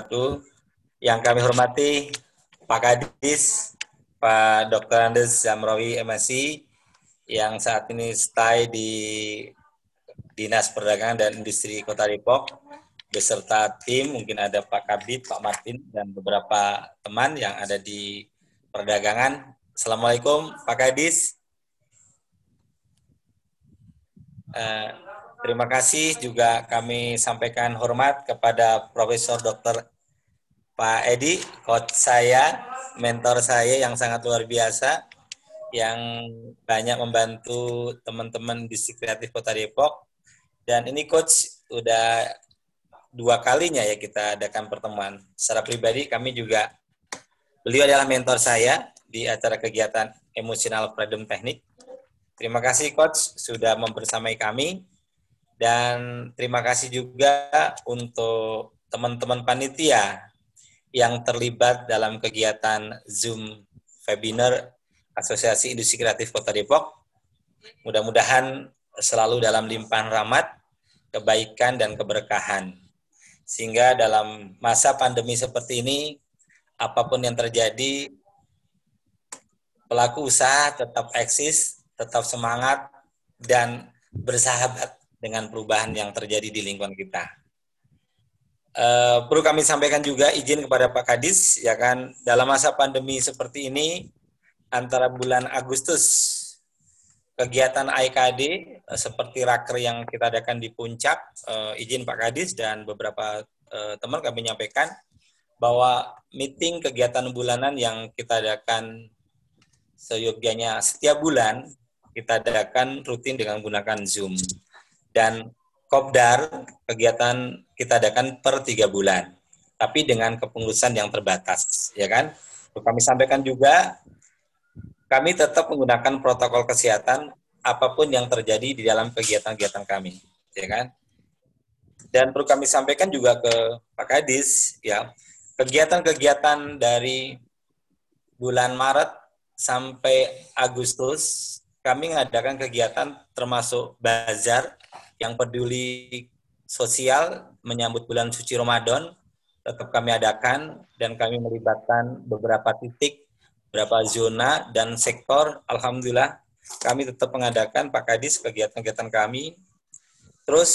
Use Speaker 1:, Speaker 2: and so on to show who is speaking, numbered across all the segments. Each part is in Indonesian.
Speaker 1: wabarakatuh. Yang kami hormati Pak Kadis, Pak Dr. Andes Zamrawi MSI, yang saat ini stay di Dinas Perdagangan dan Industri Kota Depok, beserta tim, mungkin ada Pak Kabit, Pak Martin, dan beberapa teman yang ada di perdagangan. Assalamualaikum Pak Kadis. Uh, terima kasih juga kami sampaikan hormat kepada Profesor Dr. Pak Edi, coach saya, mentor saya yang sangat luar biasa, yang banyak membantu teman-teman di kreatif Kota Depok. Dan ini coach udah dua kalinya ya kita adakan pertemuan. Secara pribadi kami juga, beliau adalah mentor saya di acara kegiatan emosional freedom teknik. Terima kasih coach sudah membersamai kami dan terima kasih juga untuk teman-teman panitia yang terlibat dalam kegiatan Zoom webinar Asosiasi Industri Kreatif Kota Depok. Mudah-mudahan selalu dalam limpahan rahmat, kebaikan, dan keberkahan. Sehingga dalam masa pandemi seperti ini, apa pun yang terjadi, pelaku usaha tetap eksis, tetap semangat, dan bersahabat dengan perubahan yang terjadi di lingkungan kita. Uh, perlu kami sampaikan juga izin kepada Pak Kadis, ya kan, dalam masa pandemi seperti ini, antara bulan Agustus kegiatan IKD eh, seperti raker yang kita adakan di puncak, uh, izin Pak Kadis dan beberapa uh, teman kami menyampaikan bahwa meeting kegiatan bulanan yang kita adakan seyogyanya setiap bulan kita adakan rutin dengan menggunakan Zoom. Dan Kopdar kegiatan kita adakan per tiga bulan, tapi dengan kepengurusan yang terbatas, ya kan? Kami sampaikan juga, kami tetap menggunakan protokol kesehatan apa pun yang terjadi di dalam kegiatan-kegiatan kami, ya kan? Dan perlu kami sampaikan juga ke Pak Kadis, ya, kegiatan-kegiatan dari bulan Maret sampai Agustus kami mengadakan kegiatan termasuk bazar yang peduli sosial menyambut bulan suci Ramadan tetap kami adakan dan kami melibatkan beberapa titik, beberapa zona dan sektor. Alhamdulillah kami tetap mengadakan Pak Kadis kegiatan-kegiatan kami. Terus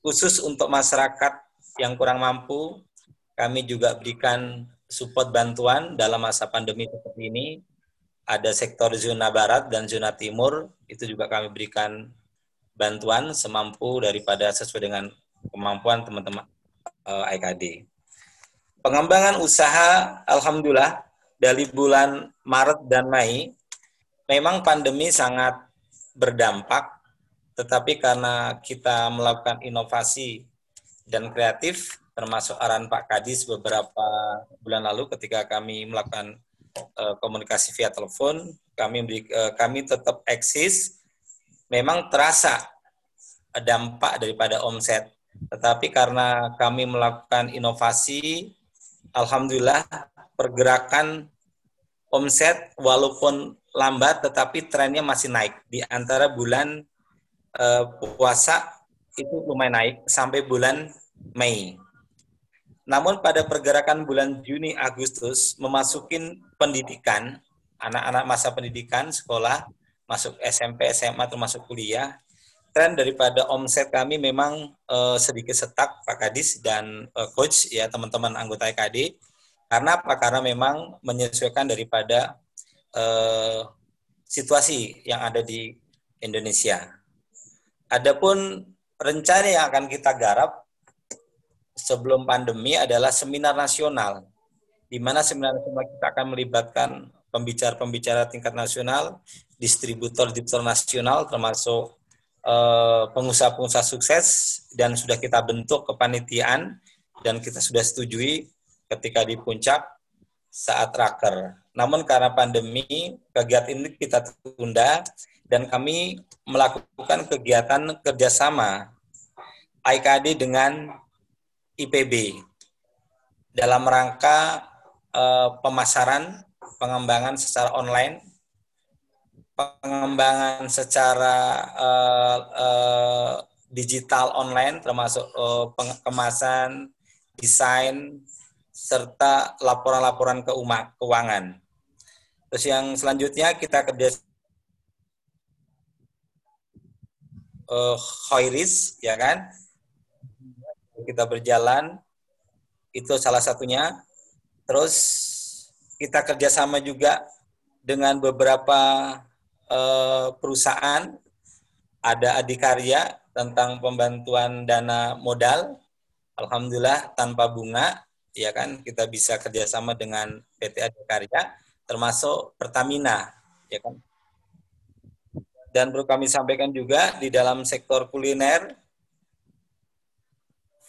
Speaker 1: khusus untuk masyarakat yang kurang mampu, kami juga berikan support bantuan dalam masa pandemi seperti ini. Ada sektor zona barat dan zona timur, itu juga kami berikan bantuan semampu daripada sesuai dengan kemampuan teman-teman uh, eh, IKD. Pengembangan usaha, alhamdulillah dari bulan Maret dan Mei, memang pandemi sangat berdampak, tetapi karena kita melakukan inovasi dan kreatif, termasuk arahan Pak Kadis beberapa bulan lalu ketika kami melakukan uh, komunikasi via telepon, kami uh, kami tetap eksis memang terasa dampak daripada omset. Tetapi karena kami melakukan inovasi, alhamdulillah pergerakan omset walaupun lambat tetapi trennya masih naik di antara bulan uh, puasa itu lumayan naik sampai bulan Mei. Namun pada pergerakan bulan Juni Agustus memasukin pendidikan anak-anak masa pendidikan sekolah masuk SMP, SMA termasuk kuliah, tren daripada omset kami memang uh, sedikit setak Pak Kadis dan uh, coach ya teman-teman anggota EKD. Karena apa? Karena memang menyesuaikan daripada uh, situasi yang ada di Indonesia. Adapun rencana yang akan kita garap sebelum pandemi adalah seminar nasional, di mana seminar nasional kita akan melibatkan pembicara-pembicara tingkat nasional, distributor-distributor nasional termasuk eh, pengusaha-pengusaha sukses dan sudah kita bentuk kepanitiaan dan kita sudah setujui ketika di puncak saat raker. Namun karena pandemi, kegiatan ini kita tunda dan kami melakukan kegiatan kerjasama IKD dengan IPB dalam rangka uh, pemasaran pengembangan secara online, pengembangan secara uh, uh, digital online termasuk uh, kemasan, desain serta laporan-laporan keuangan. Terus yang selanjutnya kita kerja uh, high risk ya kan kita berjalan itu salah satunya terus kita kerjasama juga dengan beberapa uh, perusahaan ada adikarya tentang pembantuan dana modal alhamdulillah tanpa bunga ya kan kita bisa kerjasama dengan PT Adikarya termasuk Pertamina ya kan dan perlu kami sampaikan juga di dalam sektor kuliner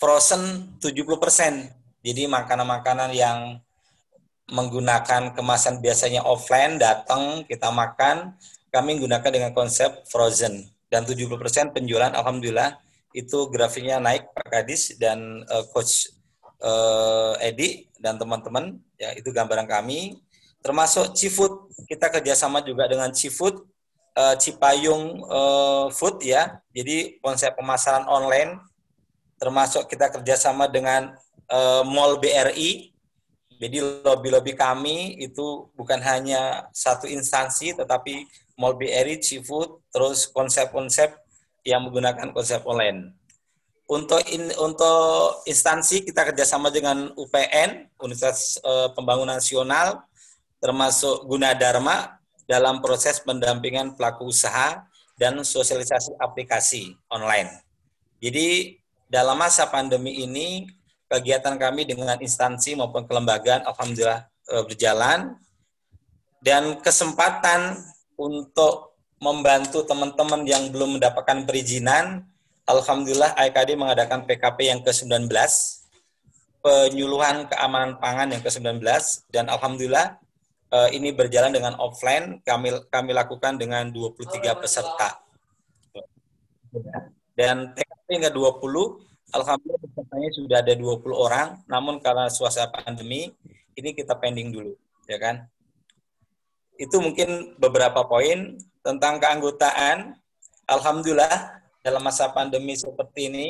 Speaker 1: frozen 70%. Jadi makanan-makanan yang menggunakan kemasan biasanya offline datang kita makan, kami gunakan dengan konsep frozen dan 70% penjualan alhamdulillah itu grafiknya naik Pak Kadis dan uh, coach uh, Edi dan teman-teman ya itu gambaran kami termasuk Cifood kita kerjasama juga dengan Cifood uh, Cipayung uh, Food ya. Jadi konsep pemasaran online termasuk kita kerjasama dengan uh, Mall BRI. Jadi lobby-lobby kami itu bukan hanya satu instansi, tetapi Mall BRI, Cifood, terus konsep-konsep yang menggunakan konsep online. Untuk in, untuk instansi kita kerjasama dengan UPN, Universitas uh, Pembangunan Nasional, termasuk Gunadarma, dalam proses pendampingan pelaku usaha dan sosialisasi aplikasi online. Jadi dalam masa pandemi ini kegiatan kami dengan instansi maupun kelembagaan alhamdulillah e, berjalan dan kesempatan untuk membantu teman-teman yang belum mendapatkan perizinan alhamdulillah AIKD mengadakan PKP yang ke-19 penyuluhan keamanan pangan yang ke-19 dan alhamdulillah uh, ini berjalan dengan offline, kami kami lakukan dengan 23 peserta. Dan TKP hingga 20, alhamdulillah pesertanya sudah ada 20 orang, namun karena suasana pandemi, ini kita pending dulu, ya kan? Itu mungkin beberapa poin tentang keanggotaan. Alhamdulillah dalam masa pandemi seperti ini,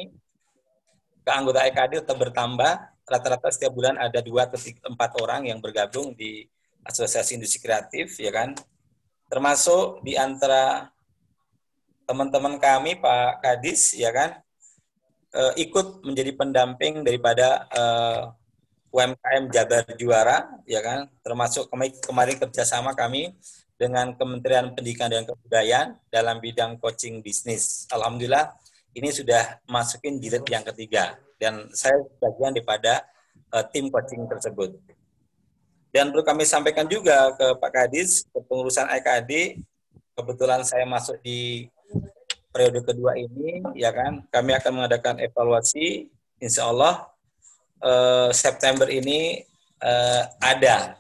Speaker 1: keanggotaan EKD tetap bertambah. Rata-rata setiap bulan ada dua atau empat orang yang bergabung di Asosiasi Industri Kreatif, ya kan? Termasuk di antara teman-teman kami, Pak Kadis, ya kan? E, ikut menjadi pendamping daripada e, eh, UMKM Jabar Juara, ya kan? Termasuk kemarin, kemarin kerjasama kami dengan Kementerian Pendidikan dan Kebudayaan dalam bidang coaching bisnis. Alhamdulillah, ini sudah masukin jilid yang ketiga dan saya bagian daripada uh, tim coaching tersebut. Dan perlu kami sampaikan juga ke Pak Kadis, kepengurusan IKD, kebetulan saya masuk di periode kedua ini, ya kan, kami akan mengadakan evaluasi, insya Allah eh, September ini eh, ada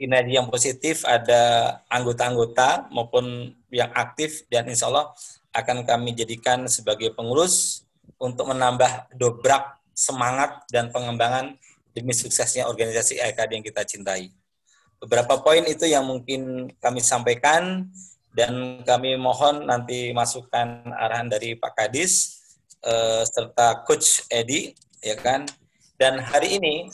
Speaker 1: kinerja yang positif, ada anggota-anggota maupun yang aktif, dan insya Allah akan kami jadikan sebagai pengurus untuk menambah dobrak semangat dan pengembangan demi suksesnya organisasi IKD yang kita cintai. Beberapa poin itu yang mungkin kami sampaikan dan kami mohon nanti masukan arahan dari Pak Kadis eh, serta Coach Edi ya kan. Dan hari ini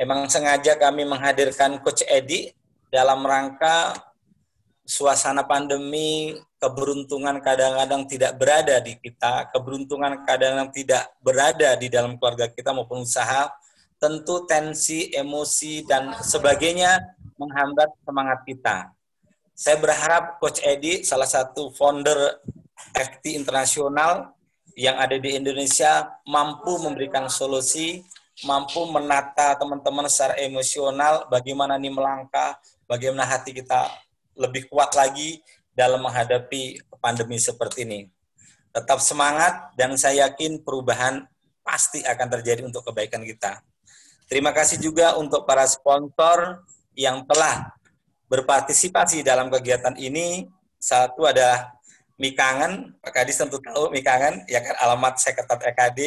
Speaker 1: emang sengaja kami menghadirkan Coach Edi dalam rangka suasana pandemi keberuntungan kadang-kadang tidak berada di kita, keberuntungan kadang-kadang tidak berada di dalam keluarga kita maupun usaha, tentu tensi, emosi, dan sebagainya menghambat semangat kita. Saya berharap Coach Edi, salah satu founder FT Internasional yang ada di Indonesia, mampu memberikan solusi, mampu menata teman-teman secara emosional, bagaimana ini melangkah, bagaimana hati kita lebih kuat lagi dalam menghadapi pandemi seperti ini. Tetap semangat dan saya yakin perubahan pasti akan terjadi untuk kebaikan kita. Terima kasih juga untuk para sponsor yang telah berpartisipasi dalam kegiatan ini. Satu ada Mikangen, Pak Kadis tentu tahu Mikangen, ya kan alamat Sekretariat EKD,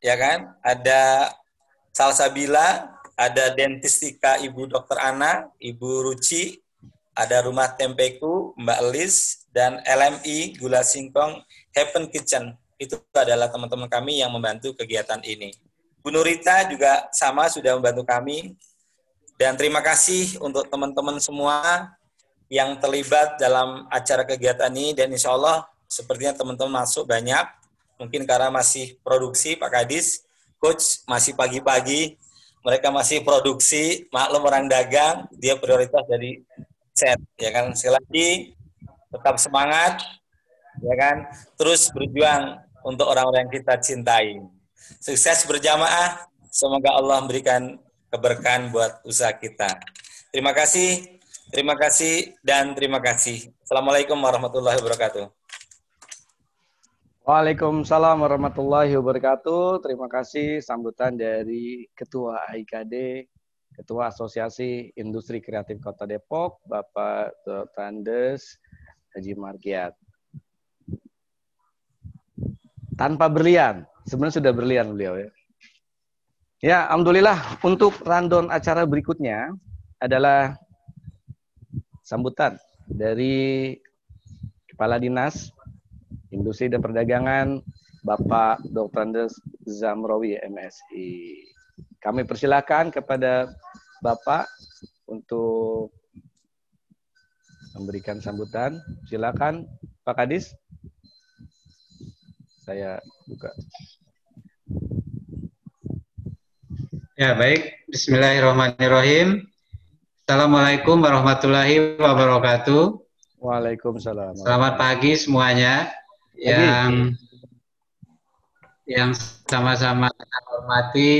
Speaker 1: ya kan. Ada Salsabila, ada Dentistika Ibu Dr. Ana, Ibu Ruci, ada Rumah Tempeku, Mbak Elis, dan LMI Gula Singkong Heaven Kitchen. Itu adalah teman-teman kami yang membantu kegiatan ini. Bu Nurita juga sama sudah membantu kami. Dan terima kasih untuk teman-teman semua yang terlibat dalam acara kegiatan ini dan insya Allah sepertinya teman-teman masuk banyak. Mungkin karena masih produksi Pak Kadis, Coach masih pagi-pagi, mereka masih produksi, maklum orang dagang, dia prioritas dari set, ya kan. Sekali lagi tetap semangat, ya kan. Terus berjuang untuk orang-orang yang kita cintai. Sukses berjamaah, semoga Allah memberikan keberkahan buat usaha kita. Terima kasih, terima kasih, dan terima kasih. Assalamualaikum warahmatullahi wabarakatuh.
Speaker 2: Waalaikumsalam warahmatullahi wabarakatuh. Terima kasih sambutan dari Ketua AIKD, Ketua Asosiasi Industri Kreatif Kota Depok, Bapak Tandes Haji Markiat. Tanpa berlian, sebenarnya sudah berlian beliau ya. Ya, Alhamdulillah untuk random acara berikutnya adalah sambutan dari Kepala Dinas Industri dan Perdagangan Bapak Dr. Andes Zamrowi MSI. Kami persilakan kepada Bapak untuk memberikan sambutan. Silakan Pak Kadis. Saya buka.
Speaker 3: Ya, baik. Bismillahirrahmanirrahim. Assalamualaikum warahmatullahi wabarakatuh.
Speaker 2: Waalaikumsalam.
Speaker 3: Selamat pagi semuanya yang yang sama-sama kita hormati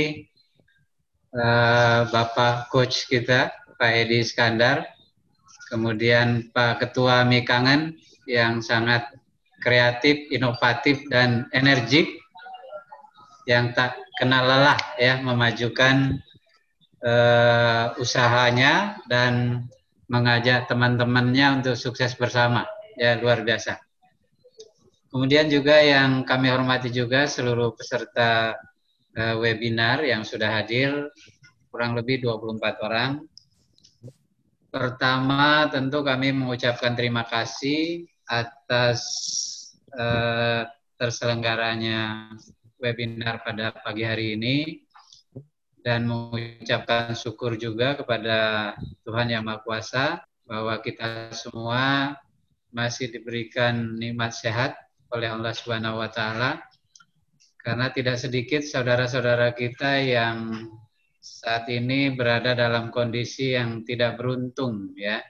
Speaker 3: uh, Bapak Coach kita Pak Edi Iskandar, kemudian Pak Ketua Mikangen yang sangat kreatif, inovatif dan energik yang tak kenal lelah ya memajukan uh, usahanya dan mengajak teman-temannya untuk sukses bersama ya luar biasa. Kemudian juga yang kami hormati juga seluruh peserta uh, webinar yang sudah hadir, kurang lebih 24 orang. Pertama tentu kami mengucapkan terima kasih atas uh, terselenggaranya webinar pada pagi hari ini dan mengucapkan syukur juga kepada Tuhan Yang Maha Kuasa bahwa kita semua masih diberikan nikmat sehat oleh Allah Subhanahu wa taala. Karena tidak sedikit saudara-saudara kita yang saat ini berada dalam kondisi yang tidak beruntung ya.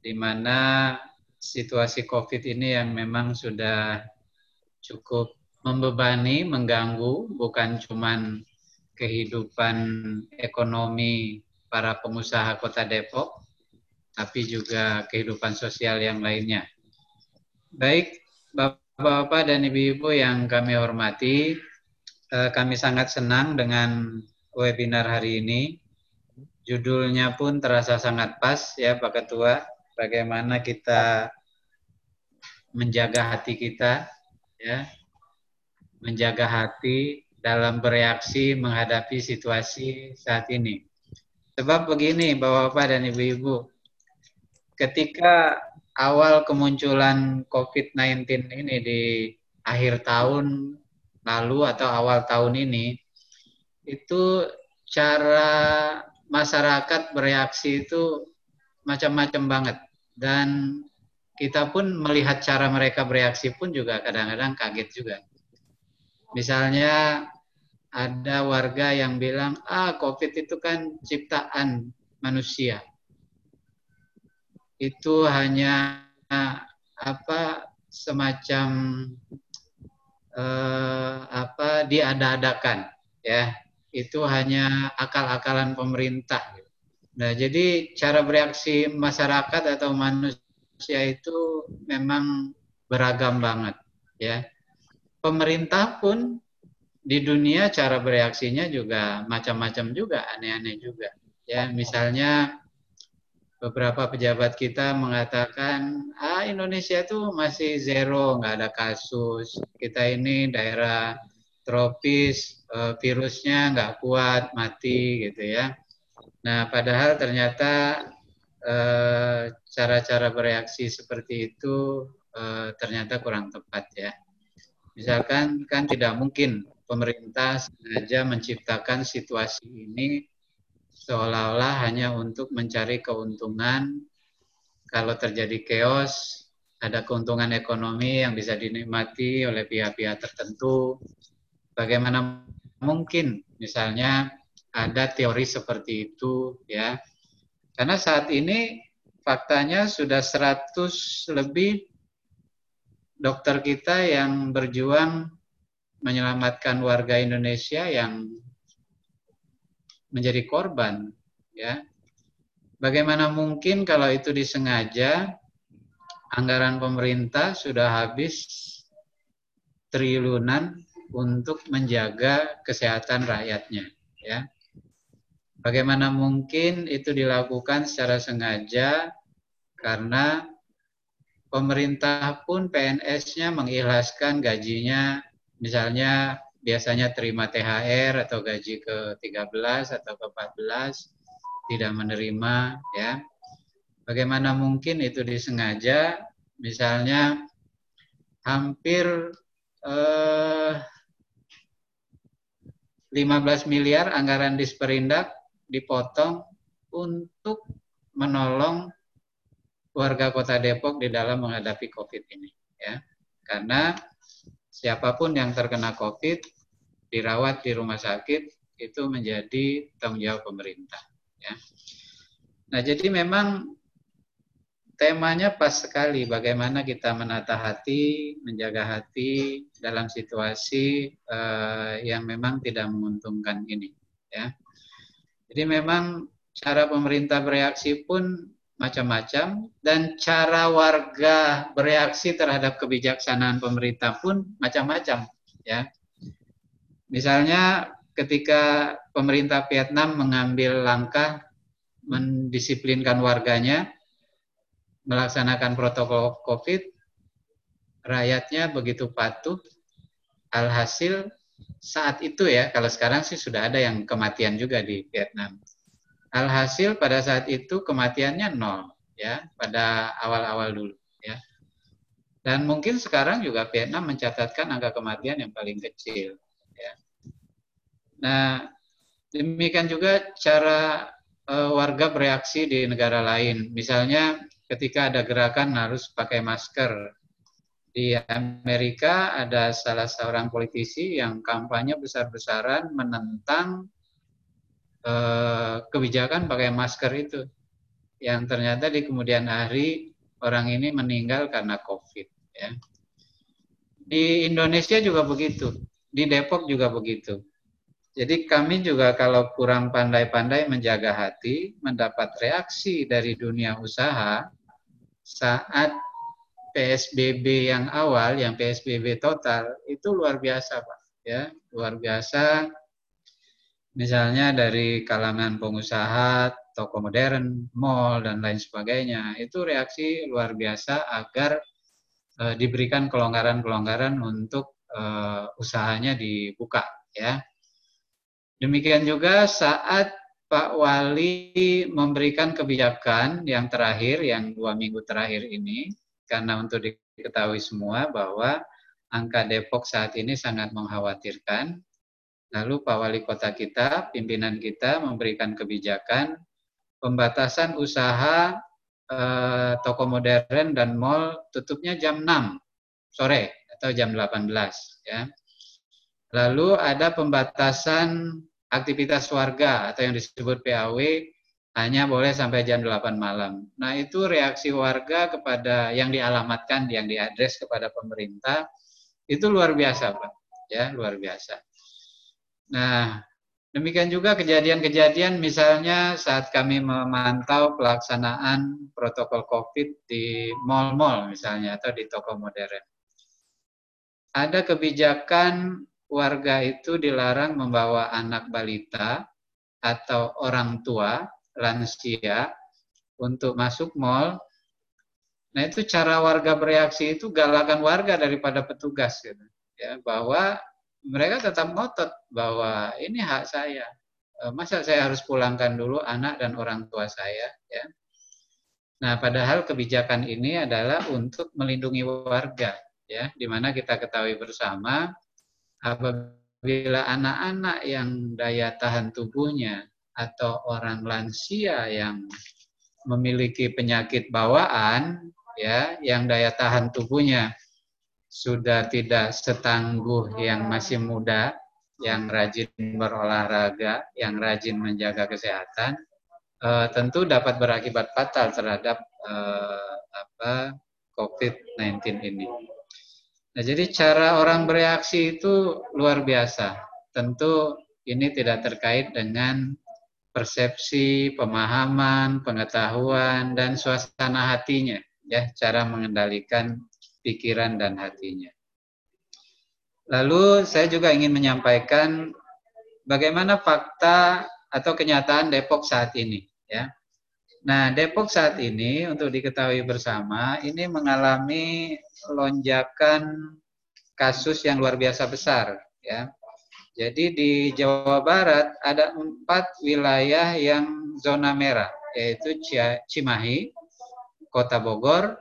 Speaker 3: Di mana situasi Covid ini yang memang sudah cukup membebani, mengganggu bukan cuman kehidupan ekonomi para pengusaha Kota Depok tapi juga kehidupan sosial yang lainnya. Baik, Bapak-bapak dan ibu-ibu yang kami hormati, eh, kami sangat senang dengan webinar hari ini. Judulnya pun terasa sangat pas ya Pak Ketua, bagaimana kita menjaga hati kita ya. Menjaga hati dalam bereaksi menghadapi situasi saat ini. Sebab begini Bapak-bapak dan ibu-ibu, ketika awal kemunculan COVID-19 ini di akhir tahun lalu atau awal tahun ini, itu cara masyarakat bereaksi itu macam-macam banget. Dan kita pun melihat cara mereka bereaksi pun juga kadang-kadang kaget juga. Misalnya ada warga yang bilang, ah COVID itu kan ciptaan manusia. Itu hanya apa semacam eh, apa diada-adakan ya. Itu hanya akal-akalan pemerintah. Nah jadi cara bereaksi masyarakat atau manusia itu memang beragam banget ya pemerintah pun di dunia cara bereaksinya juga macam-macam juga aneh-aneh juga. Ya misalnya beberapa pejabat kita mengatakan ah Indonesia itu masih zero nggak ada kasus. Kita ini daerah tropis eh, virusnya nggak kuat mati gitu ya. Nah padahal ternyata eh, cara-cara bereaksi seperti itu eh, ternyata kurang tepat ya misalkan kan tidak mungkin pemerintah sengaja menciptakan situasi ini seolah-olah hanya untuk mencari keuntungan. Kalau terjadi chaos ada keuntungan ekonomi yang bisa dinikmati oleh pihak-pihak tertentu. Bagaimana mungkin misalnya ada teori seperti itu ya? Karena saat ini faktanya sudah 100 lebih dokter kita yang berjuang menyelamatkan warga Indonesia yang menjadi korban ya. Bagaimana mungkin kalau itu disengaja anggaran pemerintah sudah habis triliunan untuk menjaga kesehatan rakyatnya ya. Bagaimana mungkin itu dilakukan secara sengaja karena pemerintah pun PNS-nya mengikhlaskan gajinya misalnya biasanya terima THR atau gaji ke-13 atau ke-14 tidak menerima ya. Bagaimana mungkin itu disengaja misalnya hampir eh, 15 miliar anggaran disperindak dipotong untuk menolong warga Kota Depok di dalam menghadapi Covid ini ya. Karena siapa pun yang terkena COVID dirawat di rumah sakit itu menjadi tanggung jawab pemerintah. Ya. Nah, jadi memang temanya pas sekali bagaimana kita menata hati, menjaga hati dalam situasi uh, yang memang tidak menguntungkan ini. Ya. Jadi memang cara pemerintah bereaksi pun macam-macam dan cara warga bereaksi terhadap kebijaksanaan pemerintah pun macam-macam ya. Misalnya ketika pemerintah Vietnam mengambil langkah mendisiplinkan warganya melaksanakan protokol Covid rakyatnya begitu patuh alhasil saat itu ya kalau sekarang sih sudah ada yang kematian juga di Vietnam Alhasil pada saat itu kematiannya nol ya pada awal-awal dulu ya. Dan mungkin sekarang juga Vietnam mencatatkan angka kematian yang paling kecil ya. Nah, demikian juga cara uh, warga bereaksi di negara lain. Misalnya ketika ada gerakan harus pakai masker. Di Amerika ada salah seorang politisi yang kampanye besar-besaran menentang Eh, kebijakan pakai masker itu yang ternyata di kemudian hari orang ini meninggal karena COVID. Ya. Di Indonesia juga begitu, di Depok juga begitu. Jadi kami juga kalau kurang pandai-pandai menjaga hati, mendapat reaksi dari dunia usaha saat PSBB yang awal, yang PSBB total itu luar biasa, Pak. Ya, luar biasa misalnya dari kalangan pengusaha, toko modern, mall dan lain sebagainya, itu reaksi luar biasa agar e, diberikan kelonggaran-kelonggaran untuk e, usahanya dibuka ya. Demikian juga saat Pak Wali memberikan kebijakan yang terakhir, yang dua minggu terakhir ini, karena untuk diketahui semua bahwa angka Depok saat ini sangat mengkhawatirkan, Lalu Pak Wali Kota kita, pimpinan kita memberikan kebijakan pembatasan usaha eh, toko modern dan mall tutupnya jam 6 sore atau jam 18 ya. Lalu ada pembatasan aktivitas warga atau yang disebut PAW hanya boleh sampai jam 8 malam. Nah, itu reaksi warga kepada yang dialamatkan, yang diadres kepada pemerintah itu luar biasa, Pak. Ya, luar biasa. Nah, demikian juga kejadian-kejadian misalnya saat kami memantau pelaksanaan protokol COVID di mall-mall misalnya atau di toko modern. Ada kebijakan warga itu dilarang membawa anak balita atau orang tua lansia untuk masuk mall. Nah itu cara warga bereaksi itu galakan warga daripada petugas gitu. Ya, bahwa mereka tetap ngotot bahwa ini hak saya. Eh, masa saya harus pulangkan dulu anak dan orang tua saya, ya. Nah, padahal kebijakan ini adalah untuk melindungi warga, ya, di mana kita ketahui bersama apabila apabila anak-anak yang daya tahan tubuhnya atau orang lansia yang memiliki penyakit bawaan ya yang daya tahan tubuhnya sudah tidak setangguh yang masih muda yang rajin berolahraga yang rajin menjaga kesehatan uh, tentu dapat berakibat fatal terhadap uh, apa COVID-19 ini. Nah, jadi cara orang bereaksi itu luar biasa. Tentu ini tidak terkait dengan persepsi, pemahaman, pengetahuan, dan suasana hatinya, ya, cara mengendalikan pikiran dan hatinya. Lalu saya juga ingin menyampaikan bagaimana fakta atau kenyataan Depok saat ini, ya. Nah, Depok saat ini untuk diketahui bersama ini mengalami lonjakan kasus yang luar biasa besar, ya. Jadi di Jawa Barat ada empat wilayah yang zona merah, yaitu Cimahi, Kota Bogor,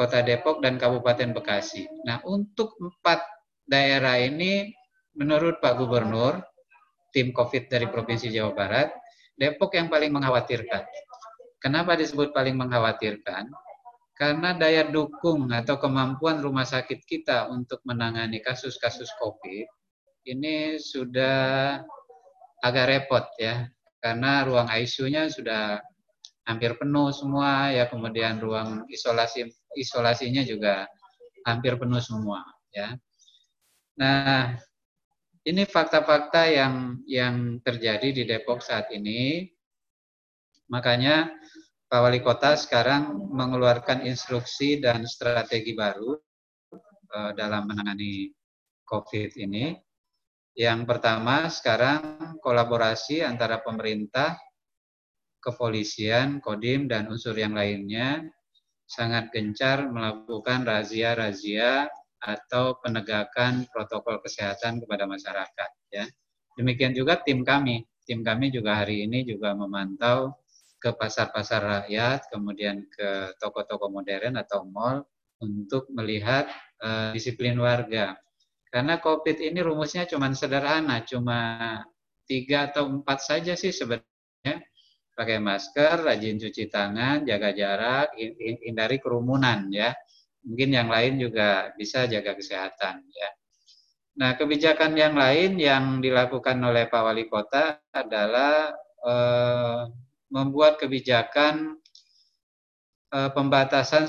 Speaker 3: Kota Depok, dan Kabupaten Bekasi. Nah, untuk empat daerah ini, menurut Pak Gubernur, tim COVID dari Provinsi Jawa Barat, Depok yang paling mengkhawatirkan. Kenapa disebut paling mengkhawatirkan? Karena daya dukung atau kemampuan rumah sakit kita untuk menangani kasus-kasus COVID ini sudah agak repot ya karena ruang ICU-nya sudah hampir penuh semua ya kemudian ruang isolasi isolasinya juga hampir penuh semua ya. Nah, ini fakta-fakta yang yang terjadi di Depok saat ini. Makanya Pak Wali Kota sekarang mengeluarkan instruksi dan strategi baru uh, dalam menangani COVID ini. Yang pertama sekarang kolaborasi antara pemerintah, kepolisian, kodim, dan unsur yang lainnya sangat gencar melakukan razia-razia atau penegakan protokol kesehatan kepada masyarakat. Ya. Demikian juga tim kami. Tim kami juga hari ini juga memantau ke pasar-pasar rakyat, kemudian ke toko-toko modern atau mall untuk melihat uh, disiplin warga karena COVID ini rumusnya cuma sederhana, cuma tiga atau empat saja sih sebenarnya. Pakai masker, rajin cuci tangan, jaga jarak, hindari kerumunan ya. Mungkin yang lain juga bisa jaga kesehatan ya. Nah, kebijakan yang lain yang dilakukan oleh Pak Wali Kota adalah eh, membuat kebijakan eh, pembatasan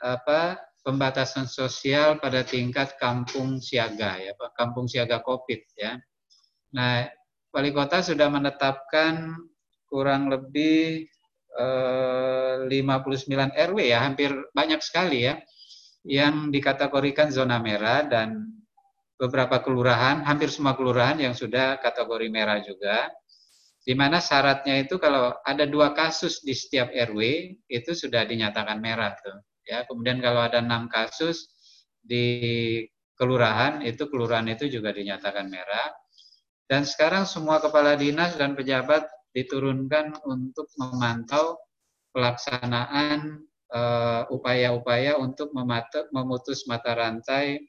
Speaker 3: apa pembatasan sosial pada tingkat kampung siaga ya kampung siaga Covid ya. Nah, wali kota sudah menetapkan kurang lebih eh, 59 RW ya, hampir banyak sekali ya yang dikategorikan zona merah dan beberapa kelurahan, hampir semua kelurahan yang sudah kategori merah juga. Di mana syaratnya itu kalau ada dua kasus di setiap RW itu sudah dinyatakan merah tuh. Ya, kemudian kalau ada enam kasus di kelurahan, itu kelurahan itu juga dinyatakan merah. Dan sekarang semua kepala dinas dan pejabat diturunkan untuk memantau pelaksanaan eh, upaya-upaya untuk memutus mata rantai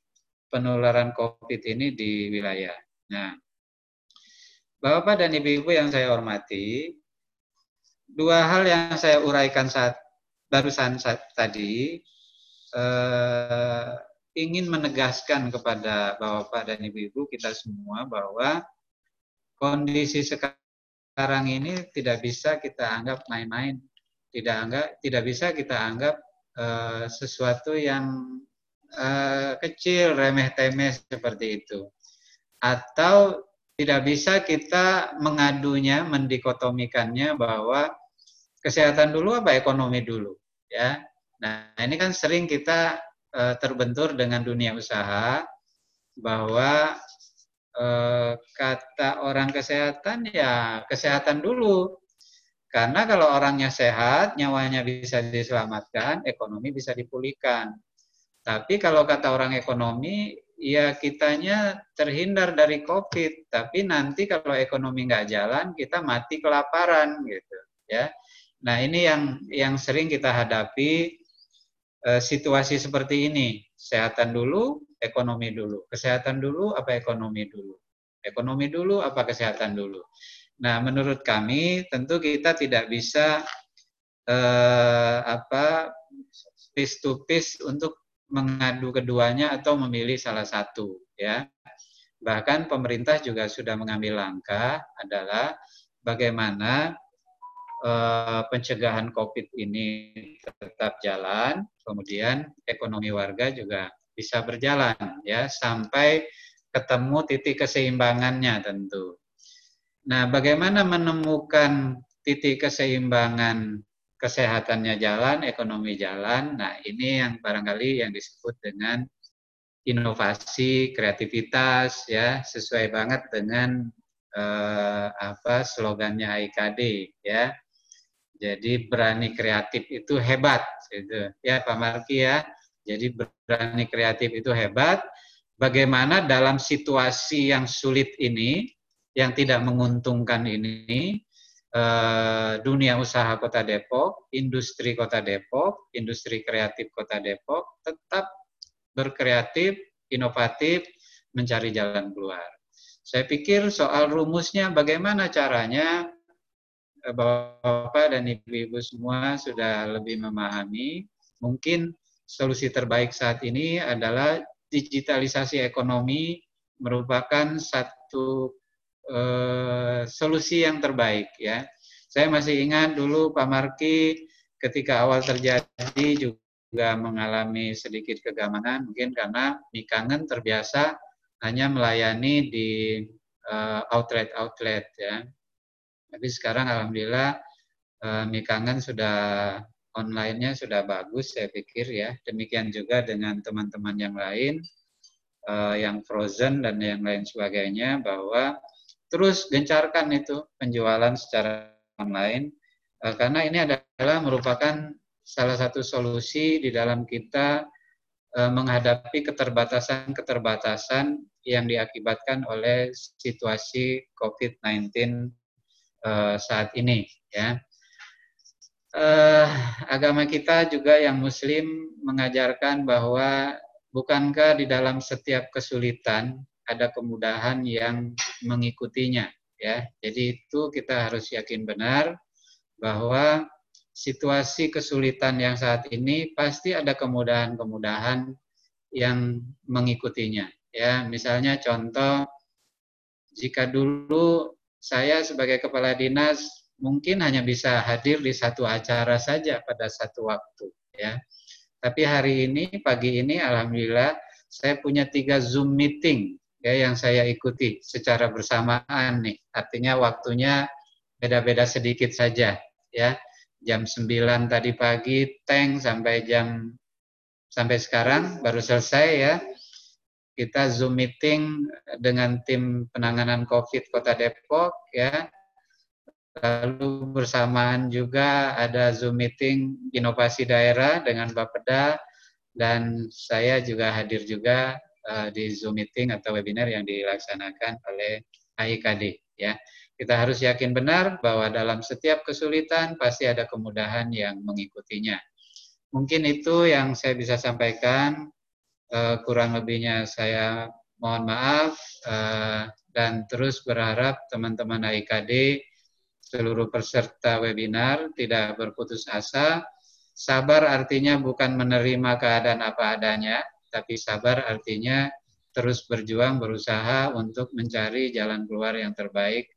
Speaker 3: penularan COVID ini di wilayah. Nah, Bapak dan Ibu-Ibu yang saya hormati, dua hal yang saya uraikan saat barusan tadi eh, ingin menegaskan kepada Bapak dan Ibu-ibu kita semua bahwa kondisi sekarang ini tidak bisa kita anggap main-main, tidak anggap tidak bisa kita anggap eh, sesuatu yang eh, kecil remeh-temeh seperti itu. Atau tidak bisa kita mengadunya, mendikotomikannya bahwa kesehatan dulu apa ekonomi dulu ya. Nah, ini kan sering kita e, terbentur dengan dunia usaha bahwa e, kata orang kesehatan ya kesehatan dulu. Karena kalau orangnya sehat, nyawanya bisa diselamatkan, ekonomi bisa dipulihkan. Tapi kalau kata orang ekonomi, ya kitanya terhindar dari COVID. Tapi nanti kalau ekonomi nggak jalan, kita mati kelaparan gitu. Ya, Nah ini yang yang sering kita hadapi eh, situasi seperti ini. Kesehatan dulu, ekonomi dulu. Kesehatan dulu apa ekonomi dulu? Ekonomi dulu apa kesehatan dulu? Nah, menurut kami tentu kita tidak bisa eh, apa piece to piece untuk mengadu keduanya atau memilih salah satu ya. Bahkan pemerintah juga sudah mengambil langkah adalah bagaimana eh, pencegahan COVID ini tetap jalan, kemudian ekonomi warga juga bisa berjalan ya sampai ketemu titik keseimbangannya tentu. Nah, bagaimana menemukan titik keseimbangan kesehatannya jalan, ekonomi jalan. Nah, ini yang barangkali yang disebut dengan inovasi, kreativitas ya, sesuai banget dengan eh, apa slogannya AIKD ya. Jadi berani kreatif itu hebat gitu. Ya Pak Marki ya. Jadi berani kreatif itu hebat. Bagaimana dalam situasi yang sulit ini, yang tidak menguntungkan ini, eh, dunia usaha Kota Depok, industri Kota Depok, industri kreatif Kota Depok tetap berkreatif, inovatif, mencari jalan keluar. Saya pikir soal rumusnya bagaimana caranya Eh, Bapak dan Ibu-Ibu semua sudah lebih memahami. Mungkin solusi terbaik saat ini adalah digitalisasi ekonomi merupakan satu eh, solusi yang terbaik ya. Saya masih ingat dulu Pak Marki ketika awal terjadi juga mengalami sedikit kegamanan mungkin karena Mikangen terbiasa hanya melayani di eh, outlet-outlet uh, ya tapi sekarang alhamdulillah eh, sudah online-nya sudah bagus saya pikir ya. Demikian juga dengan teman-teman yang lain eh, yang frozen dan yang lain sebagainya bahwa terus gencarkan itu penjualan secara online eh, karena ini adalah merupakan salah satu solusi di dalam kita eh, menghadapi keterbatasan-keterbatasan yang diakibatkan oleh situasi COVID-19 uh, saat ini ya. Uh, agama kita juga yang muslim mengajarkan bahwa bukankah di dalam setiap kesulitan ada kemudahan yang mengikutinya ya. Jadi itu kita harus yakin benar bahwa situasi kesulitan yang saat ini pasti ada kemudahan-kemudahan yang mengikutinya ya. Misalnya contoh jika dulu saya sebagai kepala dinas mungkin hanya bisa hadir di satu acara saja pada satu waktu ya. Tapi hari ini pagi ini alhamdulillah saya punya tiga Zoom meeting ya yang saya ikuti secara bersamaan nih. Artinya waktunya beda-beda sedikit saja ya. Jam 9 tadi pagi tank sampai jam sampai sekarang baru selesai ya kita Zoom meeting dengan tim penanganan COVID Kota Depok ya. Lalu bersamaan juga ada Zoom meeting inovasi daerah dengan Bapeda dan saya juga hadir juga uh, di Zoom meeting atau webinar yang dilaksanakan oleh AIKD ya. Kita harus yakin benar bahwa dalam setiap kesulitan pasti ada kemudahan yang mengikutinya. Mungkin itu yang saya bisa sampaikan uh, kurang lebihnya saya mohon maaf uh, dan terus berharap teman-teman AIKD seluruh peserta webinar tidak berputus asa. Sabar artinya bukan menerima keadaan apa adanya, tapi sabar artinya terus berjuang, berusaha untuk mencari jalan keluar yang terbaik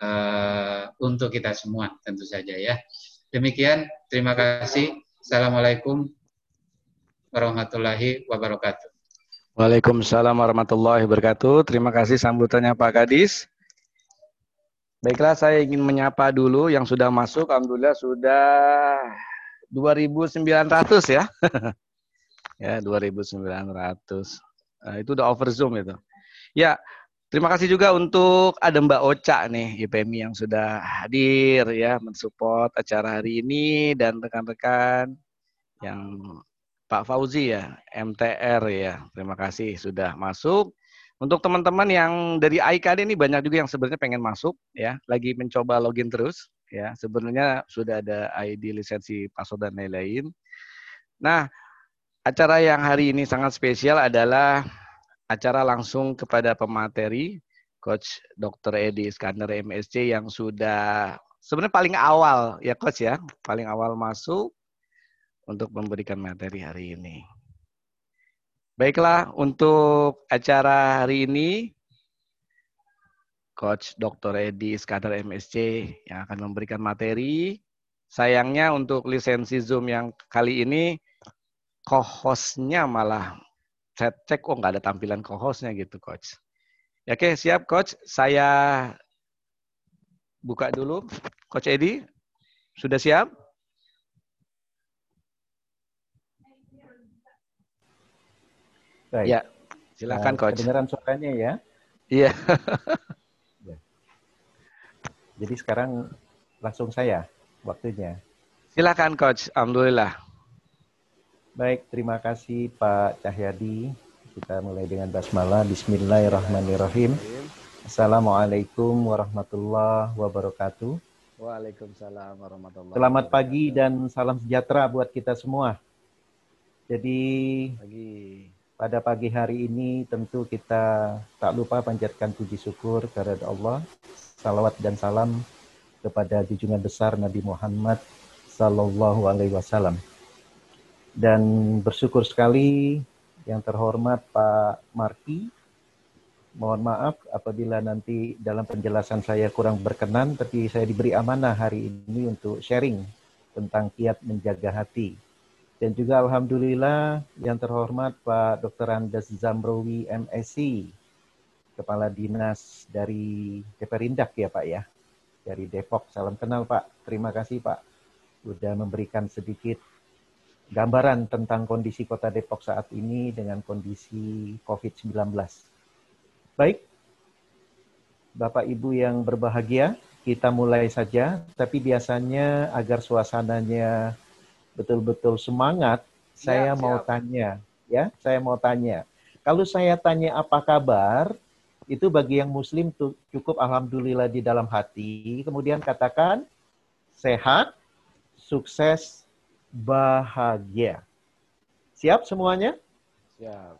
Speaker 3: uh, untuk kita semua tentu saja ya. Demikian, terima kasih. Assalamualaikum warahmatullahi wabarakatuh.
Speaker 2: Waalaikumsalam warahmatullahi wabarakatuh. Terima kasih sambutannya Pak Kadis. Baiklah, saya ingin menyapa dulu yang sudah masuk. Alhamdulillah sudah 2.900 ya. ya, 2.900. Nah, itu udah over Zoom itu. Ya, terima kasih juga untuk ada Mbak Oca nih, IPMI yang sudah hadir ya, mensupport acara hari ini dan rekan-rekan yang Pak Fauzi ya, MTR ya. Terima kasih sudah masuk. Untuk teman-teman yang dari AIKD ini banyak juga yang sebenarnya pengen masuk ya, lagi mencoba login terus ya. Sebenarnya sudah ada ID lisensi password dan lain-lain. Nah, acara yang hari ini sangat spesial adalah acara langsung kepada pemateri Coach Dr. Edi Iskandar MSC yang sudah sebenarnya paling awal ya Coach ya, paling awal masuk untuk memberikan materi hari ini. Baiklah, untuk acara hari ini Coach Dr. Edi Iskandar MSC yang akan memberikan materi. Sayangnya untuk lisensi Zoom yang kali ini co-hostnya malah saya cek oh nggak ada tampilan co-hostnya gitu Coach. Ya, Oke siap Coach, saya buka dulu. Coach Edi, sudah siap?
Speaker 4: Baik.
Speaker 2: Ya, silakan uh, Coach.
Speaker 4: Kedengaran suaranya ya?
Speaker 2: Iya.
Speaker 4: ya. Jadi sekarang langsung saya waktunya.
Speaker 2: Silakan Coach, Alhamdulillah.
Speaker 4: Baik, terima kasih Pak Cahyadi. Kita mulai dengan basmalah. Bismillahirrahmanirrahim. Assalamualaikum warahmatullahi wabarakatuh.
Speaker 2: Waalaikumsalam warahmatullahi
Speaker 4: Selamat pagi dan salam sejahtera buat kita semua. Jadi pagi. Pada pagi hari ini tentu kita tak lupa panjatkan puji syukur kepada Allah. Salawat dan salam kepada junjungan besar Nabi Muhammad Sallallahu Alaihi Wasallam. Dan bersyukur sekali yang terhormat Pak Marki. Mohon maaf apabila nanti dalam penjelasan saya kurang berkenan, tapi saya diberi amanah hari ini untuk sharing tentang kiat menjaga hati. Dan juga Alhamdulillah yang terhormat Pak Dr. Andes Zamrowi MSc, Kepala Dinas dari Deperindak ya Pak ya, dari Depok. Salam kenal Pak, terima kasih Pak. Sudah memberikan sedikit gambaran tentang kondisi kota Depok saat ini dengan kondisi COVID-19. Baik, Bapak Ibu yang berbahagia, kita mulai saja. Tapi biasanya agar suasananya betul-betul semangat, ya, saya siap. mau tanya, ya, saya mau tanya. Kalau saya tanya apa kabar, itu bagi yang Muslim cukup alhamdulillah di dalam hati. Kemudian katakan sehat, sukses, bahagia. Siap semuanya?
Speaker 2: Siap.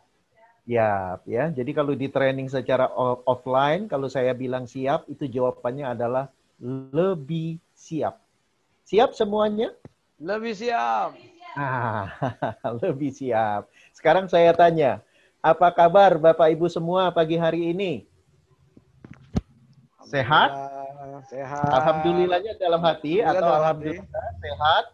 Speaker 4: Siap ya. Jadi kalau di training secara offline, kalau saya bilang siap, itu jawabannya adalah lebih siap. Siap semuanya?
Speaker 2: Lebih siap.
Speaker 4: Ah, lebih siap. Sekarang saya tanya, apa kabar Bapak Ibu semua pagi hari ini? Sehat?
Speaker 2: Sehat.
Speaker 4: Alhamdulillahnya dalam hati atau alhamdulillah sehat?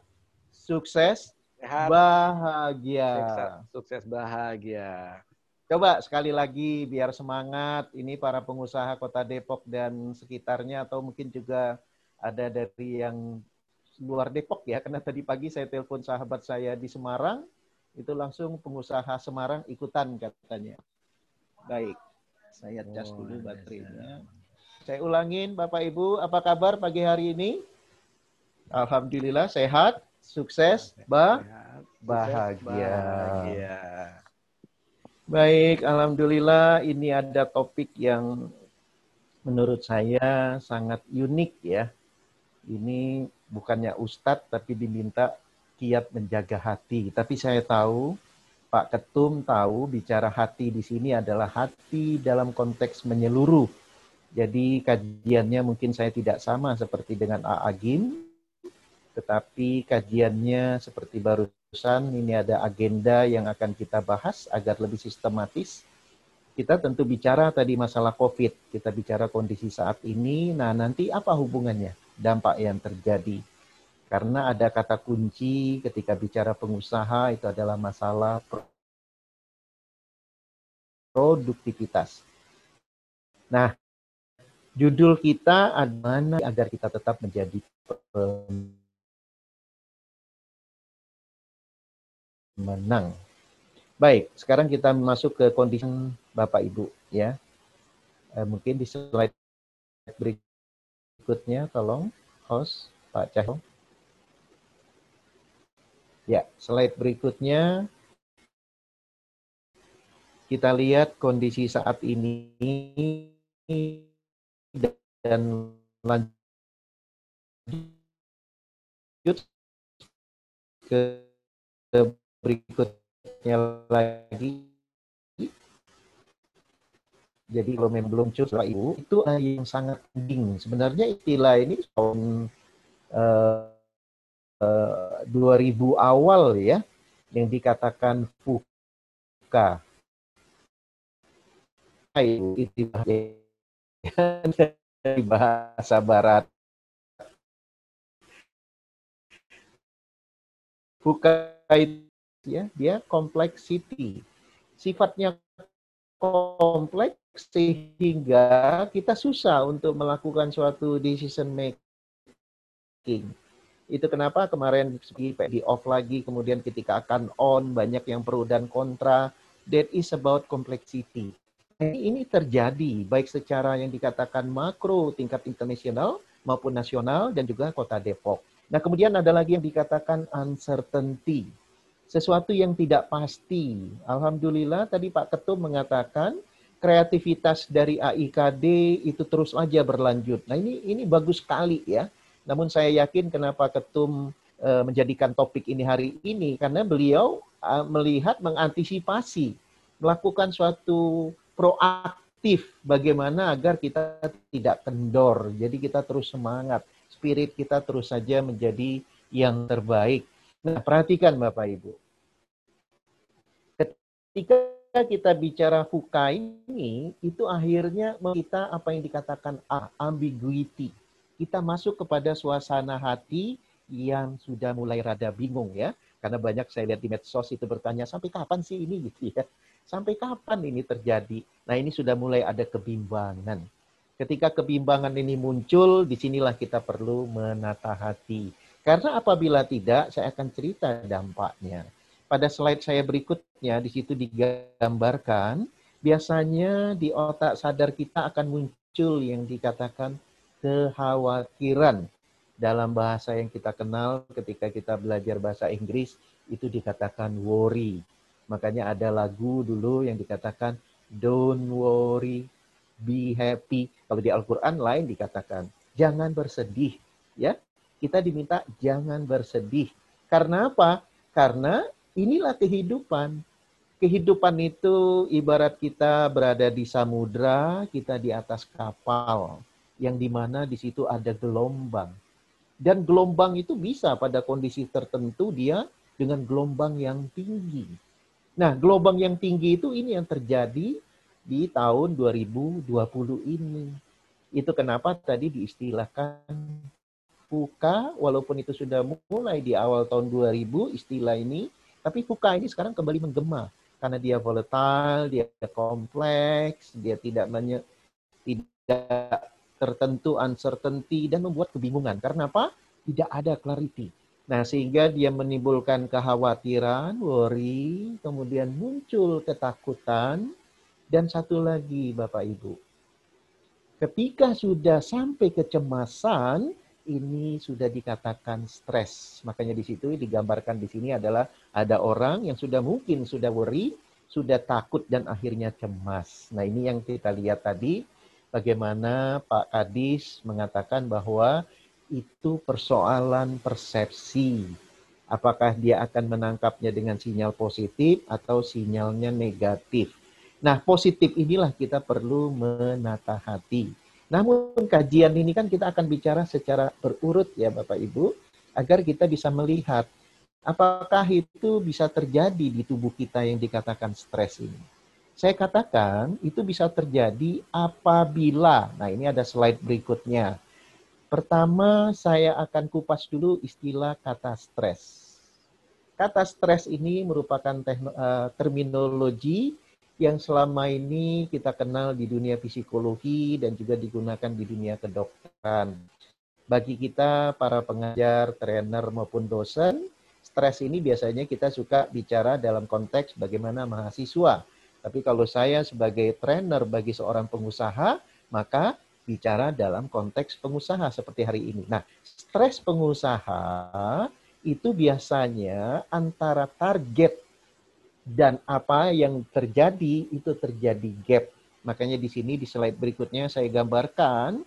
Speaker 4: sukses, Sehat. bahagia.
Speaker 2: Sukses, sukses bahagia.
Speaker 4: Coba sekali lagi biar semangat ini para pengusaha Kota Depok dan sekitarnya atau mungkin juga ada dari yang luar Depok ya karena tadi pagi saya telepon sahabat saya di Semarang itu langsung pengusaha Semarang ikutan katanya. Baik. Saya cas oh, dulu baterainya. Saya ulangin Bapak Ibu, apa kabar pagi hari ini? Alhamdulillah sehat sukses, bah, bahagia. bahagia. Baik, alhamdulillah ini ada topik yang menurut saya sangat unik ya. Ini bukannya ustadz tapi diminta kiat menjaga hati. Tapi saya tahu Pak Ketum tahu bicara hati di sini adalah hati dalam konteks menyeluruh. Jadi kajiannya mungkin saya tidak sama seperti dengan. Agim, tetapi kajiannya seperti barusan ini ada agenda yang akan kita bahas agar lebih sistematis. Kita tentu bicara tadi masalah COVID, kita bicara kondisi saat ini. Nah, nanti apa hubungannya dampak yang terjadi? Karena ada kata kunci ketika bicara pengusaha itu adalah masalah produktivitas. Nah, judul kita adalah agar kita tetap menjadi menang. Baik, sekarang kita masuk ke kondisi Bapak Ibu ya. Eh, mungkin di slide berikutnya tolong host Pak Cahyo. Ya, slide berikutnya kita lihat kondisi saat ini dan lanjut ke berikutnya lagi. Jadi kalau memang belum muncul Bapak Ibu, itu yang sangat penting. Sebenarnya istilah ini tahun uh, uh, 2000 awal ya, yang dikatakan fuka. Istilah dari bahasa barat. Fuka itu ya, dia complexity. Sifatnya kompleks sehingga kita susah untuk melakukan suatu decision making. Itu kenapa kemarin di off lagi, kemudian ketika akan on, banyak yang pro dan kontra. That is about complexity. Ini terjadi baik secara yang dikatakan makro tingkat internasional maupun nasional dan juga kota Depok. Nah kemudian ada lagi yang dikatakan uncertainty. Sesuatu yang tidak pasti. Alhamdulillah tadi Pak Ketum mengatakan kreativitas dari AIKD itu terus aja berlanjut. Nah ini ini bagus sekali ya. Namun saya yakin kenapa Ketum e, menjadikan topik ini hari ini karena beliau e, melihat mengantisipasi melakukan suatu proaktif bagaimana agar kita tidak kendor. Jadi kita terus semangat, spirit kita terus saja menjadi yang terbaik. Nah, perhatikan Bapak Ibu. Ketika kita bicara fuka ini, itu akhirnya kita apa yang dikatakan ambiguity. Kita masuk kepada suasana hati yang sudah mulai rada bingung ya. Karena banyak saya lihat di medsos itu bertanya, sampai kapan sih ini gitu ya. Sampai kapan ini terjadi? Nah ini sudah mulai ada kebimbangan. Ketika kebimbangan ini muncul, di sinilah kita perlu menata hati. Karena apabila tidak, saya akan cerita dampaknya pada slide saya berikutnya di situ digambarkan biasanya di otak sadar kita akan muncul yang dikatakan kekhawatiran dalam bahasa yang kita kenal ketika kita belajar bahasa Inggris itu dikatakan worry. Makanya ada lagu dulu yang dikatakan don't worry, be happy. Kalau di Al-Qur'an lain dikatakan jangan bersedih, ya. Kita diminta jangan bersedih. Karena apa? Karena inilah kehidupan. Kehidupan itu ibarat kita berada di samudra, kita di atas kapal, yang di mana di situ ada gelombang. Dan gelombang itu bisa pada kondisi tertentu dia dengan gelombang yang tinggi. Nah, gelombang yang tinggi itu ini yang terjadi di tahun 2020 ini. Itu kenapa tadi diistilahkan fuka, walaupun itu sudah mulai di awal tahun 2000, istilah ini tapi fuka ini sekarang kembali menggema karena dia volatile, dia kompleks, dia tidak menye, tidak tertentu uncertainty dan membuat kebingungan. Karena apa? Tidak ada clarity. Nah, sehingga dia menimbulkan kekhawatiran, worry, kemudian muncul ketakutan, dan satu lagi Bapak Ibu. Ketika sudah sampai kecemasan, ini sudah dikatakan stres. Makanya di situ digambarkan di sini adalah ada orang yang sudah mungkin sudah worry, sudah takut dan akhirnya cemas. Nah, ini yang kita lihat tadi bagaimana Pak Kadis mengatakan bahwa itu persoalan persepsi. Apakah dia akan menangkapnya dengan sinyal positif atau sinyalnya negatif. Nah, positif inilah kita perlu menata hati namun kajian ini kan kita akan bicara secara berurut ya Bapak Ibu, agar kita bisa melihat apakah itu bisa terjadi di tubuh kita yang dikatakan stres ini. Saya katakan itu bisa terjadi apabila, nah ini ada slide berikutnya. Pertama saya akan kupas dulu istilah kata stres. Kata stres ini merupakan eh, terminologi yang selama ini kita kenal di dunia psikologi dan juga digunakan di dunia kedokteran. Bagi kita para pengajar, trainer maupun dosen, stres ini biasanya kita suka bicara dalam konteks bagaimana mahasiswa. Tapi kalau saya sebagai trainer bagi seorang pengusaha, maka bicara dalam konteks pengusaha seperti hari ini. Nah, stres pengusaha itu biasanya antara target dan apa yang terjadi itu terjadi gap. Makanya di sini di slide berikutnya saya gambarkan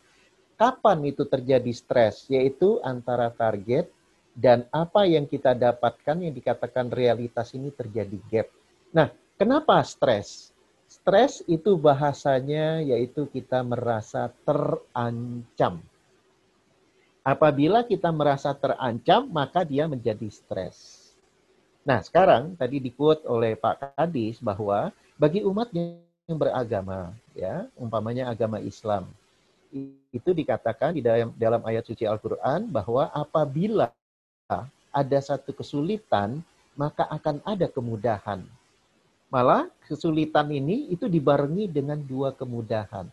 Speaker 4: kapan itu terjadi stres, yaitu antara target dan apa yang kita dapatkan yang dikatakan realitas ini terjadi gap. Nah, kenapa stres? Stres itu bahasanya yaitu kita merasa terancam. Apabila kita merasa terancam, maka dia menjadi stres. Nah, sekarang tadi dikut oleh Pak Kadis bahwa bagi umat yang beragama, ya, umpamanya agama Islam, itu dikatakan di dalam, dalam ayat suci Al-Quran bahwa apabila ada satu kesulitan, maka akan ada kemudahan. Malah kesulitan ini itu dibarengi dengan dua kemudahan.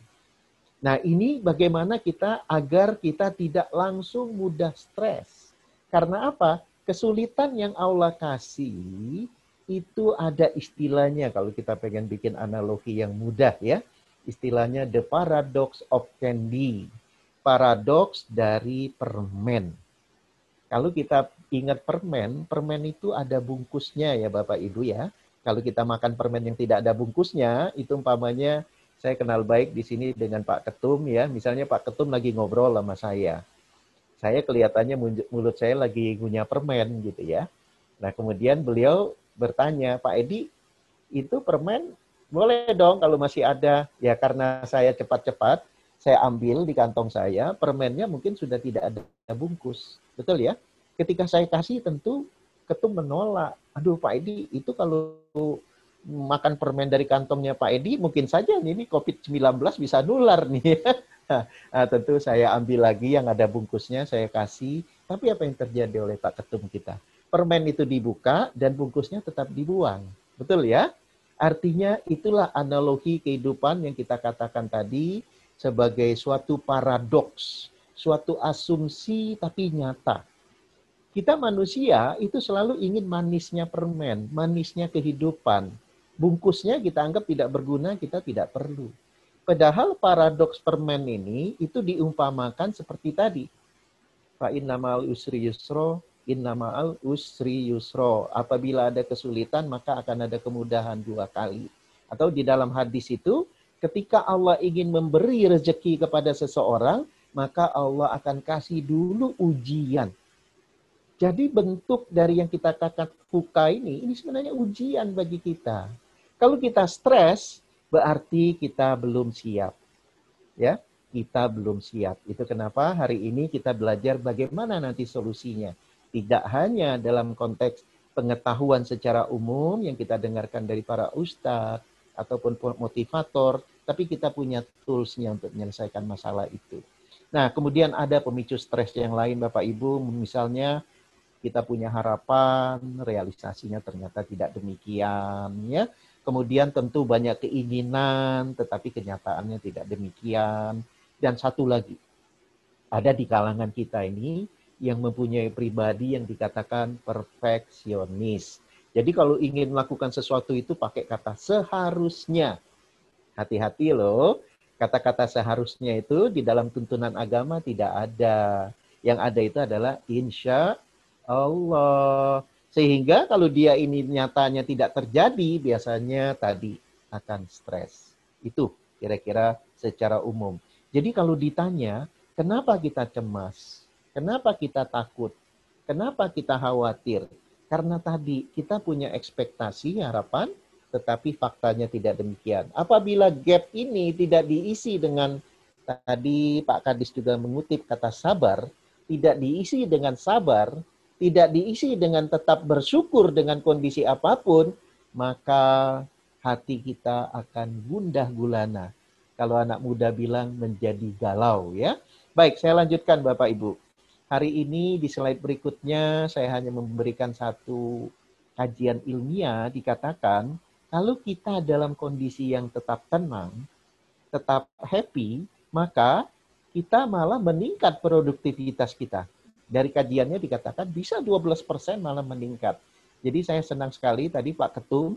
Speaker 4: Nah, ini bagaimana kita agar kita tidak langsung mudah stres. Karena apa? Kesulitan yang Allah kasih itu ada istilahnya kalau kita pengen bikin analogi yang mudah ya. Istilahnya the paradox of candy. Paradoks dari permen. Kalau kita ingat permen, permen itu ada bungkusnya ya Bapak Ibu ya. Kalau kita makan permen yang tidak ada bungkusnya, itu umpamanya saya kenal baik di sini dengan Pak Ketum ya. Misalnya Pak Ketum lagi ngobrol sama saya. Saya kelihatannya mulut saya lagi ngunyah permen gitu ya. Nah kemudian beliau bertanya, Pak Edi, itu permen boleh dong kalau masih ada. Ya karena saya cepat-cepat, saya ambil di kantong saya, permennya mungkin sudah tidak ada bungkus. Betul ya? Ketika saya kasih tentu ketum menolak. Aduh Pak Edi, itu kalau makan permen dari kantongnya Pak Edi, mungkin saja ini COVID-19 bisa nular nih. nah, tentu saya ambil lagi yang ada bungkusnya, saya kasih. Tapi apa yang terjadi oleh Pak Ketum kita? Permen itu dibuka dan bungkusnya tetap dibuang. Betul ya? Artinya itulah analogi kehidupan yang kita katakan tadi sebagai suatu paradoks, suatu asumsi tapi nyata. Kita manusia itu selalu ingin manisnya permen, manisnya kehidupan bungkusnya kita anggap tidak berguna, kita tidak perlu. Padahal paradoks permen ini itu diumpamakan seperti tadi. Fa innamal usri yusro, innamal usri yusro. Apabila ada kesulitan, maka akan ada kemudahan dua kali. Atau di dalam hadis itu, ketika Allah ingin memberi rezeki kepada seseorang, maka Allah akan kasih dulu ujian. Jadi bentuk dari yang kita katakan fuka ini, ini sebenarnya ujian bagi kita. Kalau kita stres, berarti kita belum siap. Ya, kita belum siap. Itu kenapa hari ini kita belajar bagaimana nanti solusinya. Tidak hanya dalam konteks pengetahuan secara umum yang kita dengarkan dari para ustadz ataupun motivator, tapi kita punya toolsnya untuk menyelesaikan masalah itu. Nah, kemudian ada pemicu stres yang lain Bapak Ibu, misalnya kita punya harapan, realisasinya ternyata tidak demikian ya Kemudian tentu banyak keinginan, tetapi kenyataannya tidak demikian. Dan satu lagi, ada di kalangan kita ini yang mempunyai pribadi yang dikatakan perfeksionis. Jadi kalau ingin melakukan sesuatu itu pakai kata seharusnya. Hati-hati loh, kata-kata seharusnya itu di dalam tuntunan agama tidak ada. Yang ada itu adalah insya Allah. Sehingga kalau dia ini nyatanya tidak terjadi, biasanya tadi akan stres. Itu kira-kira secara umum. Jadi kalau ditanya, kenapa kita cemas? Kenapa kita takut? Kenapa kita khawatir? Karena tadi kita punya ekspektasi, harapan, tetapi faktanya tidak demikian. Apabila gap ini tidak diisi dengan tadi Pak Kadis juga mengutip kata sabar, tidak diisi dengan sabar, tidak diisi dengan tetap bersyukur dengan kondisi apa pun, maka hati kita akan gundah gulana. Kalau anak muda bilang menjadi galau ya. Baik, saya lanjutkan Bapak Ibu. Hari ini di slide berikutnya saya hanya memberikan satu kajian ilmiah dikatakan kalau kita dalam kondisi yang tetap tenang, tetap happy, maka kita malah meningkat produktivitas kita dari kajiannya dikatakan bisa 12% malah meningkat. Jadi saya senang sekali tadi Pak Ketum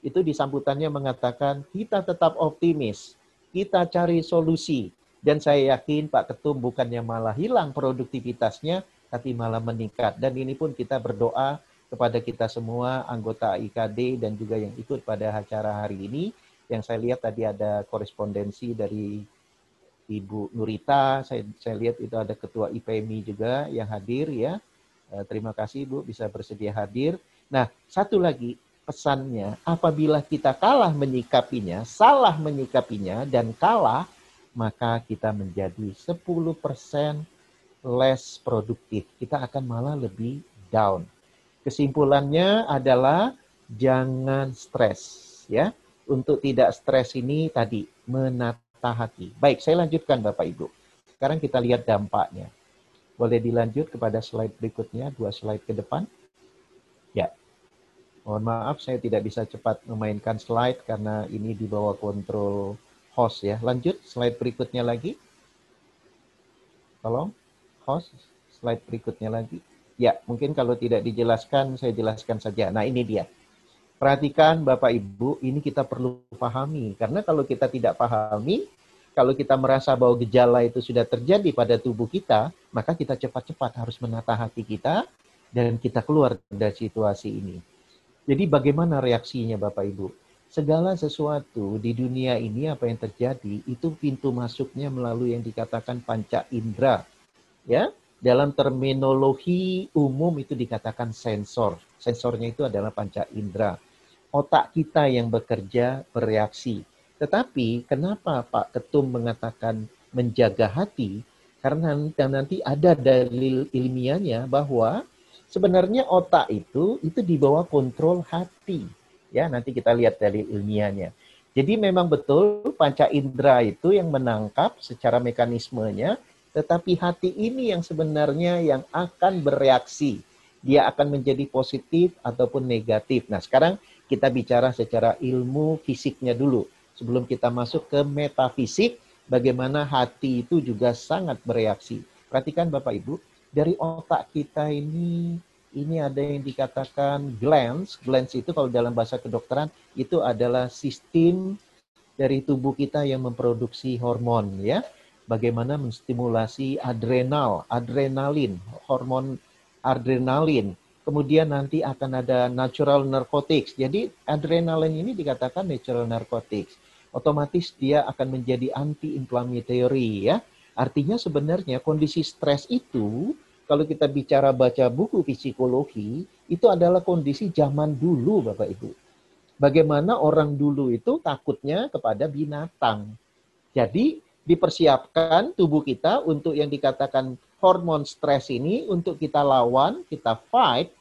Speaker 4: itu di sambutannya mengatakan kita tetap optimis, kita cari solusi. Dan saya yakin Pak Ketum bukannya malah hilang produktivitasnya, tapi malah meningkat. Dan ini pun kita berdoa kepada kita semua anggota IKD dan juga yang ikut pada acara hari ini. Yang saya lihat tadi ada korespondensi dari Ibu Nurita, saya, saya lihat itu ada Ketua IPMI juga yang hadir ya. Eh, terima kasih Bu bisa bersedia hadir. Nah, satu lagi pesannya, apabila kita kalah menyikapinya, salah menyikapinya, dan kalah, maka kita menjadi 10% less produktif. Kita akan malah lebih down. Kesimpulannya adalah jangan stres. ya. Untuk tidak stres ini tadi, menata hati. Baik, saya lanjutkan Bapak Ibu. Sekarang kita lihat dampaknya. Boleh dilanjut kepada slide berikutnya, dua slide ke depan. Ya. Mohon maaf saya tidak bisa cepat memainkan slide karena ini di bawah kontrol host ya. Lanjut slide berikutnya lagi. Tolong host slide berikutnya lagi. Ya, mungkin kalau tidak dijelaskan saya jelaskan saja. Nah, ini dia. Perhatikan Bapak Ibu, ini kita perlu pahami karena kalau kita tidak pahami, kalau kita merasa bahwa gejala itu sudah terjadi pada tubuh kita, maka kita cepat-cepat harus menata hati kita dan kita keluar dari situasi ini. Jadi bagaimana reaksinya Bapak Ibu? Segala sesuatu di dunia ini apa yang terjadi itu pintu masuknya melalui yang dikatakan panca indera. Ya, dalam terminologi umum itu dikatakan sensor. Sensornya itu adalah panca indera. Otak kita yang bekerja bereaksi tetapi kenapa Pak Ketum mengatakan menjaga hati? Karena nanti ada dalil ilmiahnya bahwa sebenarnya otak itu itu di bawah kontrol hati. Ya, nanti kita lihat dalil ilmiahnya. Jadi memang betul panca indera itu yang menangkap secara mekanismenya, tetapi hati ini yang sebenarnya yang akan bereaksi. Dia akan menjadi positif ataupun negatif. Nah, sekarang kita bicara secara ilmu fisiknya dulu sebelum kita masuk ke metafisik, bagaimana hati itu juga sangat bereaksi. Perhatikan Bapak Ibu, dari otak kita ini ini ada yang dikatakan glands. Glands itu kalau dalam bahasa kedokteran itu adalah sistem dari tubuh kita yang memproduksi hormon ya. Bagaimana menstimulasi adrenal, adrenalin, hormon adrenalin. Kemudian nanti akan ada natural narcotics. Jadi adrenalin ini dikatakan natural narcotics otomatis dia akan menjadi anti-inflammatory ya. Artinya sebenarnya kondisi stres itu kalau kita bicara baca buku psikologi itu adalah kondisi zaman dulu Bapak Ibu. Bagaimana orang dulu itu takutnya kepada binatang. Jadi dipersiapkan tubuh kita untuk yang dikatakan hormon stres ini untuk kita lawan, kita fight,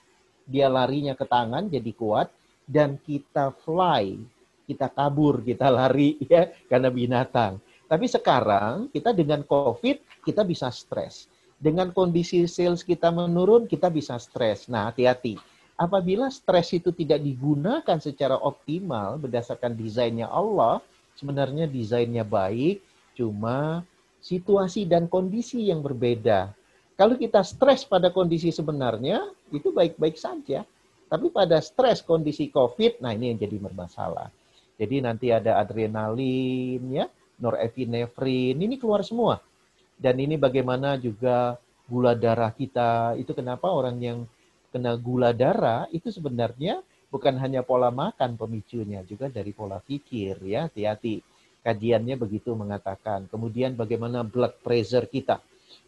Speaker 4: dia larinya ke tangan jadi kuat dan kita fly kita kabur, kita lari ya karena binatang. Tapi sekarang kita dengan COVID kita bisa stres. Dengan kondisi sales kita menurun kita bisa stres. Nah, hati-hati. Apabila stres itu tidak digunakan secara optimal berdasarkan desainnya Allah, sebenarnya desainnya baik, cuma situasi dan kondisi yang berbeda. Kalau kita stres pada kondisi sebenarnya, itu baik-baik saja. Tapi pada stres kondisi COVID, nah ini yang jadi bermasalah. Jadi nanti ada adrenalin, ya, norepinefrin, ini keluar semua. Dan ini bagaimana juga gula darah kita. Itu kenapa orang yang kena gula darah itu sebenarnya bukan hanya pola makan pemicunya, juga dari pola pikir ya, hati-hati. Kajiannya begitu mengatakan. Kemudian bagaimana blood pressure kita.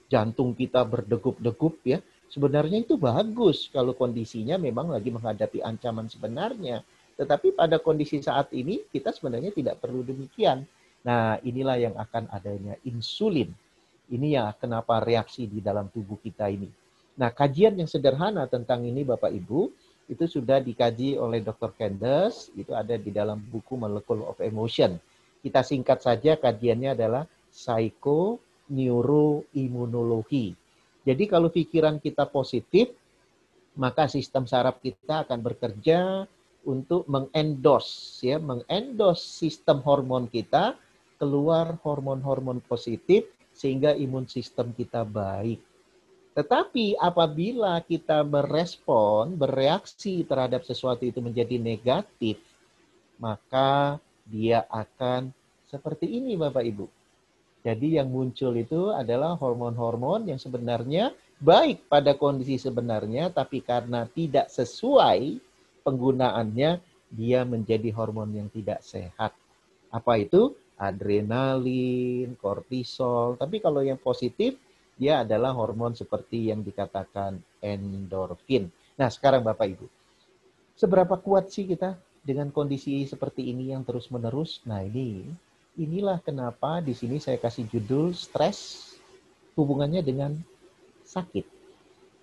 Speaker 4: Jantung kita berdegup-degup ya. Sebenarnya itu bagus kalau kondisinya memang lagi menghadapi ancaman sebenarnya tetapi pada kondisi saat ini kita sebenarnya tidak perlu demikian. Nah, inilah yang akan adanya insulin. Ini ya kenapa reaksi di dalam tubuh kita ini. Nah, kajian yang sederhana tentang ini Bapak Ibu, itu sudah dikaji oleh Dr. Candace, itu ada di dalam buku Molecule of Emotion. Kita singkat saja kajiannya adalah psikoneuroimunologi. Jadi kalau pikiran kita positif, maka sistem saraf kita akan bekerja untuk mengendorse ya, mengendorse sistem hormon kita keluar hormon-hormon positif sehingga imun sistem kita baik. Tetapi apabila kita merespon, bereaksi terhadap sesuatu itu menjadi negatif, maka dia akan seperti ini Bapak Ibu. Jadi yang muncul itu adalah hormon-hormon yang sebenarnya baik pada kondisi sebenarnya, tapi karena tidak sesuai penggunaannya dia menjadi hormon yang tidak sehat. Apa itu? Adrenalin, kortisol. Tapi kalau yang positif, dia adalah hormon seperti yang dikatakan endorfin. Nah, sekarang Bapak Ibu, seberapa kuat sih kita dengan kondisi seperti ini yang terus-menerus? Nah, ini inilah kenapa di sini saya kasih judul stres hubungannya dengan sakit.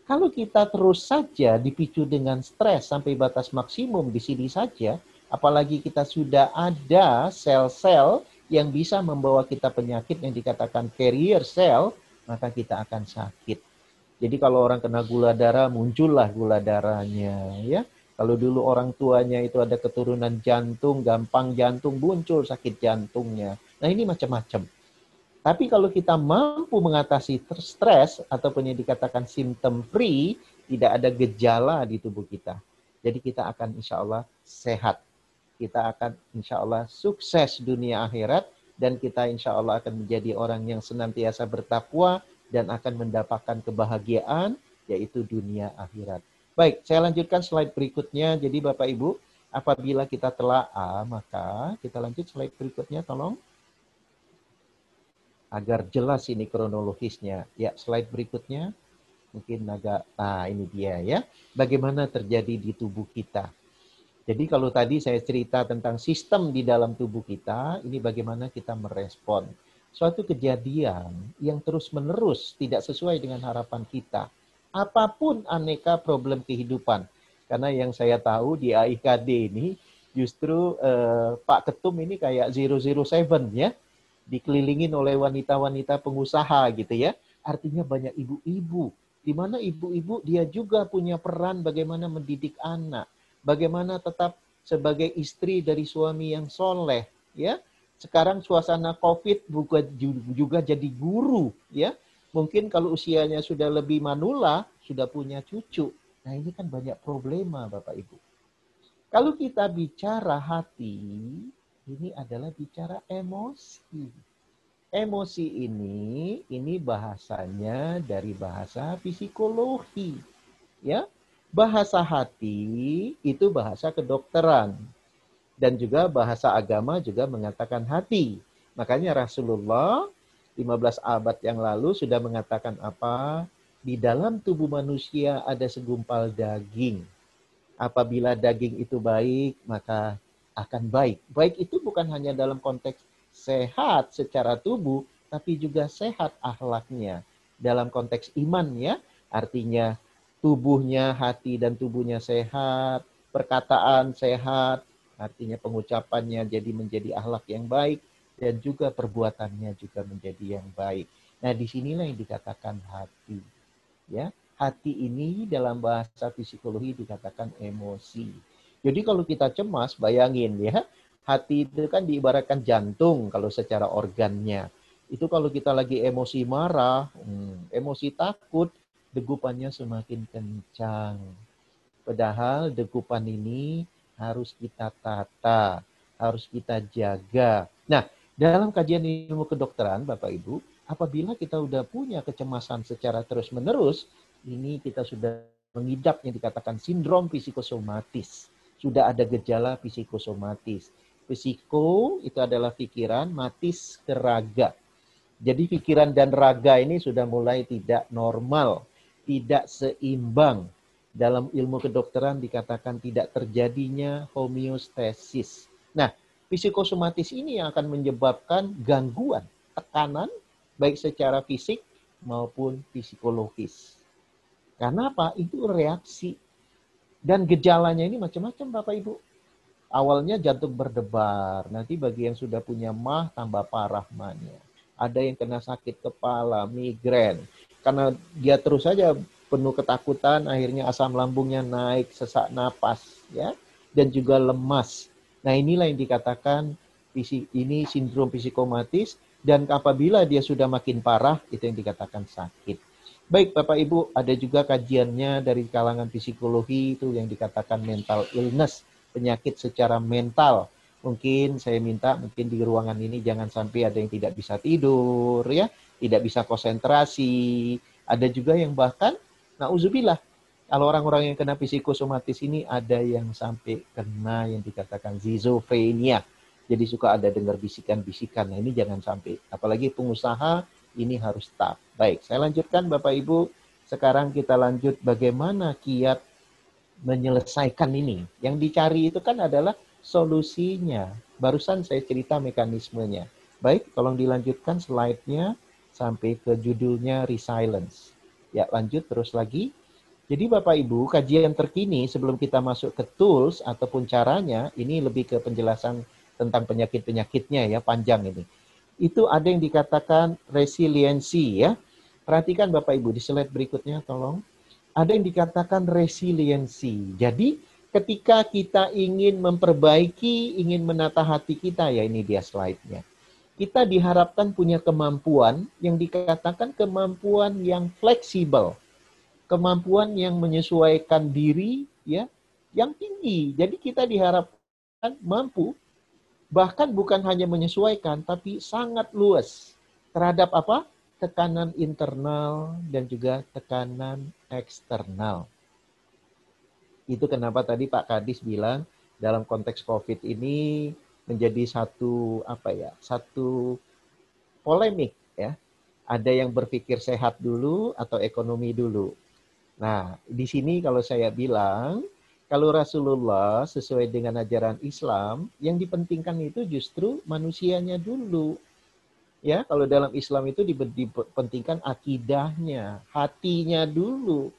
Speaker 4: Kalau kita terus saja dipicu dengan stres sampai batas maksimum di sini saja, apalagi kita sudah ada sel-sel yang bisa membawa kita penyakit yang dikatakan carrier cell, maka kita akan sakit. Jadi kalau orang kena gula darah, muncullah gula darahnya, ya. Kalau dulu orang tuanya itu ada keturunan jantung, gampang jantung muncul sakit jantungnya. Nah ini macam-macam. Tapi kalau kita mampu mengatasi stres ataupun yang dikatakan symptom free, tidak ada gejala di tubuh kita. Jadi kita akan insya Allah sehat. Kita akan insya Allah sukses dunia akhirat dan kita insya Allah akan menjadi orang yang senantiasa bertakwa dan akan mendapatkan kebahagiaan yaitu dunia akhirat. Baik, saya lanjutkan slide berikutnya. Jadi Bapak Ibu, apabila kita telah A, maka kita lanjut slide berikutnya tolong. Agar jelas ini kronologisnya. Ya, slide berikutnya. Mungkin agak, nah ini dia ya. Bagaimana terjadi di tubuh kita. Jadi kalau tadi saya cerita tentang sistem di dalam tubuh kita, ini bagaimana kita merespon. Suatu kejadian yang terus-menerus tidak sesuai dengan harapan kita apa pun aneka problem kehidupan. Karena yang saya tahu di AIKD ini justru eh, Pak Ketum ini kayak 007 ya, dikelilingin oleh wanita-wanita pengusaha gitu ya. Artinya banyak ibu-ibu. Di mana ibu-ibu dia juga punya peran bagaimana mendidik anak. Bagaimana tetap sebagai istri dari suami yang soleh ya. Sekarang suasana COVID juga, juga jadi guru ya Mungkin kalau usianya sudah lebih manula, sudah punya cucu. Nah ini kan banyak problema Bapak Ibu. Kalau kita bicara hati, ini adalah bicara emosi. Emosi ini, ini bahasanya dari bahasa psikologi. Ya, bahasa hati itu bahasa kedokteran dan juga bahasa agama juga mengatakan hati. Makanya Rasulullah 15 abad yang lalu sudah mengatakan apa? Di dalam tubuh manusia ada segumpal daging. Apabila daging itu baik, maka akan baik. Baik itu bukan hanya dalam konteks sehat secara tubuh, tapi juga sehat akhlaknya. Dalam konteks iman ya, artinya tubuhnya, hati dan tubuhnya sehat, perkataan sehat, artinya pengucapannya jadi menjadi akhlak yang baik, dan juga perbuatannya juga menjadi yang baik. Nah, di sinilah yang dikatakan hati. Ya, hati ini dalam bahasa psikologi dikatakan emosi. Jadi kalau kita cemas, bayangin ya, hati itu kan diibaratkan jantung kalau secara organnya. Itu kalau kita lagi emosi marah, hmm, emosi takut, degupannya semakin kencang. Padahal degupan ini harus kita tata, harus kita jaga. Nah, dalam kajian ilmu kedokteran, Bapak Ibu, apabila kita sudah punya kecemasan secara terus-menerus, ini kita sudah mengidap yang dikatakan sindrom psikosomatis. Sudah ada gejala psikosomatis. Psiko itu adalah pikiran, matis ke raga. Jadi pikiran dan raga ini sudah mulai tidak normal, tidak seimbang. Dalam ilmu kedokteran dikatakan tidak terjadinya homeostasis. Nah, psikosomatis ini yang akan menyebabkan gangguan, tekanan, baik secara fisik maupun psikologis. Karena apa? Itu reaksi. Dan gejalanya ini macam-macam Bapak Ibu. Awalnya jantung berdebar, nanti bagi yang sudah punya mah tambah parah mahnya. Ada yang kena sakit kepala, migrain. Karena dia terus saja penuh ketakutan, akhirnya asam lambungnya naik, sesak napas, ya, dan juga lemas Nah inilah yang dikatakan ini sindrom psikomatis dan apabila dia sudah makin parah itu yang dikatakan sakit. Baik Bapak Ibu, ada juga kajiannya dari kalangan psikologi itu yang dikatakan mental illness, penyakit secara mental. Mungkin saya minta mungkin di ruangan ini jangan sampai ada yang tidak bisa tidur ya, tidak bisa konsentrasi. Ada juga yang bahkan nauzubillah kalau orang-orang yang kena psikosomatis ini ada yang sampai kena yang dikatakan zizofrenia. Jadi suka ada dengar bisikan-bisikan. Nah ini jangan sampai. Apalagi pengusaha ini harus tough. Baik, saya lanjutkan Bapak Ibu. Sekarang kita lanjut bagaimana kiat menyelesaikan ini. Yang dicari itu kan adalah solusinya. Barusan saya cerita mekanismenya. Baik, tolong dilanjutkan slide-nya sampai ke judulnya resilience. Ya, lanjut terus lagi. Jadi Bapak Ibu, kajian terkini sebelum kita masuk ke tools ataupun caranya, ini lebih ke penjelasan tentang penyakit-penyakitnya ya, panjang ini. Itu ada yang dikatakan resiliensi ya. Perhatikan Bapak Ibu di slide berikutnya tolong. Ada yang dikatakan resiliensi. Jadi ketika kita ingin memperbaiki, ingin menata hati kita, ya ini dia slide-nya. Kita diharapkan punya kemampuan yang dikatakan kemampuan yang fleksibel kemampuan yang menyesuaikan diri ya yang tinggi. Jadi kita diharapkan mampu bahkan bukan hanya menyesuaikan tapi sangat luas terhadap apa? tekanan internal dan juga tekanan eksternal. Itu kenapa tadi Pak Kadis bilang dalam konteks Covid ini menjadi satu apa ya? satu polemik ya. Ada yang berpikir sehat dulu atau ekonomi dulu Nah, di sini kalau saya bilang, kalau Rasulullah sesuai dengan ajaran Islam, yang dipentingkan itu justru manusianya dulu. Ya, kalau dalam Islam itu dipentingkan akidahnya, hatinya dulu.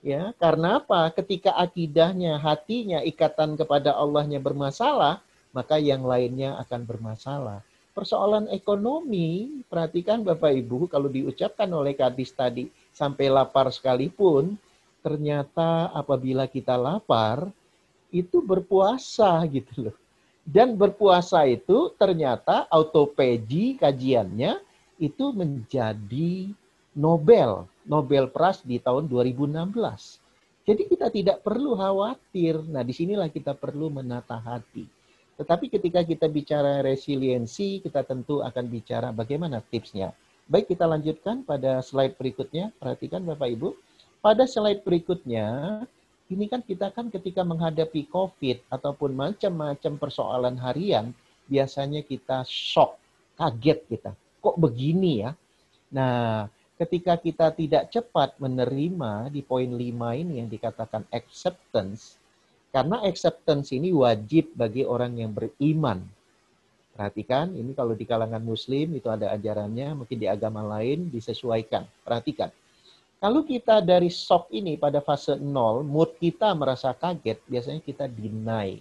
Speaker 4: Ya, karena apa? Ketika akidahnya, hatinya, ikatan kepada Allahnya bermasalah, maka yang lainnya akan bermasalah. Persoalan ekonomi, perhatikan Bapak Ibu, kalau diucapkan oleh Kadis tadi, sampai lapar sekalipun, ternyata apabila kita lapar, itu berpuasa gitu loh. Dan berpuasa itu ternyata autopegi kajiannya itu menjadi Nobel, Nobel Prize di tahun 2016. Jadi kita tidak perlu khawatir. Nah, di sinilah kita perlu menata hati. Tetapi ketika kita bicara resiliensi, kita tentu akan bicara bagaimana tipsnya. Baik, kita lanjutkan pada slide berikutnya. Perhatikan Bapak Ibu. Pada slide berikutnya, ini kan kita kan ketika menghadapi COVID ataupun macam-macam persoalan harian, biasanya kita shock, kaget kita. Kok begini ya? Nah, ketika kita tidak cepat menerima di poin 5 ini yang dikatakan acceptance, karena acceptance ini wajib bagi orang yang beriman. Perhatikan, ini kalau di kalangan muslim itu ada ajarannya, mungkin di agama lain disesuaikan. Perhatikan. Kalau kita dari shock ini pada fase nol, mood kita merasa kaget, biasanya kita deny.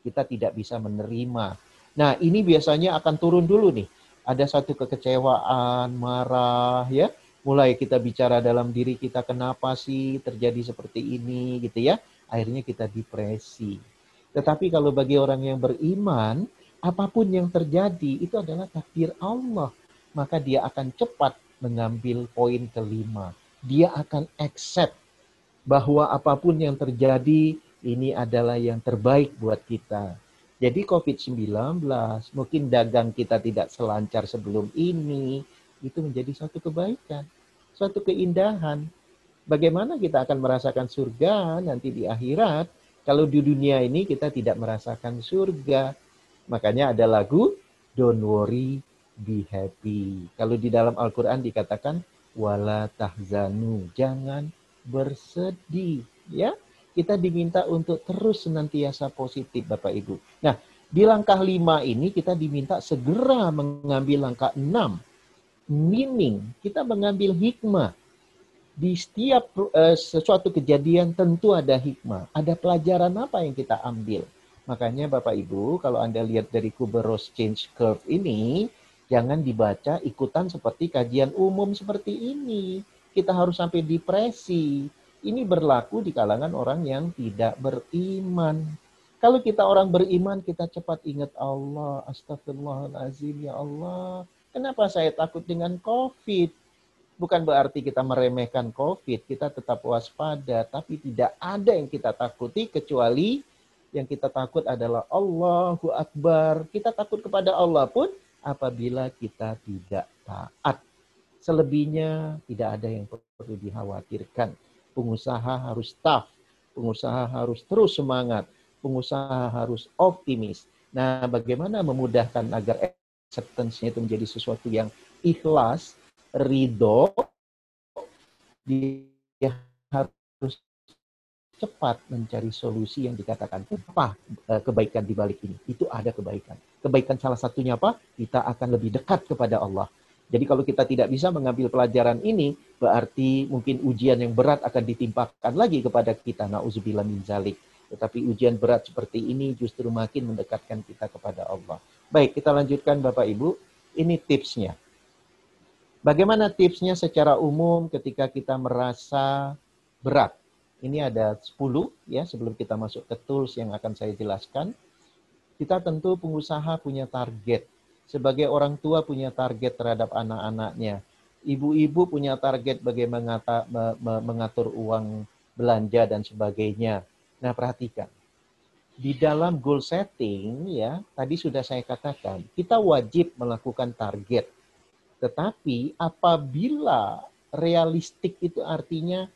Speaker 4: Kita tidak bisa menerima. Nah, ini biasanya akan turun dulu nih. Ada satu kekecewaan, marah, ya. Mulai kita bicara dalam diri kita, kenapa sih terjadi seperti ini, gitu ya. Akhirnya kita depresi. Tetapi kalau bagi orang yang beriman, apa pun yang terjadi itu adalah takdir Allah. Maka dia akan cepat mengambil poin kelima. Dia akan accept bahwa apa pun yang terjadi ini adalah yang terbaik buat kita. Jadi COVID-19 mungkin dagang kita tidak selancar sebelum ini, itu menjadi suatu kebaikan, suatu keindahan. Bagaimana kita akan merasakan surga nanti di akhirat kalau di dunia ini kita tidak merasakan surga? Makanya ada lagu Don't worry, be happy. Kalau di dalam Al-Quran dikatakan wala tahzanu, jangan bersedih. Ya, kita diminta untuk terus senantiasa positif Bapak Ibu. Nah, di langkah lima ini kita diminta segera mengambil langkah enam. Meaning, kita mengambil hikmah. Di setiap uh, sesuatu kejadian tentu ada hikmah. Ada pelajaran apa yang kita ambil. Makanya Bapak Ibu, kalau Anda lihat dari Kuberos Change Curve ini, jangan dibaca ikutan seperti kajian umum seperti ini. Kita harus sampai depresi. Ini berlaku di kalangan orang yang tidak beriman. Kalau kita orang beriman, kita cepat ingat Allah. Astagfirullahaladzim, ya Allah. Kenapa saya takut dengan COVID? Bukan berarti kita meremehkan COVID, kita tetap waspada, tapi tidak ada yang kita takuti kecuali yang kita takut adalah Allahu Akbar. Kita takut kepada Allah pun apabila kita tidak taat. Selebihnya tidak ada yang perlu dikhawatirkan. Pengusaha harus tough, pengusaha harus terus semangat, pengusaha harus optimis. Nah, bagaimana memudahkan agar acceptance-nya itu menjadi sesuatu yang ikhlas? ridho, dia harus cepat mencari solusi yang dikatakan apa eh, kebaikan di balik ini. Itu ada kebaikan. Kebaikan salah satunya apa? Kita akan lebih dekat kepada Allah. Jadi kalau kita tidak bisa mengambil pelajaran ini, berarti mungkin ujian yang berat akan ditimpakan lagi kepada kita. Nauzubillah min zalik. Tetapi ujian berat seperti ini justru makin mendekatkan kita kepada Allah. Baik, kita lanjutkan Bapak Ibu. Ini tipsnya. Bagaimana tipsnya secara umum ketika kita merasa berat? Ini ada 10 ya sebelum kita masuk ke tools yang akan saya jelaskan. Kita tentu pengusaha punya target sebagai orang tua punya target terhadap anak-anaknya. Ibu-ibu punya target bagaimana mengatur uang belanja dan sebagainya. Nah, perhatikan. Di dalam goal setting ya, tadi sudah saya katakan, kita wajib melakukan target. Tetapi apabila realistik itu artinya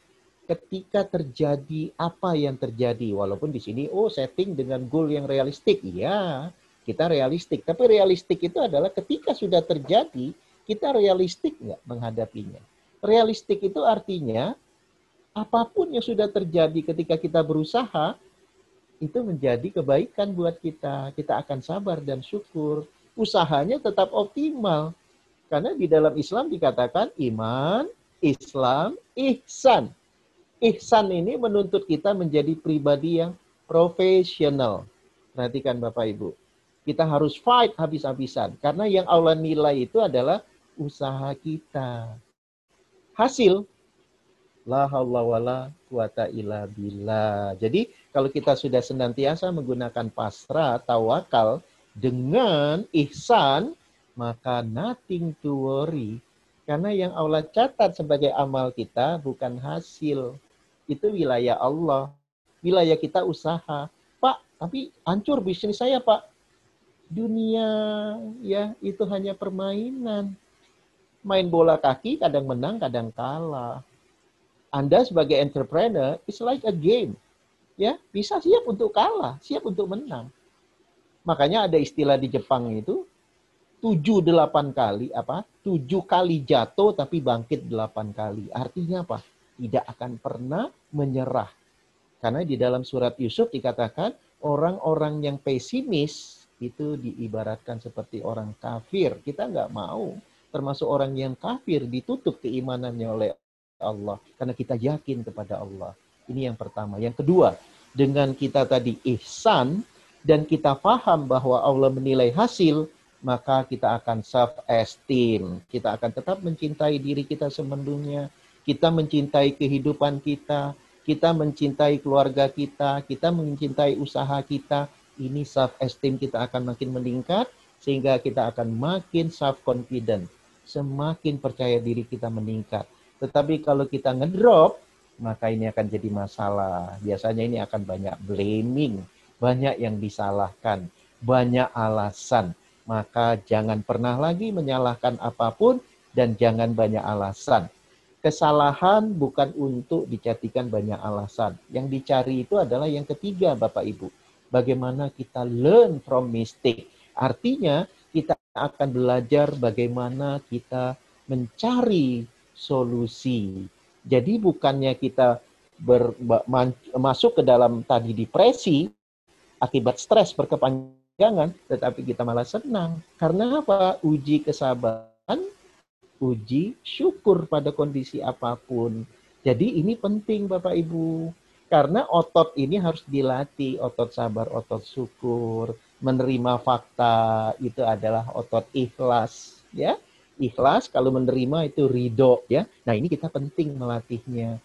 Speaker 4: ketika terjadi apa yang terjadi walaupun di sini oh setting dengan goal yang realistik iya kita realistik. Tapi realistik itu adalah ketika sudah terjadi, kita realistik nggak menghadapinya. Realistik itu artinya apa pun yang sudah terjadi ketika kita berusaha, itu menjadi kebaikan buat kita. Kita akan sabar dan syukur. Usahanya tetap optimal. Karena di dalam Islam dikatakan iman, Islam, ihsan. Ihsan ini menuntut kita menjadi pribadi yang profesional. Perhatikan Bapak Ibu kita harus fight habis-habisan. Karena yang Allah nilai itu adalah usaha kita. Hasil, la haula wala quwata illa billah. Jadi kalau kita sudah senantiasa menggunakan pasrah, tawakal dengan ihsan, maka nothing to worry. Karena yang Allah catat sebagai amal kita bukan hasil. Itu wilayah Allah. Wilayah kita usaha. Pak, tapi hancur bisnis saya, Pak dunia ya itu hanya permainan. Main bola kaki kadang menang, kadang kalah. Anda sebagai entrepreneur it's like a game. Ya, bisa siap untuk kalah, siap untuk menang. Makanya ada istilah di Jepang itu tujuh delapan kali apa? Tujuh kali jatuh tapi bangkit delapan kali. Artinya apa? Tidak akan pernah menyerah. Karena di dalam surat Yusuf dikatakan orang-orang yang pesimis itu diibaratkan seperti orang kafir. Kita nggak mau termasuk orang yang kafir ditutup keimanannya oleh Allah karena kita yakin kepada Allah. Ini yang pertama. Yang kedua, dengan kita tadi ihsan dan kita paham bahwa Allah menilai hasil, maka kita akan self esteem. Kita akan tetap mencintai diri kita sepenuhnya. Kita mencintai kehidupan kita, kita mencintai keluarga kita, kita mencintai usaha kita, ini self esteem kita akan makin meningkat sehingga kita akan makin self confident, semakin percaya diri kita meningkat. Tetapi kalau kita ngedrop, maka ini akan jadi masalah. Biasanya ini akan banyak blaming, banyak yang disalahkan, banyak alasan. Maka jangan pernah lagi menyalahkan apa pun dan jangan banyak alasan. Kesalahan bukan untuk dijadikan banyak alasan. Yang dicari itu adalah yang ketiga, Bapak Ibu bagaimana kita learn from mistake. Artinya kita akan belajar bagaimana kita mencari solusi. Jadi bukannya kita ber, masuk ke dalam tadi depresi akibat stres berkepanjangan, tetapi kita malah senang. Karena apa? Uji kesabaran, uji syukur pada kondisi apa pun. Jadi ini penting Bapak Ibu. Karena otot ini harus dilatih, otot sabar, otot syukur, menerima fakta itu adalah otot ikhlas, ya. Ikhlas kalau menerima itu ridho, ya. Nah, ini kita penting melatihnya.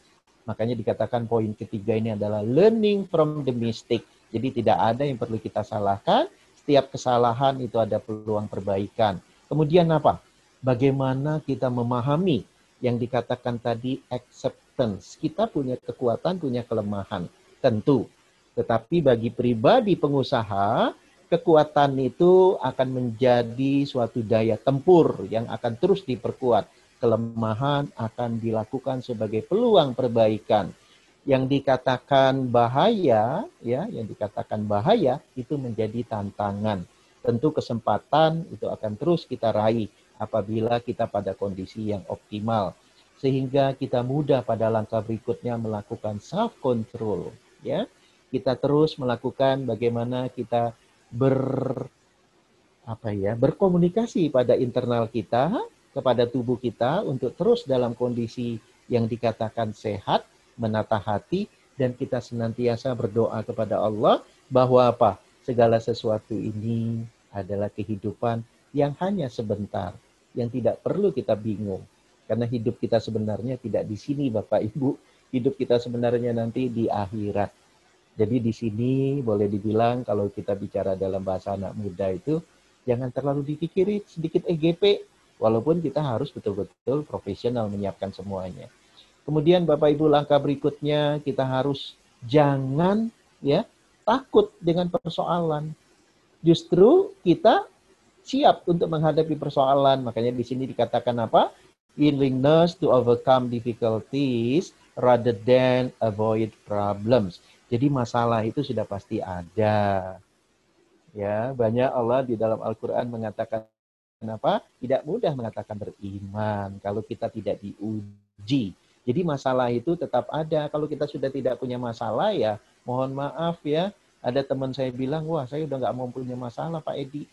Speaker 4: Makanya dikatakan poin ketiga ini adalah learning from the mistake. Jadi tidak ada yang perlu kita salahkan, setiap kesalahan itu ada peluang perbaikan. Kemudian apa? Bagaimana kita memahami yang dikatakan tadi accept acceptance. Kita punya kekuatan, punya kelemahan. Tentu. Tetapi bagi pribadi pengusaha, kekuatan itu akan menjadi suatu daya tempur yang akan terus diperkuat. Kelemahan akan dilakukan sebagai peluang perbaikan. Yang dikatakan bahaya, ya, yang dikatakan bahaya itu menjadi tantangan. Tentu kesempatan itu akan terus kita raih apabila kita pada kondisi yang optimal sehingga kita mudah pada langkah berikutnya melakukan self control ya. Kita terus melakukan bagaimana kita ber apa ya berkomunikasi pada internal kita kepada tubuh kita untuk terus dalam kondisi yang dikatakan sehat menata hati dan kita senantiasa berdoa kepada Allah bahwa apa? Segala sesuatu ini adalah kehidupan yang hanya sebentar yang tidak perlu kita bingung karena hidup kita sebenarnya tidak di sini Bapak Ibu. Hidup kita sebenarnya nanti di akhirat. Jadi di sini boleh dibilang kalau kita bicara dalam bahasa anak muda itu jangan terlalu dipikiri sedikit EGP walaupun kita harus betul-betul profesional menyiapkan semuanya. Kemudian Bapak Ibu langkah berikutnya kita harus jangan ya takut dengan persoalan. Justru kita siap untuk menghadapi persoalan. Makanya di sini dikatakan apa? willingness to overcome difficulties rather than avoid problems. Jadi masalah itu sudah pasti ada. Ya, banyak Allah di dalam Al-Qur'an mengatakan apa? Tidak mudah mengatakan beriman kalau kita tidak diuji. Jadi masalah itu tetap ada. Kalau kita sudah tidak punya masalah ya, mohon maaf ya. Ada teman saya bilang, wah saya udah nggak mau punya masalah Pak Edi.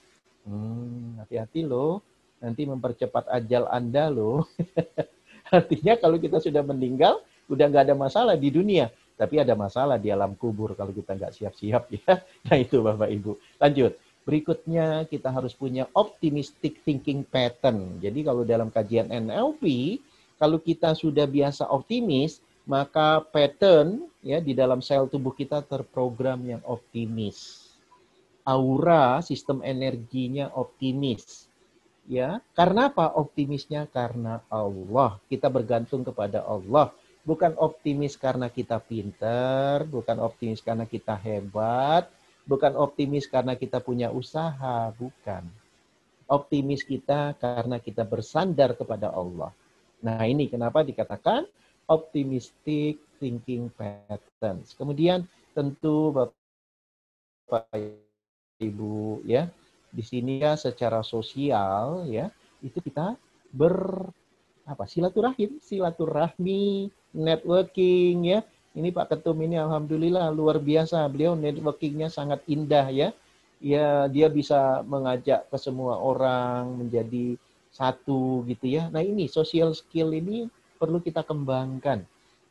Speaker 4: Hmm, hati-hati loh nanti mempercepat ajal Anda loh. Artinya kalau kita sudah meninggal, udah nggak ada masalah di dunia. Tapi ada masalah di alam kubur kalau kita nggak siap-siap ya. Nah itu Bapak Ibu. Lanjut. Berikutnya kita harus punya optimistic thinking pattern. Jadi kalau dalam kajian NLP, kalau kita sudah biasa optimis, maka pattern ya di dalam sel tubuh kita terprogram yang optimis. Aura, sistem energinya optimis Ya, karena apa? Optimisnya karena Allah. Kita bergantung kepada Allah. Bukan optimis karena kita pinter, bukan optimis karena kita hebat, bukan optimis karena kita punya usaha, bukan. Optimis kita karena kita bersandar kepada Allah. Nah, ini kenapa dikatakan optimistic thinking patterns. Kemudian tentu Bapak Ibu ya, di sini ya secara sosial ya itu kita ber apa silaturahim, silaturahmi, networking ya. Ini Pak Ketum ini alhamdulillah luar biasa. Beliau networkingnya sangat indah ya. Ya dia bisa mengajak ke semua orang menjadi satu gitu ya. Nah ini social skill ini perlu kita kembangkan.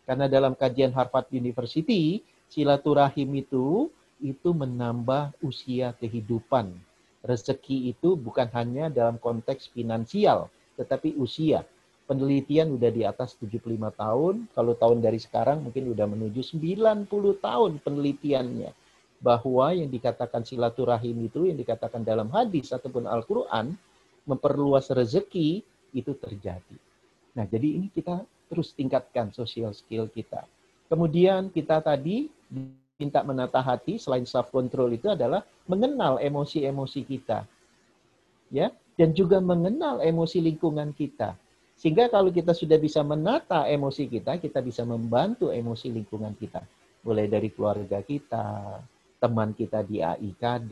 Speaker 4: Karena dalam kajian Harvard University, silaturahim itu itu menambah usia kehidupan rezeki itu bukan hanya dalam konteks finansial, tetapi usia. Penelitian udah di atas 75 tahun, kalau tahun dari sekarang mungkin udah menuju 90 tahun penelitiannya. Bahwa yang dikatakan silaturahim itu, yang dikatakan dalam hadis ataupun Al-Quran, memperluas rezeki, itu terjadi. Nah, jadi ini kita terus tingkatkan social skill kita. Kemudian kita tadi minta menata hati selain self control itu adalah mengenal emosi-emosi kita. Ya, dan juga mengenal emosi lingkungan kita. Sehingga kalau kita sudah bisa menata emosi kita, kita bisa membantu emosi lingkungan kita. Mulai dari keluarga kita, teman kita di AIKD,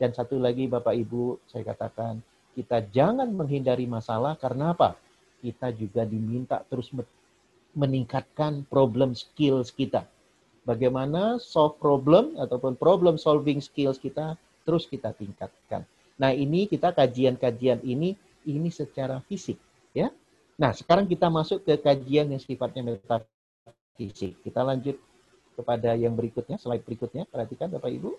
Speaker 4: dan satu lagi Bapak Ibu, saya katakan, kita jangan menghindari masalah karena apa? Kita juga diminta terus meningkatkan problem skills kita bagaimana solve problem ataupun problem solving skills kita terus kita tingkatkan. Nah, ini kita kajian-kajian ini ini secara fisik, ya. Nah, sekarang kita masuk ke kajian yang sifatnya metafisik. Kita lanjut kepada yang berikutnya, slide berikutnya. Perhatikan Bapak Ibu.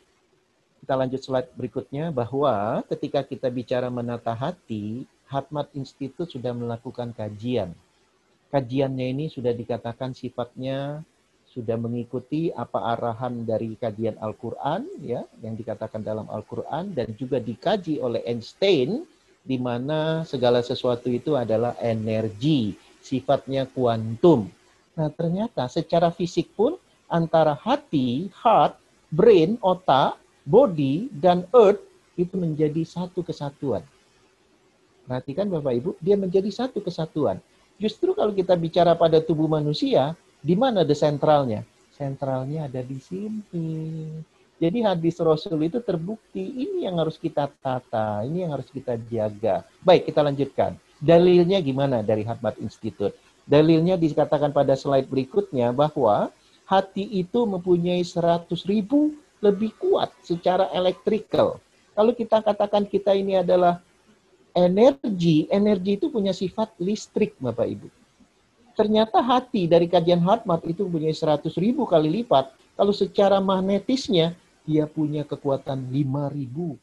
Speaker 4: Kita lanjut slide berikutnya bahwa ketika kita bicara menata hati, Hatmat Institute sudah melakukan kajian. Kajiannya ini sudah dikatakan sifatnya sudah mengikuti apa arahan dari kajian Al-Quran ya yang dikatakan dalam Al-Quran dan juga dikaji oleh Einstein di mana segala sesuatu itu adalah energi sifatnya kuantum. Nah ternyata secara fisik pun antara hati, heart, brain, otak, body, dan earth itu menjadi satu kesatuan. Perhatikan Bapak Ibu, dia menjadi satu kesatuan. Justru kalau kita bicara pada tubuh manusia, di mana the sentralnya? Sentralnya ada di sini. Jadi hadis Rasul itu terbukti ini yang harus kita tata, ini yang harus kita jaga. Baik, kita lanjutkan. Dalilnya gimana dari Harvard Institute? Dalilnya dikatakan pada slide berikutnya bahwa hati itu mempunyai 100 ribu lebih kuat secara elektrikal. Kalau kita katakan kita ini adalah energi, energi itu punya sifat listrik Bapak Ibu. Ternyata hati dari kajian Hartmut itu punya 100 ribu kali lipat. Kalau secara magnetisnya dia punya kekuatan 5000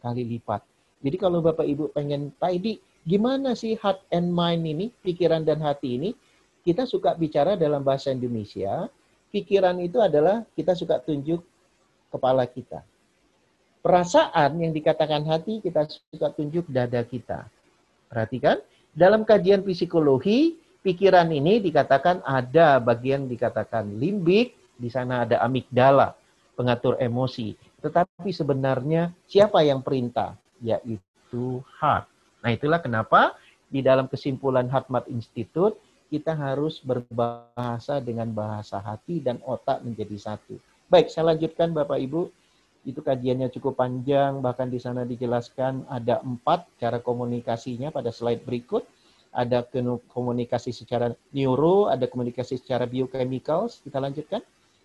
Speaker 4: kali lipat. Jadi kalau Bapak Ibu pengen tidy, gimana sih heart and mind ini, pikiran dan hati ini? Kita suka bicara dalam bahasa Indonesia, pikiran itu adalah kita suka tunjuk kepala kita. Perasaan yang dikatakan hati, kita suka tunjuk dada kita. Perhatikan, dalam kajian psikologi, pikiran ini dikatakan ada bagian dikatakan limbik, di sana ada amigdala pengatur emosi. Tetapi sebenarnya siapa yang perintah? Yaitu heart. Nah itulah kenapa di dalam kesimpulan Hartmut Institute kita harus berbahasa dengan bahasa hati dan otak menjadi satu. Baik, saya lanjutkan Bapak Ibu. Itu kajiannya cukup panjang, bahkan di sana dijelaskan ada empat cara komunikasinya pada slide berikut. Ada komunikasi secara neuro, ada komunikasi secara biochemicals. Kita lanjutkan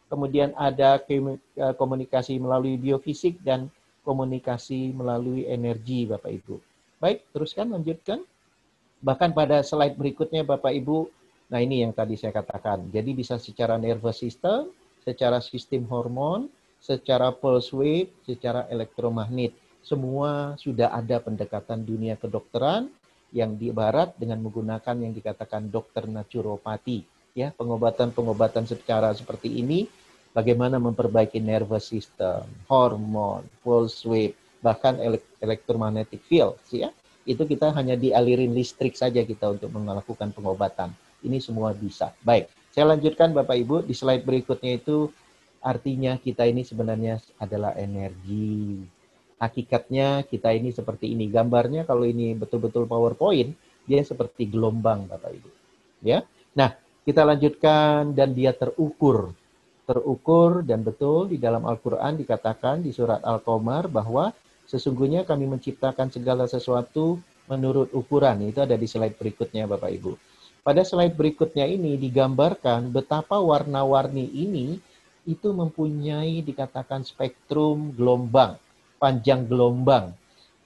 Speaker 4: kemudian ada eh, komunikasi melalui biofisik dan komunikasi melalui energi Bapak Ibu. Baik, teruskan lanjutkan. Bahkan pada slide berikutnya Bapak Ibu, nah ini yang tadi saya katakan. Jadi bisa secara nervous system, secara sistem hormon, secara pulse wave, secara elektromagnet. Semua sudah ada pendekatan dunia kedokteran yang di barat dengan menggunakan yang dikatakan dokter naturopati ya pengobatan-pengobatan secara seperti ini bagaimana memperbaiki nervous system, hormon, pulse wave, bahkan electromagnetic field, ya. Itu kita hanya dialirin listrik saja kita untuk melakukan pengobatan. Ini semua bisa. Baik, saya lanjutkan Bapak Ibu di slide berikutnya itu artinya kita ini sebenarnya adalah energi. Hakikatnya kita ini seperti ini. Gambarnya kalau ini betul-betul PowerPoint, dia seperti gelombang Bapak Ibu. Ya. Nah, kita lanjutkan dan dia terukur terukur dan betul di dalam Al-Quran dikatakan di surat Al-Qamar bahwa sesungguhnya kami menciptakan segala sesuatu menurut ukuran. Itu ada di slide berikutnya Bapak Ibu. Pada slide berikutnya ini digambarkan betapa warna-warni ini itu mempunyai dikatakan spektrum gelombang, panjang gelombang.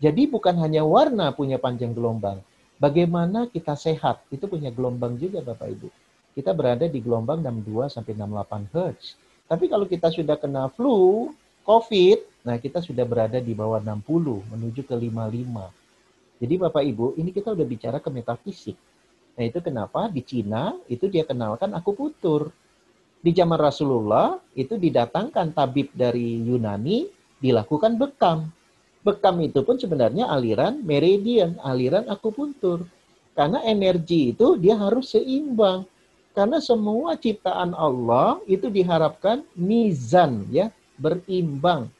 Speaker 4: Jadi bukan hanya warna punya panjang gelombang. Bagaimana kita sehat, itu punya gelombang juga Bapak Ibu kita berada di gelombang 62 sampai 68 Hz. Tapi kalau kita sudah kena flu, COVID, nah kita sudah berada di bawah 60 menuju ke 55. Jadi Bapak Ibu, ini kita udah bicara ke metafisik. Nah itu kenapa di Cina itu dia kenalkan akupunktur. Di zaman Rasulullah itu didatangkan tabib dari Yunani dilakukan bekam. Bekam itu pun sebenarnya aliran meridian, aliran akupunktur. Karena energi itu dia harus seimbang. Karena semua ciptaan Allah itu diharapkan mizan ya, berimbang.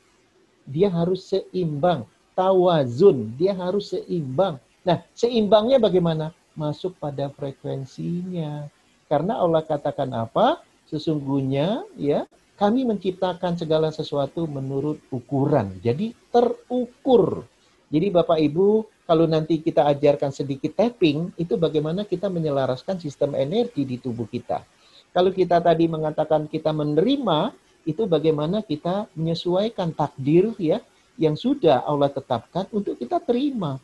Speaker 4: Dia harus seimbang, tawazun, dia harus seimbang. Nah, seimbangnya bagaimana? Masuk pada frekuensinya. Karena Allah katakan apa? Sesungguhnya ya, kami menciptakan segala sesuatu menurut ukuran. Jadi terukur. Jadi Bapak Ibu kalau nanti kita ajarkan sedikit tapping, itu bagaimana kita menyelaraskan sistem energi di tubuh kita. Kalau kita tadi mengatakan kita menerima, itu bagaimana kita menyesuaikan takdir ya yang sudah Allah tetapkan untuk kita terima.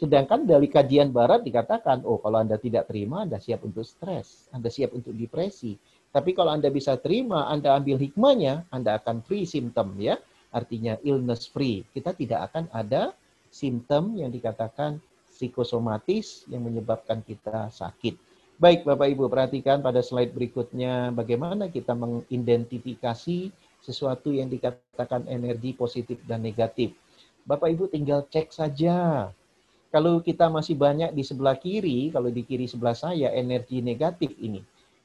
Speaker 4: Sedangkan dari kajian barat dikatakan, oh kalau Anda tidak terima, Anda siap untuk stres, Anda siap untuk depresi. Tapi kalau Anda bisa terima, Anda ambil hikmahnya, Anda akan free symptom ya. Artinya illness free. Kita tidak akan ada simptom yang dikatakan psikosomatis yang menyebabkan kita sakit. Baik Bapak Ibu perhatikan pada slide berikutnya bagaimana kita mengidentifikasi sesuatu yang dikatakan energi positif dan negatif. Bapak Ibu tinggal cek saja. Kalau kita masih banyak di sebelah kiri, kalau di kiri sebelah saya energi negatif ini.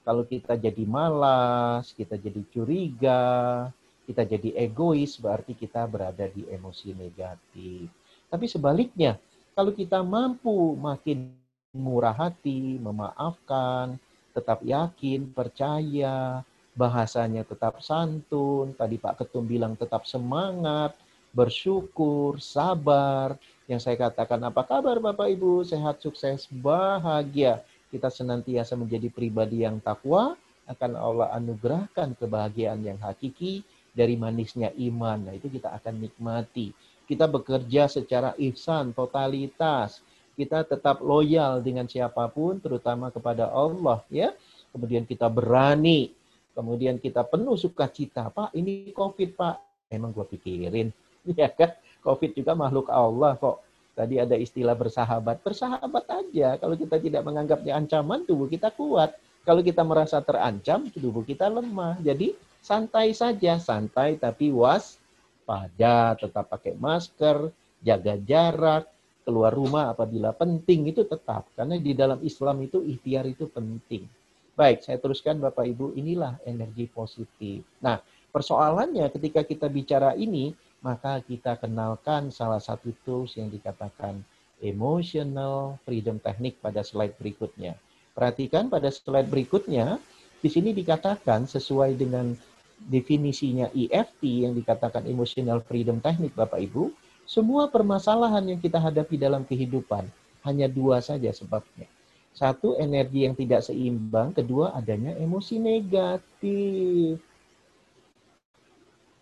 Speaker 4: Kalau kita jadi malas, kita jadi curiga, kita jadi egois, berarti kita berada di emosi negatif. Tapi sebaliknya, kalau kita mampu makin murah hati, memaafkan, tetap yakin, percaya, bahasanya tetap santun, tadi Pak Ketum bilang tetap semangat, bersyukur, sabar. Yang saya katakan, apa kabar Bapak Ibu? Sehat, sukses, bahagia. Kita senantiasa menjadi pribadi yang takwa, akan Allah anugerahkan kebahagiaan yang hakiki dari manisnya iman. Nah, itu kita akan nikmati. Kita bekerja secara ihsan, totalitas. Kita tetap loyal dengan siapa pun, terutama kepada Allah, ya. Kemudian kita berani Kemudian kita penuh sukacita. Pak, ini COVID, Pak. Emang gue pikirin. Ya kan? COVID juga makhluk Allah kok. Tadi ada istilah bersahabat. Bersahabat aja. Kalau kita tidak menganggapnya ancaman, tubuh kita kuat. Kalau kita merasa terancam, tubuh kita lemah. Jadi santai saja. Santai tapi was pada. Tetap pakai masker, jaga jarak, keluar rumah apabila penting itu tetap. Karena di dalam Islam itu ikhtiar itu penting. Baik, saya teruskan Bapak Ibu, inilah energi positif. Nah, persoalannya ketika kita bicara ini, maka kita kenalkan salah satu tools yang dikatakan emotional freedom technique pada slide berikutnya. Perhatikan pada slide berikutnya, di sini dikatakan sesuai dengan definisinya EFT yang dikatakan emotional freedom technique Bapak Ibu, semua permasalahan yang kita hadapi dalam kehidupan hanya dua saja sebabnya satu, energi yang tidak seimbang. Kedua, adanya emosi negatif.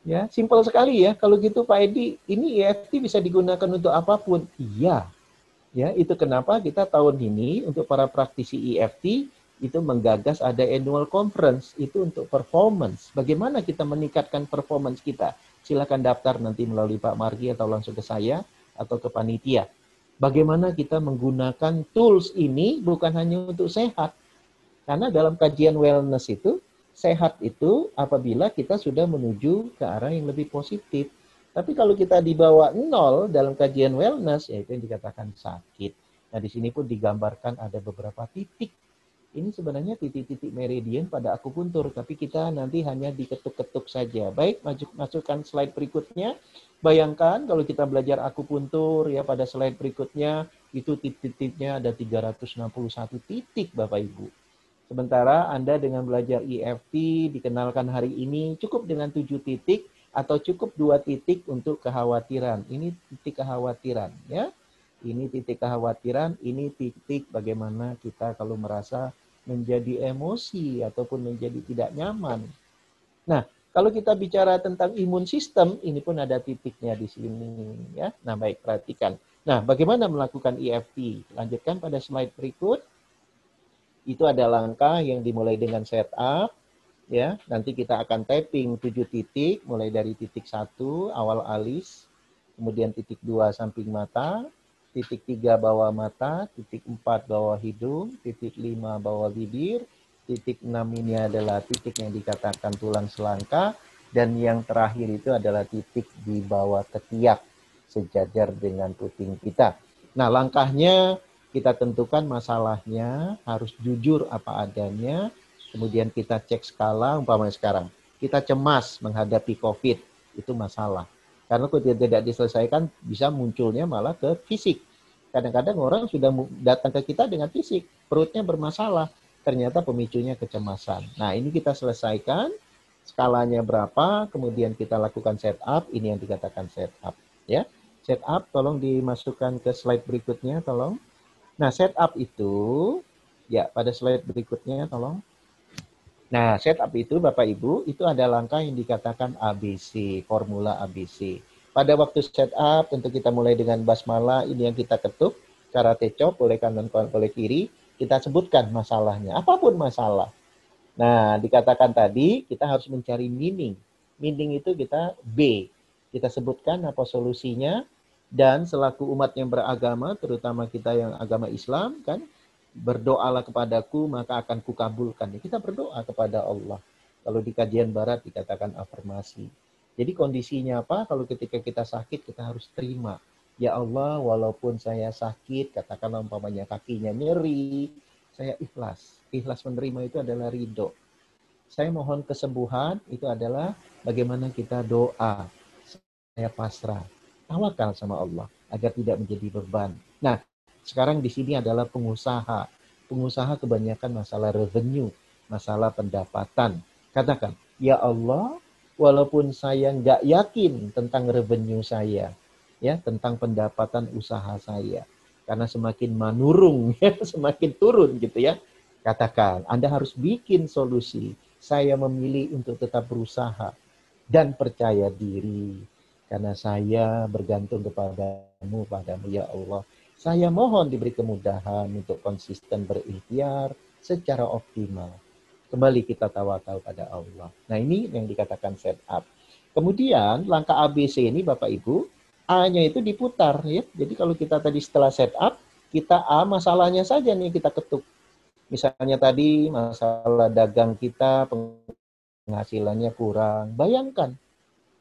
Speaker 4: Ya, simpel sekali ya. Kalau gitu Pak Edi, ini EFT bisa digunakan untuk apa pun. Iya. Ya, itu kenapa kita tahun ini untuk para praktisi EFT itu menggagas ada annual conference itu untuk performance. Bagaimana kita meningkatkan performance kita? Silakan daftar nanti melalui Pak Margi atau langsung ke saya atau ke panitia bagaimana kita menggunakan tools ini bukan hanya untuk sehat. Karena dalam kajian wellness itu, sehat itu apabila kita sudah menuju ke arah yang lebih positif. Tapi kalau kita dibawa nol dalam kajian wellness, yaitu yang dikatakan sakit. Nah, di sini pun digambarkan ada beberapa titik ini sebenarnya titik-titik meridian pada akupuntur, tapi kita nanti hanya diketuk-ketuk saja. Baik, maju, masukkan slide berikutnya. Bayangkan kalau kita belajar akupuntur ya pada slide berikutnya, itu titik-titiknya ada 361 titik Bapak Ibu. Sementara Anda dengan belajar EFT dikenalkan hari ini cukup dengan 7 titik atau cukup dua titik untuk kekhawatiran. Ini titik kekhawatiran ya. Ini titik kekhawatiran, ini titik bagaimana kita kalau merasa menjadi emosi ataupun menjadi tidak nyaman. Nah, kalau kita bicara tentang imun sistem, ini pun ada titiknya di sini ya. Nah, baik perhatikan. Nah, bagaimana melakukan EFT? Lanjutkan pada slide berikut. Itu ada langkah yang dimulai dengan setup ya. Nanti kita akan tapping 7 titik mulai dari titik 1 awal alis, kemudian titik 2 samping mata, titik tiga bawah mata, titik empat bawah hidung, titik lima bawah bibir, titik enam ini adalah titik yang dikatakan tulang selangka, dan yang terakhir itu adalah titik di bawah ketiak sejajar dengan puting kita. Nah, langkahnya kita tentukan masalahnya, harus jujur apa adanya, kemudian kita cek skala umpamanya sekarang. Kita cemas menghadapi COVID, itu masalah. Karena kalau tidak diselesaikan bisa munculnya malah ke fisik. Kadang-kadang orang sudah datang ke kita dengan fisik, perutnya bermasalah. Ternyata pemicunya kecemasan. Nah, ini kita selesaikan. Skalanya berapa, kemudian kita lakukan setup. Ini yang dikatakan setup. Ya, setup tolong dimasukkan ke slide berikutnya, tolong. Nah, setup itu, ya pada slide berikutnya, tolong. Nah, setup itu Bapak Ibu, itu ada langkah yang dikatakan ABC, formula ABC. Pada waktu setup, tentu kita mulai dengan basmalah, ini yang kita ketuk, karate chop, boleh kanan, boleh kiri, kita sebutkan masalahnya, apa pun masalah. Nah, dikatakan tadi, kita harus mencari meaning. Meaning itu kita B, kita sebutkan apa solusinya, dan selaku umat yang beragama, terutama kita yang agama Islam, kan, berdoalah kepadaku maka akan kukabulkan. Kita berdoa kepada Allah. Kalau di kajian barat dikatakan afirmasi. Jadi kondisinya apa? Kalau ketika kita sakit kita harus terima. Ya Allah, walaupun saya sakit, katakanlah umpamanya kakinya nyeri, saya ikhlas. Ikhlas menerima itu adalah ridho. Saya mohon kesembuhan, itu adalah bagaimana kita doa. Saya pasrah. Tawakal sama Allah agar tidak menjadi beban. Nah, sekarang di sini adalah pengusaha. Pengusaha kebanyakan masalah revenue, masalah pendapatan. Katakan, ya Allah, walaupun saya nggak yakin tentang revenue saya, ya tentang pendapatan usaha saya, karena semakin menurung, ya, semakin turun gitu ya. Katakan, Anda harus bikin solusi. Saya memilih untuk tetap berusaha dan percaya diri karena saya bergantung kepadamu, padamu ya Allah. Saya mohon diberi kemudahan untuk konsisten berikhtiar secara optimal Kembali kita tawakal pada Allah. Nah ini yang dikatakan setup. Kemudian langkah ABC ini Bapak Ibu, A-nya itu diputar ya. Jadi kalau kita tadi setelah setup, kita A masalahnya saja nih kita ketuk. Misalnya tadi masalah dagang kita penghasilannya kurang. Bayangkan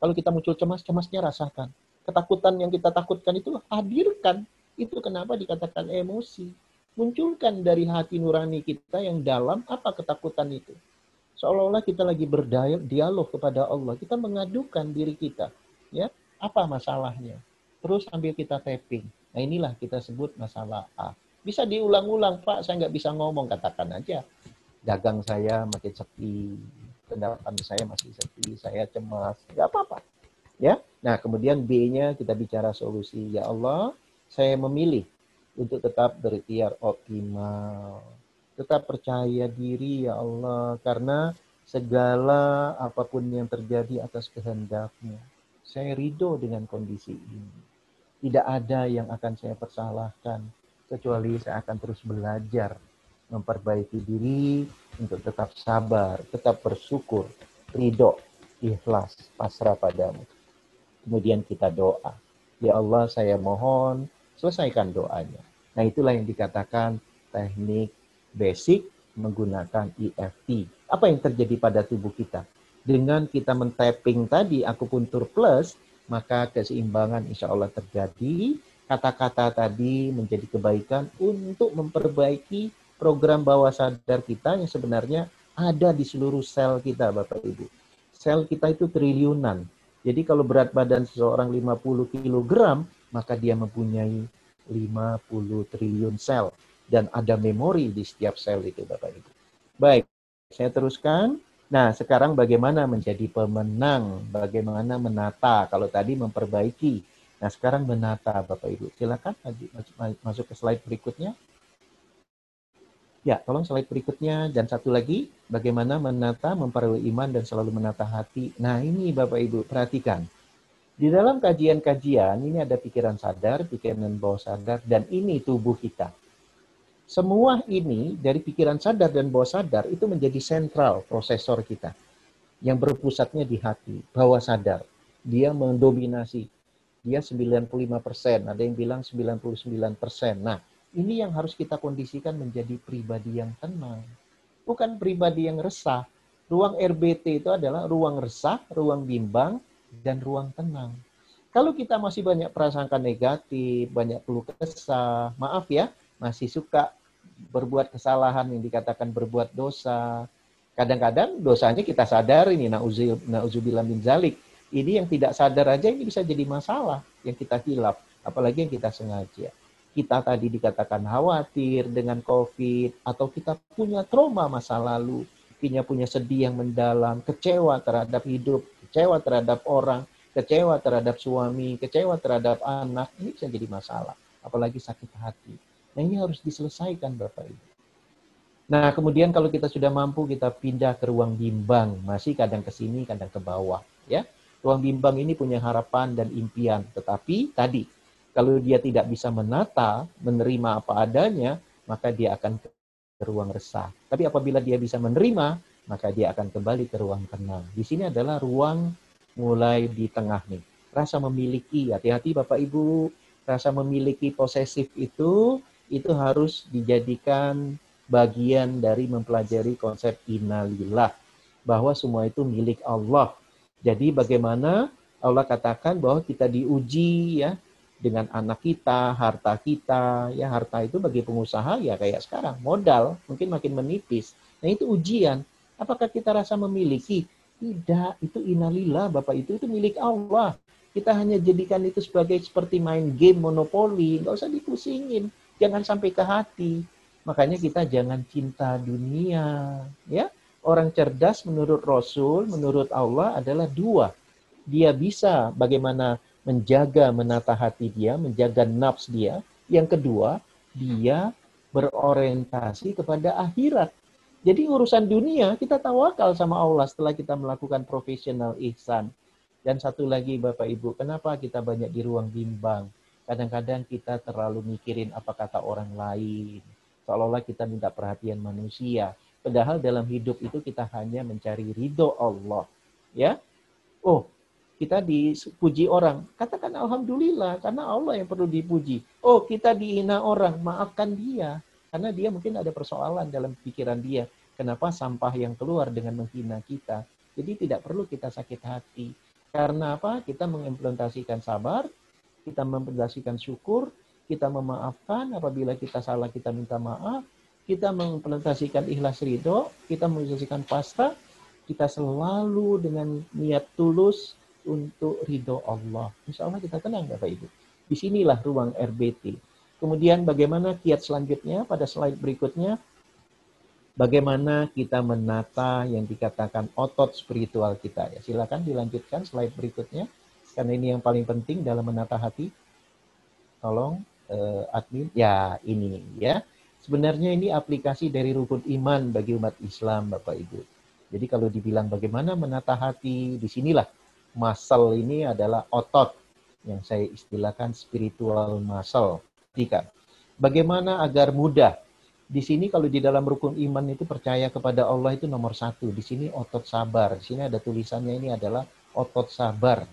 Speaker 4: kalau kita muncul cemas, cemasnya rasakan. Ketakutan yang kita takutkan itu hadirkan. Itu kenapa dikatakan emosi munculkan dari hati nurani kita yang dalam apa ketakutan itu. Seolah-olah kita lagi berdialog kepada Allah, kita mengadukan diri kita, ya apa masalahnya. Terus sambil kita tapping. Nah inilah kita sebut masalah A. Bisa diulang-ulang, Pak, saya nggak bisa ngomong, katakan aja. Dagang saya makin sepi, pendapatan saya masih sepi, saya cemas, nggak apa-apa. Ya, nah kemudian B-nya kita bicara solusi. Ya Allah, saya memilih untuk tetap berikhtiar optimal. Tetap percaya diri ya Allah karena segala apa pun yang terjadi atas kehendakmu. Saya ridho dengan kondisi ini. Tidak ada yang akan saya persalahkan kecuali saya akan terus belajar memperbaiki diri untuk tetap sabar, tetap bersyukur, ridho, ikhlas, pasrah padamu. Kemudian kita doa. Ya Allah, saya mohon selesaikan doanya. Nah, itulah yang dikatakan teknik basic menggunakan EFT. Apa yang terjadi pada tubuh kita? Dengan kita mentapping tadi akupuntur plus, maka keseimbangan insya Allah terjadi. Kata-kata tadi menjadi kebaikan untuk memperbaiki program bawah sadar kita yang sebenarnya ada di seluruh sel kita, Bapak Ibu. Sel kita itu triliunan. Jadi kalau berat badan seseorang 50 kg, maka dia mempunyai 50 triliun sel dan ada memori di setiap sel itu Bapak Ibu. Baik, saya teruskan. Nah, sekarang bagaimana menjadi pemenang? Bagaimana menata? Kalau tadi memperbaiki. Nah, sekarang menata Bapak Ibu. Silakan masuk ke slide berikutnya. Ya, tolong slide berikutnya. Dan satu lagi, bagaimana menata, memperoleh iman, dan selalu menata hati. Nah, ini Bapak Ibu, perhatikan. Di dalam kajian-kajian ini ada pikiran sadar, pikiran bawah sadar, dan ini tubuh kita. Semua ini dari pikiran sadar dan bawah sadar itu menjadi sentral prosesor kita. Yang berpusatnya di hati, bawah sadar. Dia mendominasi. Dia 95%, ada yang bilang 99%. Nah, ini yang harus kita kondisikan menjadi pribadi yang tenang. Bukan pribadi yang resah. Ruang RBT itu adalah ruang resah, ruang bimbang, dan ruang tenang. Kalau kita masih banyak prasangka negatif, banyak keluh kesah, maaf ya, masih suka berbuat kesalahan yang dikatakan berbuat dosa. Kadang-kadang dosanya kita sadar ini nauzubillah min zalik. Ini yang tidak sadar aja ini bisa jadi masalah yang kita hilap, apalagi yang kita sengaja. Kita tadi dikatakan khawatir dengan COVID atau kita punya trauma masa lalu, punya punya sedih yang mendalam, kecewa terhadap hidup, kecewa terhadap orang, kecewa terhadap suami, kecewa terhadap anak, ini bisa jadi masalah. Apalagi sakit hati. Nah ini harus diselesaikan Bapak Ibu. Nah kemudian kalau kita sudah mampu kita pindah ke ruang bimbang, masih kadang ke sini, kadang ke bawah. ya. Ruang bimbang ini punya harapan dan impian, tetapi tadi kalau dia tidak bisa menata, menerima apa adanya, maka dia akan ke ruang resah. Tapi apabila dia bisa menerima, maka dia akan kembali ke ruang tenang. Di sini adalah ruang mulai di tengah nih. Rasa memiliki, hati-hati Bapak Ibu, rasa memiliki posesif itu, itu harus dijadikan bagian dari mempelajari konsep inalillah. Bahwa semua itu milik Allah. Jadi bagaimana Allah katakan bahwa kita diuji ya dengan anak kita, harta kita, ya harta itu bagi pengusaha ya kayak sekarang modal mungkin makin menipis. Nah itu ujian. Apakah kita rasa memiliki? Tidak, itu inalillah Bapak itu itu milik Allah. Kita hanya jadikan itu sebagai seperti main game monopoli, nggak usah dipusingin, jangan sampai ke hati. Makanya kita jangan cinta dunia, ya. Orang cerdas menurut Rasul, menurut Allah adalah dua. Dia bisa bagaimana menjaga menata hati dia, menjaga nafs dia. Yang kedua, dia berorientasi kepada akhirat. Jadi urusan dunia kita tawakal sama Allah setelah kita melakukan profesional ihsan. Dan satu lagi Bapak Ibu, kenapa kita banyak di ruang bimbang? Kadang-kadang kita terlalu mikirin apa kata orang lain. Seolah-olah kita minta perhatian manusia. Padahal dalam hidup itu kita hanya mencari ridho Allah. Ya, oh kita dipuji orang, katakan alhamdulillah karena Allah yang perlu dipuji. Oh kita dihina orang, maafkan dia karena dia mungkin ada persoalan dalam pikiran dia. Kenapa sampah yang keluar dengan menghina kita? Jadi tidak perlu kita sakit hati. Karena apa? Kita mengimplementasikan sabar, kita mengimplementasikan syukur, kita memaafkan apabila kita salah kita minta maaf, kita mengimplementasikan ikhlas ridho, kita mengimplementasikan pasta, kita selalu dengan niat tulus untuk ridho Allah. Insya Allah kita tenang Bapak Ibu. Di sinilah ruang RBT. Kemudian bagaimana kiat selanjutnya pada slide berikutnya. Bagaimana kita menata yang dikatakan otot spiritual kita. Ya, silakan dilanjutkan slide berikutnya. Karena ini yang paling penting dalam menata hati. Tolong uh, admin. Ya, ini ya. Sebenarnya ini aplikasi dari rukun iman bagi umat Islam, Bapak Ibu. Jadi kalau dibilang bagaimana menata hati, di sinilah masal ini adalah otot yang saya istilahkan spiritual muscle. Jika bagaimana agar mudah di sini kalau di dalam rukun iman itu percaya kepada Allah itu nomor satu. Di sini otot sabar. Di sini ada tulisannya ini adalah otot sabar.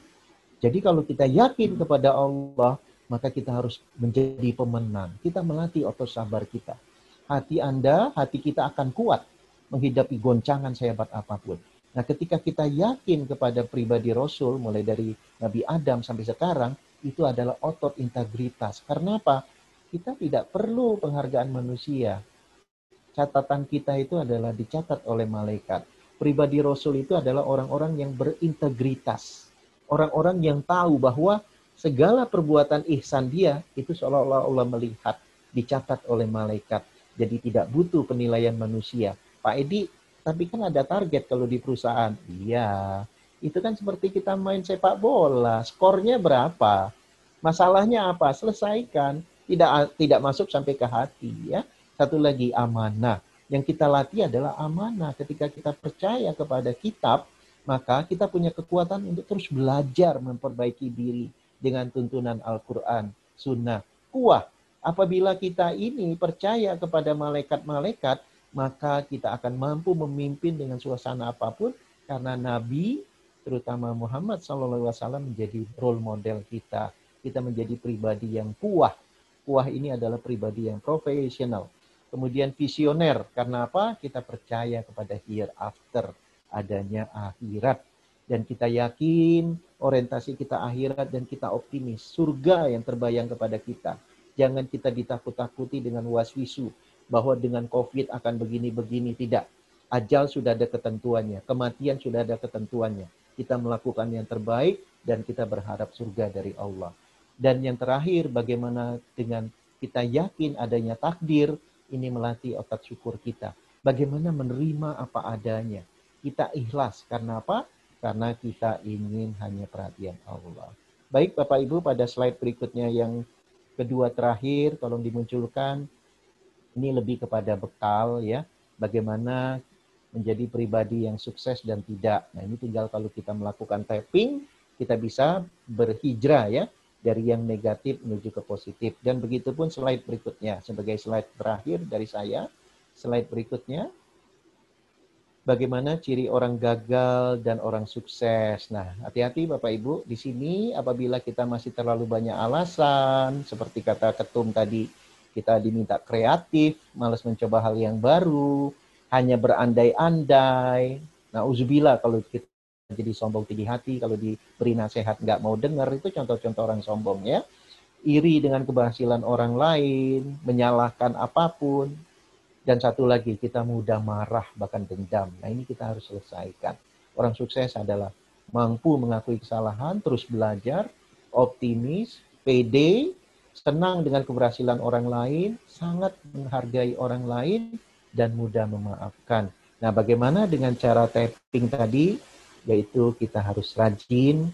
Speaker 4: Jadi kalau kita yakin kepada Allah, maka kita harus menjadi pemenang. Kita melatih otot sabar kita. Hati Anda, hati kita akan kuat menghadapi goncangan sehebat apa pun. Nah, ketika kita yakin kepada pribadi Rasul, mulai dari Nabi Adam sampai sekarang, itu adalah otot integritas. Karena apa? Kita tidak perlu penghargaan manusia. Catatan kita itu adalah dicatat oleh malaikat. Pribadi Rasul itu adalah orang-orang yang berintegritas. Orang-orang yang tahu bahwa segala perbuatan ihsan dia itu seolah-olah Allah melihat, dicatat oleh malaikat. Jadi tidak butuh penilaian manusia. Pak Edi, tapi kan ada target kalau di perusahaan. Iya, itu kan seperti kita main sepak bola. Skornya berapa? Masalahnya apa? Selesaikan. Tidak tidak masuk sampai ke hati ya. Satu lagi amanah. Yang kita latih adalah amanah. Ketika kita percaya kepada kitab, maka kita punya kekuatan untuk terus belajar memperbaiki diri dengan tuntunan Al-Quran, Sunnah. Kuah, apabila kita ini percaya kepada malaikat-malaikat, maka kita akan mampu memimpin dengan suasana apa pun, karena Nabi, terutama Muhammad SAW menjadi role model kita. Kita menjadi pribadi yang kuah. Kuah ini adalah pribadi yang profesional. Kemudian visioner, karena apa? Kita percaya kepada hereafter, adanya akhirat dan kita yakin orientasi kita akhirat dan kita optimis surga yang terbayang kepada kita jangan kita ditakut-takuti dengan waswisu bahwa dengan covid akan begini-begini. Tidak. Ajal sudah ada ketentuannya. Kematian sudah ada ketentuannya. Kita melakukan yang terbaik dan kita berharap surga dari Allah. Dan yang terakhir bagaimana dengan kita yakin adanya takdir ini melatih otak syukur kita. Bagaimana menerima apa adanya. Kita ikhlas. Karena apa? Karena kita ingin hanya perhatian Allah. Baik Bapak Ibu pada slide berikutnya yang kedua terakhir tolong dimunculkan ini lebih kepada bekal ya bagaimana menjadi pribadi yang sukses dan tidak. Nah, ini tinggal kalau kita melakukan tapping kita bisa berhijrah ya dari yang negatif menuju ke positif dan begitu pun slide berikutnya sebagai slide terakhir dari saya. Slide berikutnya bagaimana ciri orang gagal dan orang sukses. Nah, hati-hati Bapak Ibu, di sini apabila kita masih terlalu banyak alasan, seperti kata ketum tadi, kita diminta kreatif, malas mencoba hal yang baru, hanya berandai-andai. Nah, uzubillah kalau kita jadi sombong tinggi hati, kalau diberi nasihat nggak mau dengar, itu contoh-contoh orang sombong ya. Iri dengan keberhasilan orang lain, menyalahkan apa pun, dan satu lagi, kita mudah marah, bahkan dendam. Nah ini kita harus selesaikan. Orang sukses adalah mampu mengakui kesalahan, terus belajar, optimis, pede, senang dengan keberhasilan orang lain, sangat menghargai orang lain, dan mudah memaafkan. Nah, bagaimana dengan cara tapping tadi? Yaitu kita harus rajin.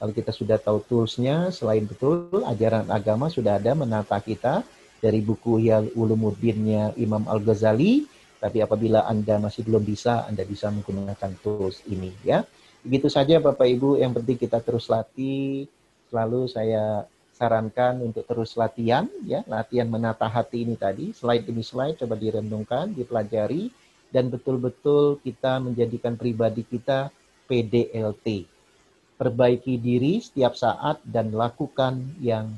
Speaker 4: Kalau kita sudah tahu toolsnya, selain betul ajaran agama sudah ada menata kita dari buku yang Ulumuddinnya Imam Al-Ghazali, tapi apabila Anda masih belum bisa, Anda bisa menggunakan tools ini ya. Begitu saja Bapak Ibu, yang penting kita terus latih. Selalu saya sarankan untuk terus latihan ya, latihan menata hati ini tadi. Slide demi slide coba direnungkan, dipelajari dan betul-betul kita menjadikan pribadi kita PDLT. Perbaiki diri setiap saat dan lakukan yang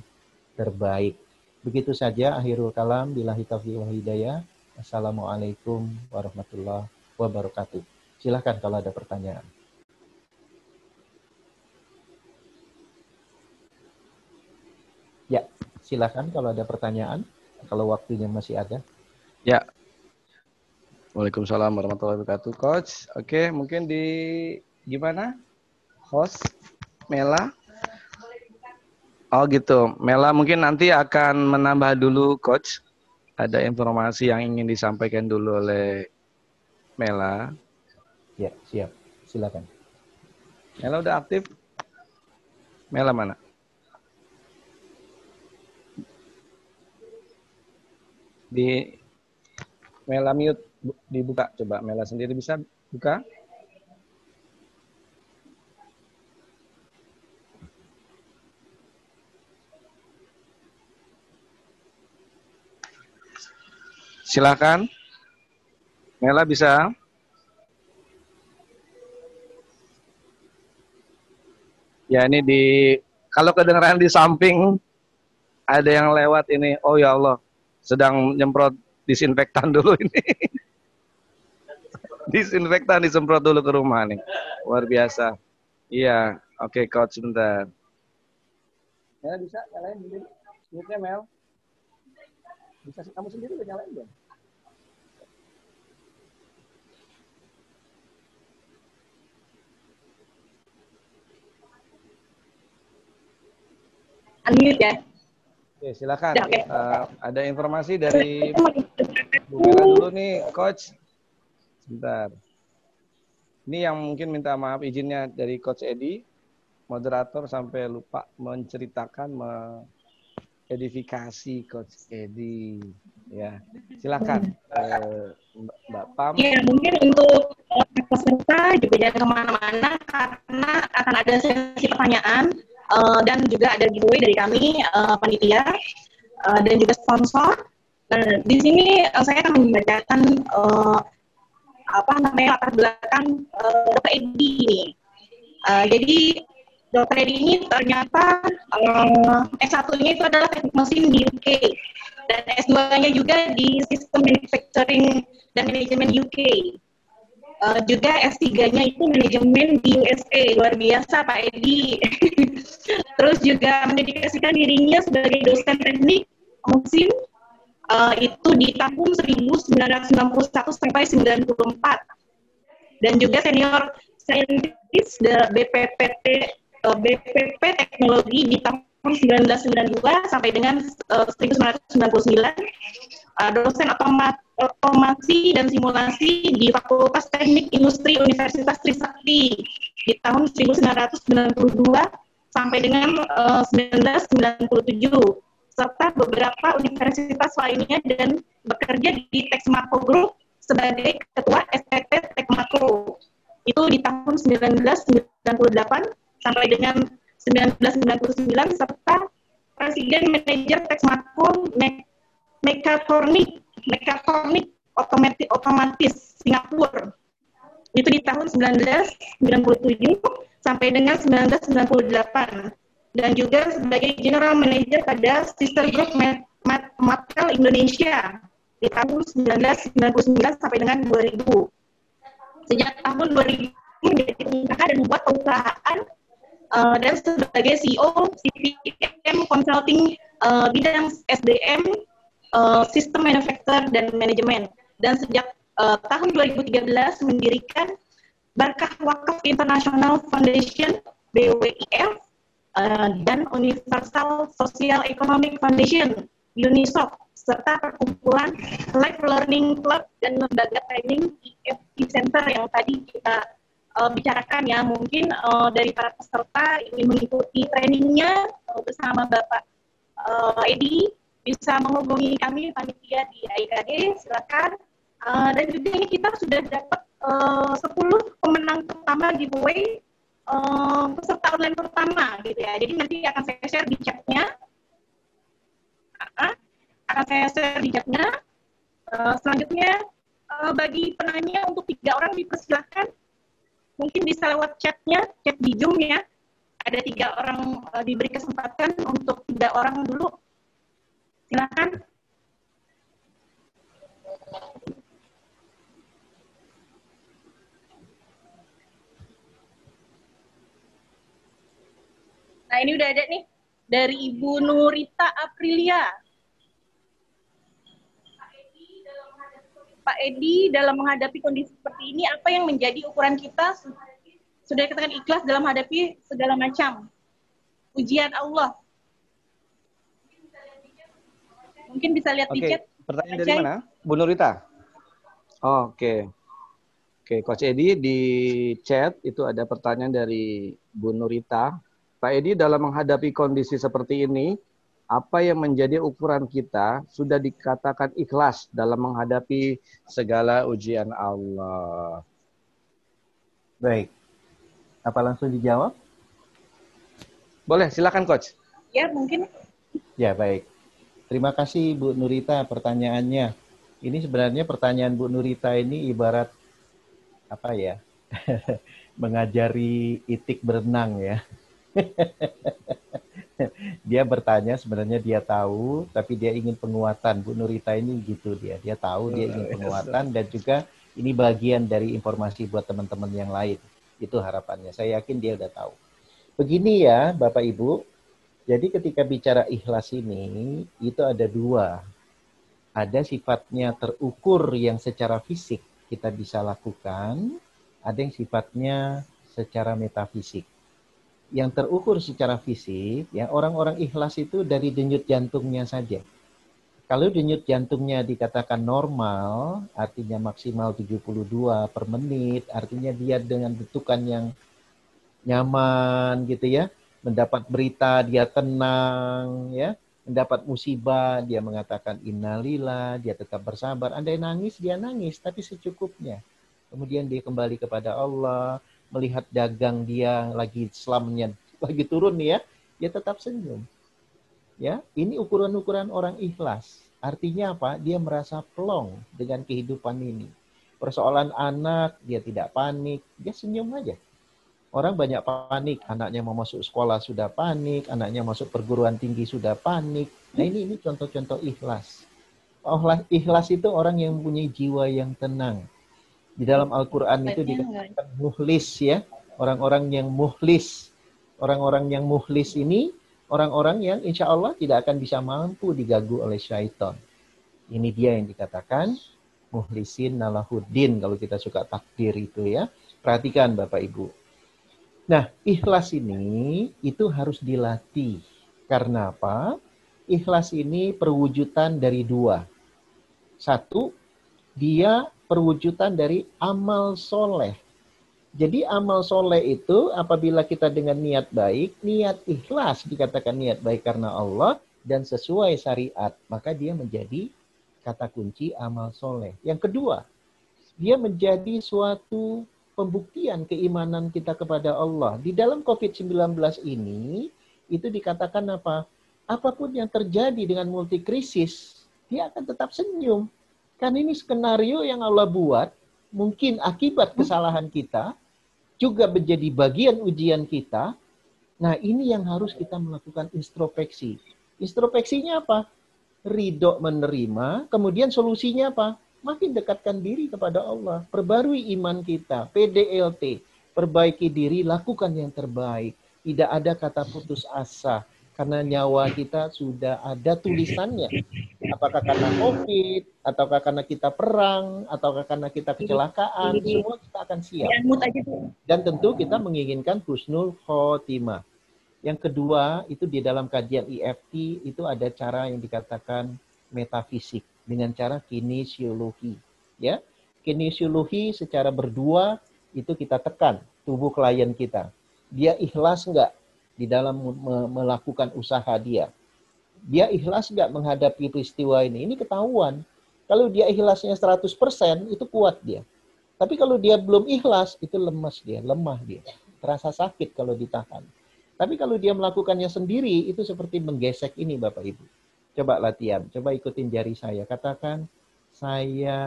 Speaker 4: terbaik. Begitu saja akhirul kalam. Billahi taufiq wa hidayah. Assalamualaikum warahmatullahi wabarakatuh. Silahkan kalau ada pertanyaan. Silahkan kalau ada pertanyaan. Kalau waktunya masih ada.
Speaker 2: Ya, Waalaikumsalam warahmatullahi wabarakatuh, Coach. Oke, mungkin di gimana? Host Mela. Oh gitu, Mela mungkin nanti akan menambah dulu, Coach. Ada informasi yang ingin disampaikan dulu oleh Mela.
Speaker 4: Ya, siap. Silakan.
Speaker 2: Mela udah aktif? Mela mana? Di Mela mute dibuka. Coba Mela sendiri bisa buka. Silakan. Mela bisa. Ya ini di kalau kedengeran di samping ada yang lewat ini. Oh ya Allah sedang nyemprot disinfektan dulu ini disinfektan disemprot dulu ke rumah nih. Luar biasa. Iya, oke okay, coach sebentar. Mel bisa nyalain sendiri? Mute-nya Mel. Bisa kamu sendiri bisa nyalain dong.
Speaker 5: Unmute ya.
Speaker 2: Oke, silakan. Okay. Uh, eh, ada informasi dari Bu Mela dulu nih, coach. Sebentar. Ini yang mungkin minta maaf izinnya dari Coach Edi, moderator sampai lupa menceritakan, mengedifikasi Coach Edi. Ya, silakan eh, Mbak Pam.
Speaker 5: Ya, mungkin untuk peserta juga jangan ke mana-mana karena akan ada sesi pertanyaan uh, dan juga ada giveaway dari kami uh, panitia uh, dan juga sponsor. Nah, di sini uh, saya akan membacakan uh, apa namanya latar belakang uh, dokter Edi ini. Uh, jadi dokter Edi ini ternyata uh, S1-nya itu adalah teknik mesin di UK dan S2-nya juga di sistem manufacturing dan manajemen UK. Uh, juga S3-nya itu manajemen di USA. Luar biasa Pak Edi. Terus juga mendedikasikan dirinya sebagai dosen teknik mesin uh, itu di tahun 1991 sampai 94 dan juga senior saintis BPPT uh, BPP teknologi di tahun 1992 sampai dengan uh, 1999 uh, dosen otomat, otomasi dan simulasi di Fakultas Teknik Industri Universitas Trisakti di tahun 1992 sampai dengan uh, 1997 serta beberapa universitas lainnya dan bekerja di Texmaco Group sebagai Ketua SPT Texmaco. Itu di tahun 1998 sampai dengan 1999 serta Presiden Manajer Texmaco Mekatronik Mekatronik Otomatis, Otomatis Singapura. Itu di tahun 1997 sampai dengan 1998 dan juga sebagai General Manager pada Sister Group Mattel Indonesia di tahun 1999 sampai dengan 2000. Sejak tahun 2000 menjadi pengusaha dan membuat perusahaan uh, dan sebagai CEO CPM Consulting uh, bidang SDM, uh, Sistem Manufacture dan Manajemen. Dan sejak uh, tahun 2013 mendirikan Barkah Wakaf International Foundation BWIF uh, dan Universal Social Economic Foundation UNISOC, serta perkumpulan Life Learning Club dan lembaga training EFT Center yang tadi kita uh, bicarakan ya. Mungkin uh, dari para peserta ingin mengikuti trainingnya bersama Bapak uh, Edi bisa menghubungi kami panitia di AIKD, silakan. Uh, dan juga ini kita sudah dapat uh, 10 pemenang pertama giveaway um, peserta online pertama gitu ya. Jadi nanti akan saya share di chatnya. Uh, akan saya share di chatnya. Uh, selanjutnya uh, bagi penanya untuk tiga orang dipersilahkan mungkin bisa lewat chatnya, chat di Zoom ya. Ada tiga orang uh, diberi kesempatan untuk tiga orang dulu. Silakan. Nah ini udah ada nih dari Ibu Nurita Aprilia. Pak Edi dalam menghadapi kondisi seperti ini apa yang menjadi ukuran kita sudah dikatakan ikhlas dalam menghadapi segala macam ujian Allah. Mungkin bisa lihat
Speaker 2: Oke,
Speaker 5: di chat.
Speaker 2: pertanyaan dari mana? Bu Nurita. Oh, Oke. Oke, Coach Edi di chat itu ada pertanyaan dari Bu Nurita. Pak Edi dalam menghadapi kondisi seperti ini, apa yang menjadi ukuran kita sudah dikatakan ikhlas dalam menghadapi segala ujian Allah.
Speaker 4: Baik. Apa langsung dijawab?
Speaker 2: Boleh, silakan coach.
Speaker 5: Ya, mungkin
Speaker 4: Ya, baik. Terima kasih Bu Nurita pertanyaannya. Ini sebenarnya pertanyaan Bu Nurita ini ibarat apa ya? Mengajari itik berenang ya. dia bertanya sebenarnya dia tahu tapi dia ingin penguatan Bu Nurita ini gitu dia dia tahu dia ingin penguatan dan juga ini bagian dari informasi buat teman-teman yang lain itu harapannya saya yakin dia udah tahu begini ya Bapak Ibu jadi ketika bicara ikhlas ini itu ada dua ada sifatnya terukur yang secara fisik kita bisa lakukan ada yang sifatnya secara metafisik yang terukur secara fisik, ya orang-orang ikhlas itu dari denyut jantungnya saja. Kalau denyut jantungnya dikatakan normal, artinya maksimal 72 per menit, artinya dia dengan detukan yang nyaman gitu ya, mendapat berita dia tenang ya, mendapat musibah dia mengatakan innalillah, dia tetap bersabar. Andai nangis dia nangis tapi secukupnya. Kemudian dia kembali kepada Allah, melihat dagang dia lagi selamnya lagi turun nih ya, dia tetap senyum. Ya, ini ukuran-ukuran orang ikhlas. Artinya apa? Dia merasa plong dengan kehidupan ini. Persoalan anak, dia tidak panik, dia senyum aja. Orang banyak panik, anaknya mau masuk sekolah sudah panik, anaknya masuk perguruan tinggi sudah panik. Nah ini ini contoh-contoh ikhlas. Ikhlas itu orang yang mempunyai jiwa yang tenang, di dalam Al-Quran itu dikatakan muhlis ya. Orang-orang yang muhlis. Orang-orang yang muhlis ini orang-orang yang insya Allah tidak akan bisa mampu diganggu oleh syaitan. Ini dia yang dikatakan muhlisin nalahuddin kalau kita suka takdir itu ya. Perhatikan Bapak Ibu. Nah, ikhlas ini itu harus dilatih. Karena apa? Ikhlas ini perwujudan dari dua. Satu, dia perwujudan dari amal soleh. Jadi amal soleh itu apabila kita dengan niat baik, niat ikhlas dikatakan niat baik karena Allah dan sesuai syariat, maka dia menjadi kata kunci amal soleh. Yang kedua, dia menjadi suatu pembuktian keimanan kita kepada Allah. Di dalam COVID-19 ini, itu dikatakan apa? Apa pun yang terjadi dengan multikrisis, dia akan tetap senyum Kan ini skenario yang Allah buat, mungkin akibat kesalahan kita, juga menjadi bagian ujian kita. Nah ini yang harus kita melakukan introspeksi. Introspeksinya apa? Ridho menerima, kemudian solusinya apa? Makin dekatkan diri kepada Allah. Perbarui iman kita, PDLT. Perbaiki diri, lakukan yang terbaik. Tidak ada kata putus asa karena nyawa kita sudah ada tulisannya. Apakah karena COVID, ataukah karena kita perang, ataukah karena kita kecelakaan, semua kita akan siap. Dan tentu kita menginginkan husnul khotimah. Yang kedua, itu di dalam kajian EFT itu ada cara yang dikatakan metafisik dengan cara kinesiologi. Ya, kinesiologi secara berdua itu kita tekan tubuh klien kita. Dia ikhlas enggak di dalam melakukan usaha dia? Dia ikhlas enggak menghadapi peristiwa ini? Ini ketahuan. Kalau dia ikhlasnya 100%, itu kuat dia. Tapi kalau dia belum ikhlas, itu lemas dia, lemah dia. Terasa sakit kalau ditahan. Tapi kalau dia melakukannya sendiri, itu seperti menggesek ini Bapak Ibu. Coba latihan, coba ikutin jari saya. Katakan, saya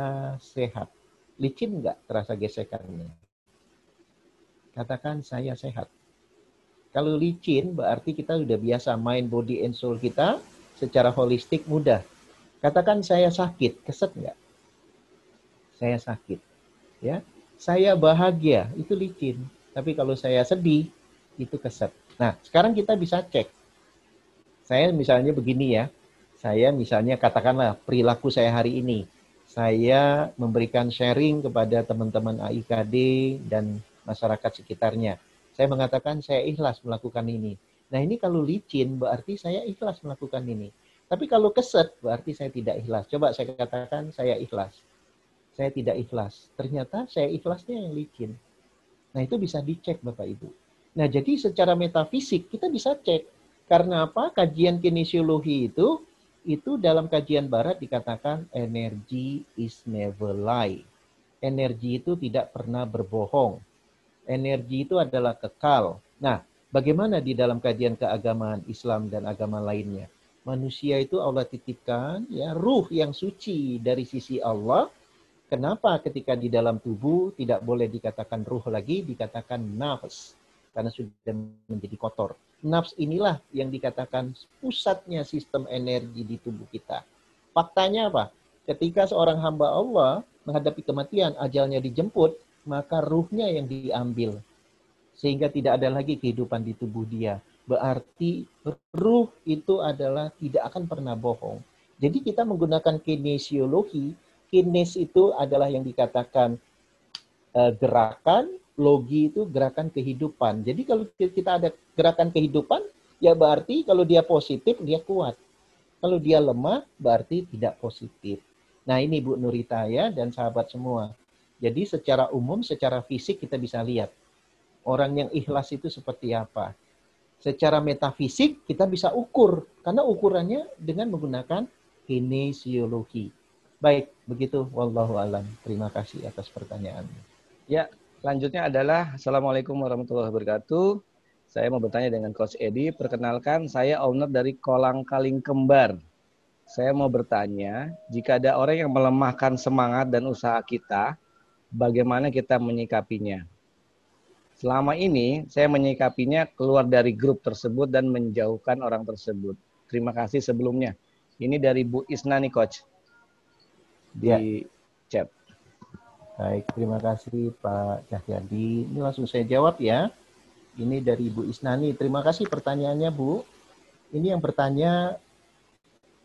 Speaker 4: sehat. Licin nggak terasa gesekannya? Katakan, saya sehat. Kalau licin, berarti kita sudah biasa main body and soul kita secara holistik mudah. Katakan, saya sakit. Keset nggak? Saya sakit. Ya, Saya bahagia, itu licin. Tapi kalau saya sedih, itu keset. Nah, sekarang kita bisa cek. Saya misalnya begini ya, saya misalnya katakanlah perilaku saya hari ini. Saya memberikan sharing kepada teman-teman AIKD dan masyarakat sekitarnya. Saya mengatakan saya ikhlas melakukan ini. Nah ini kalau licin berarti saya ikhlas melakukan ini. Tapi kalau keset berarti saya tidak ikhlas. Coba saya katakan saya ikhlas. Saya tidak ikhlas. Ternyata saya ikhlasnya yang licin. Nah itu bisa dicek Bapak Ibu. Nah, jadi secara metafisik kita bisa cek. Karena apa? Kajian kinesiologi itu itu dalam kajian barat dikatakan energi is never lie. Energi itu tidak pernah berbohong. Energi itu adalah kekal. Nah, bagaimana di dalam kajian keagamaan Islam dan agama lainnya? Manusia itu Allah titipkan ya ruh yang suci dari sisi Allah. Kenapa ketika di dalam tubuh tidak boleh dikatakan ruh lagi, dikatakan nafs karena sudah menjadi kotor. Nafs inilah yang dikatakan pusatnya sistem energi di tubuh kita. Faktanya apa? Ketika seorang hamba Allah menghadapi kematian, ajalnya dijemput, maka ruhnya yang diambil. Sehingga tidak ada lagi kehidupan di tubuh dia. Berarti ruh itu adalah tidak akan pernah bohong. Jadi kita menggunakan kinesiologi. Kines itu adalah yang dikatakan uh, gerakan, logi itu gerakan kehidupan. Jadi kalau kita ada gerakan kehidupan, ya berarti kalau dia positif, dia kuat. Kalau dia lemah, berarti tidak positif. Nah ini Bu Nurita ya dan sahabat semua. Jadi secara umum, secara fisik kita bisa lihat. Orang yang ikhlas itu seperti apa. Secara metafisik kita bisa ukur. Karena ukurannya dengan menggunakan kinesiologi. Baik, begitu. Wallahu alam. Terima kasih atas pertanyaannya.
Speaker 2: Ya, Selanjutnya adalah Assalamualaikum warahmatullahi wabarakatuh. Saya mau bertanya dengan Coach Edi. Perkenalkan, saya owner dari Kolang Kaling Kembar. Saya mau bertanya, jika ada orang yang melemahkan semangat dan usaha kita, bagaimana kita menyikapinya? Selama ini, saya menyikapinya keluar dari grup tersebut dan menjauhkan orang tersebut. Terima kasih sebelumnya. Ini dari Bu Isna nih, Coach. Di ya. chat.
Speaker 4: Baik, terima kasih Pak Cahyadi. Ini langsung saya jawab ya. Ini dari Bu Isnani. Terima kasih pertanyaannya Bu. Ini yang bertanya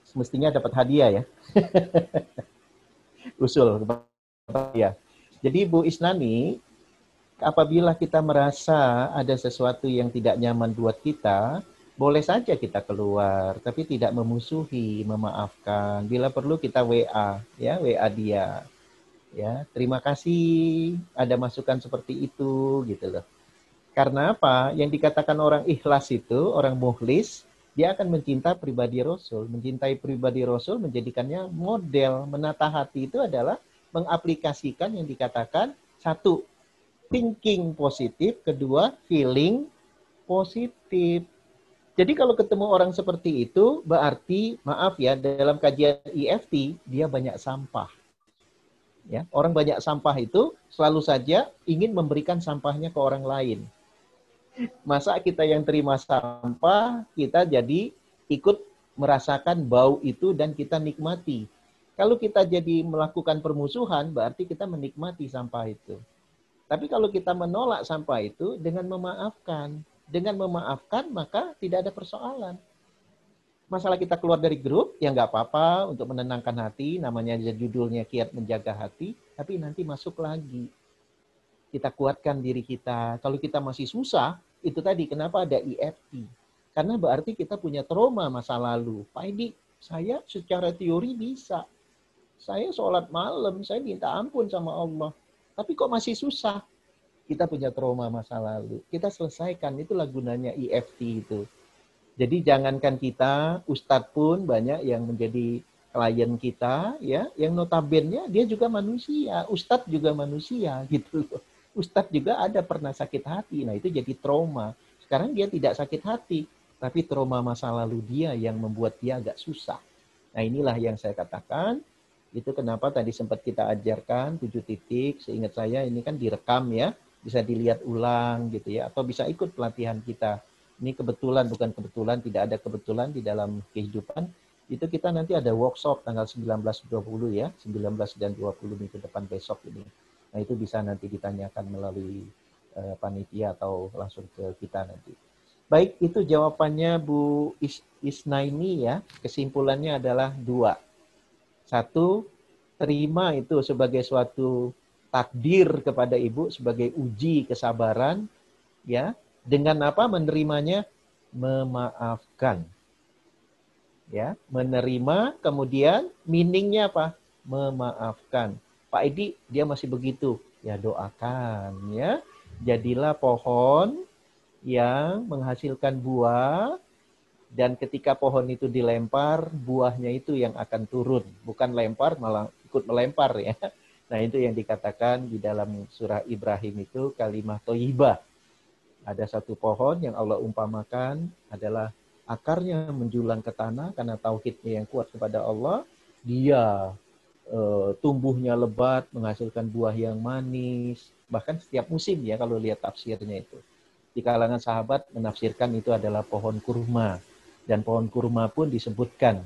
Speaker 4: semestinya dapat hadiah ya. Usul ya. Jadi Bu Isnani, apabila kita merasa ada sesuatu yang tidak nyaman buat kita, boleh saja kita keluar, tapi tidak memusuhi, memaafkan. Bila perlu kita WA, ya WA dia ya terima kasih. Ada masukan seperti itu gitu loh. Karena apa? Yang dikatakan orang ikhlas itu orang muhlis dia akan mencinta pribadi Rasul. Mencintai pribadi Rasul menjadikannya model. Menata hati itu adalah mengaplikasikan yang dikatakan satu thinking positif kedua feeling positif. Jadi kalau ketemu orang seperti itu berarti maaf ya dalam kajian EFT dia banyak sampah Ya, orang banyak sampah itu selalu saja ingin memberikan sampahnya ke orang lain. Masa kita yang terima sampah, kita jadi ikut merasakan bau itu dan kita nikmati. Kalau kita jadi melakukan permusuhan, berarti kita menikmati sampah itu. Tapi kalau kita menolak sampah itu dengan memaafkan, dengan memaafkan maka tidak ada persoalan masalah kita keluar dari grup, ya nggak apa-apa untuk menenangkan hati, namanya judulnya kiat menjaga hati, tapi nanti masuk lagi. Kita kuatkan diri kita. Kalau kita masih susah, itu tadi kenapa ada EFT. Karena berarti kita punya trauma masa lalu. Pak Edi, saya secara teori bisa. Saya sholat malam, saya minta ampun sama Allah. Tapi kok masih susah? Kita punya trauma masa lalu. Kita selesaikan, itulah gunanya EFT itu. Jadi jangankan kita, Ustadz pun banyak yang menjadi klien kita, ya, yang notabene dia juga manusia, Ustadz juga manusia, gitu loh. Ustadz juga ada pernah sakit hati, nah itu jadi trauma. Sekarang dia tidak sakit hati, tapi trauma masa lalu dia yang membuat dia agak susah. Nah inilah yang saya katakan, itu kenapa tadi sempat kita ajarkan tujuh titik, seingat saya ini kan direkam ya, bisa dilihat ulang gitu ya, atau bisa ikut pelatihan kita. Ini kebetulan, bukan kebetulan, tidak ada kebetulan di dalam kehidupan, itu kita nanti ada workshop tanggal 19-20 ya, 19 dan 20 minggu depan besok ini. Nah itu bisa nanti ditanyakan melalui uh, panitia atau langsung ke kita nanti. Baik, itu jawabannya Bu Is Isnaini ya. Kesimpulannya adalah dua. Satu, terima itu sebagai suatu takdir kepada ibu sebagai uji kesabaran ya dengan apa? Menerimanya memaafkan. Ya menerima kemudian meaningnya apa? Memaafkan. Pak Edi dia masih begitu. Ya doakan ya. Jadilah pohon yang menghasilkan buah dan ketika pohon itu dilempar, buahnya itu yang akan turun, bukan lempar malah ikut melempar ya. Nah, itu yang dikatakan di dalam surah Ibrahim itu kalimat toibah. Ada satu pohon yang Allah umpamakan adalah akarnya menjulang ke tanah karena tauhidnya yang kuat kepada Allah, dia e, tumbuhnya lebat, menghasilkan buah yang manis, bahkan setiap musim ya kalau lihat tafsirnya itu di kalangan sahabat menafsirkan itu adalah pohon kurma. Dan pohon kurma pun disebutkan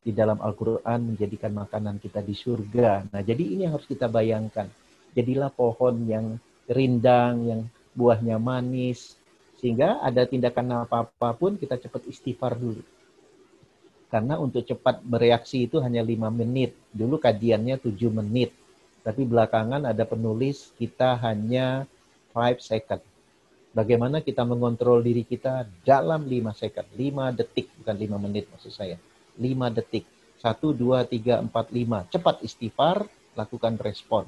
Speaker 4: di dalam Al-Quran menjadikan makanan kita di surga. Nah, jadi ini yang harus kita bayangkan. Jadilah pohon yang rindang, yang buahnya manis, sehingga ada tindakan apa-apa pun kita cepat istighfar dulu. Karena untuk cepat bereaksi itu hanya lima menit. Dulu kajiannya tujuh menit. Tapi belakangan ada penulis kita hanya five second bagaimana kita mengontrol diri kita dalam 5 second, 5 detik, bukan 5 menit maksud saya. 5 detik. 1, 2, 3, 4, 5. Cepat istighfar, lakukan respon.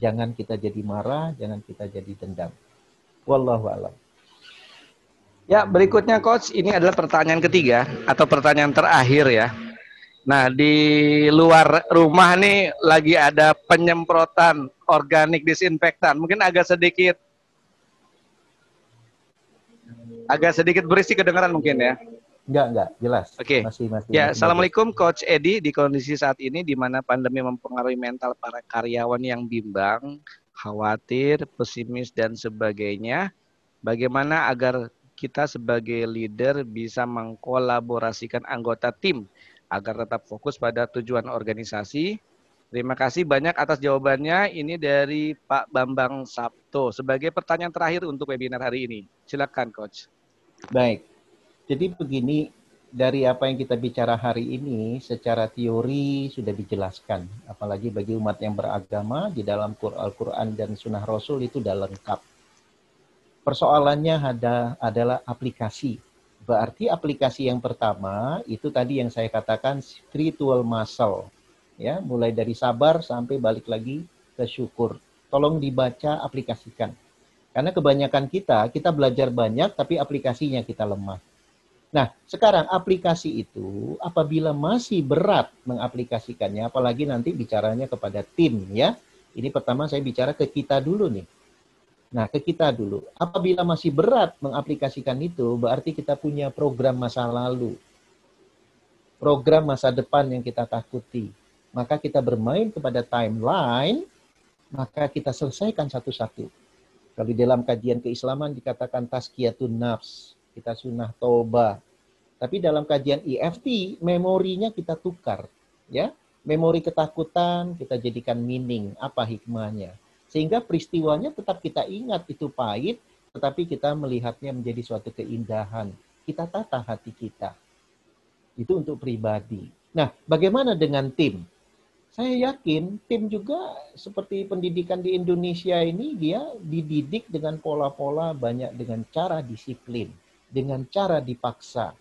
Speaker 4: Jangan kita jadi marah, jangan kita jadi dendam. Wallahu alam.
Speaker 2: Ya, berikutnya coach, ini adalah pertanyaan ketiga atau pertanyaan terakhir ya. Nah, di luar rumah nih lagi ada penyemprotan organik disinfektan. Mungkin agak sedikit agak sedikit berisik kedengaran mungkin ya.
Speaker 4: Enggak, enggak, jelas.
Speaker 2: Oke. Okay. Masih, masih. Ya, Assalamualaikum Coach Edi. Di kondisi saat ini di mana pandemi mempengaruhi mental para karyawan yang bimbang, khawatir, pesimis dan sebagainya, bagaimana agar kita sebagai leader bisa mengkolaborasikan anggota tim agar tetap fokus pada tujuan organisasi. Terima kasih banyak atas jawabannya. Ini dari Pak Bambang Sabto. Sebagai pertanyaan terakhir untuk webinar hari ini. Silakan, Coach.
Speaker 4: Baik. Jadi begini, dari apa yang kita bicara hari ini secara teori sudah dijelaskan. Apalagi bagi umat yang beragama di dalam Al-Quran dan Sunnah Rasul itu sudah lengkap. Persoalannya ada, adalah aplikasi. Berarti aplikasi yang pertama itu tadi yang saya katakan spiritual muscle. Ya, mulai dari sabar sampai balik lagi ke syukur. Tolong dibaca, aplikasikan karena kebanyakan kita, kita belajar banyak tapi aplikasinya kita lemah. Nah, sekarang aplikasi itu apabila masih berat mengaplikasikannya, apalagi nanti bicaranya kepada tim ya. Ini pertama saya bicara ke kita dulu nih. Nah, ke kita dulu. Apabila masih berat mengaplikasikan itu, berarti kita punya program masa lalu. Program masa depan yang kita takuti. Maka kita bermain kepada timeline, maka kita selesaikan satu-satu kalau di dalam kajian keislaman dikatakan tazkiyatun nafs, kita sunnah toba. Tapi dalam kajian EFT, memorinya kita tukar. ya Memori ketakutan kita jadikan meaning, apa hikmahnya. Sehingga peristiwanya tetap kita ingat itu pahit, tetapi kita melihatnya menjadi suatu keindahan. Kita tata hati kita. Itu untuk pribadi. Nah, bagaimana dengan tim? saya yakin tim juga seperti pendidikan di Indonesia ini dia dididik dengan pola-pola banyak dengan cara disiplin. Dengan cara dipaksa.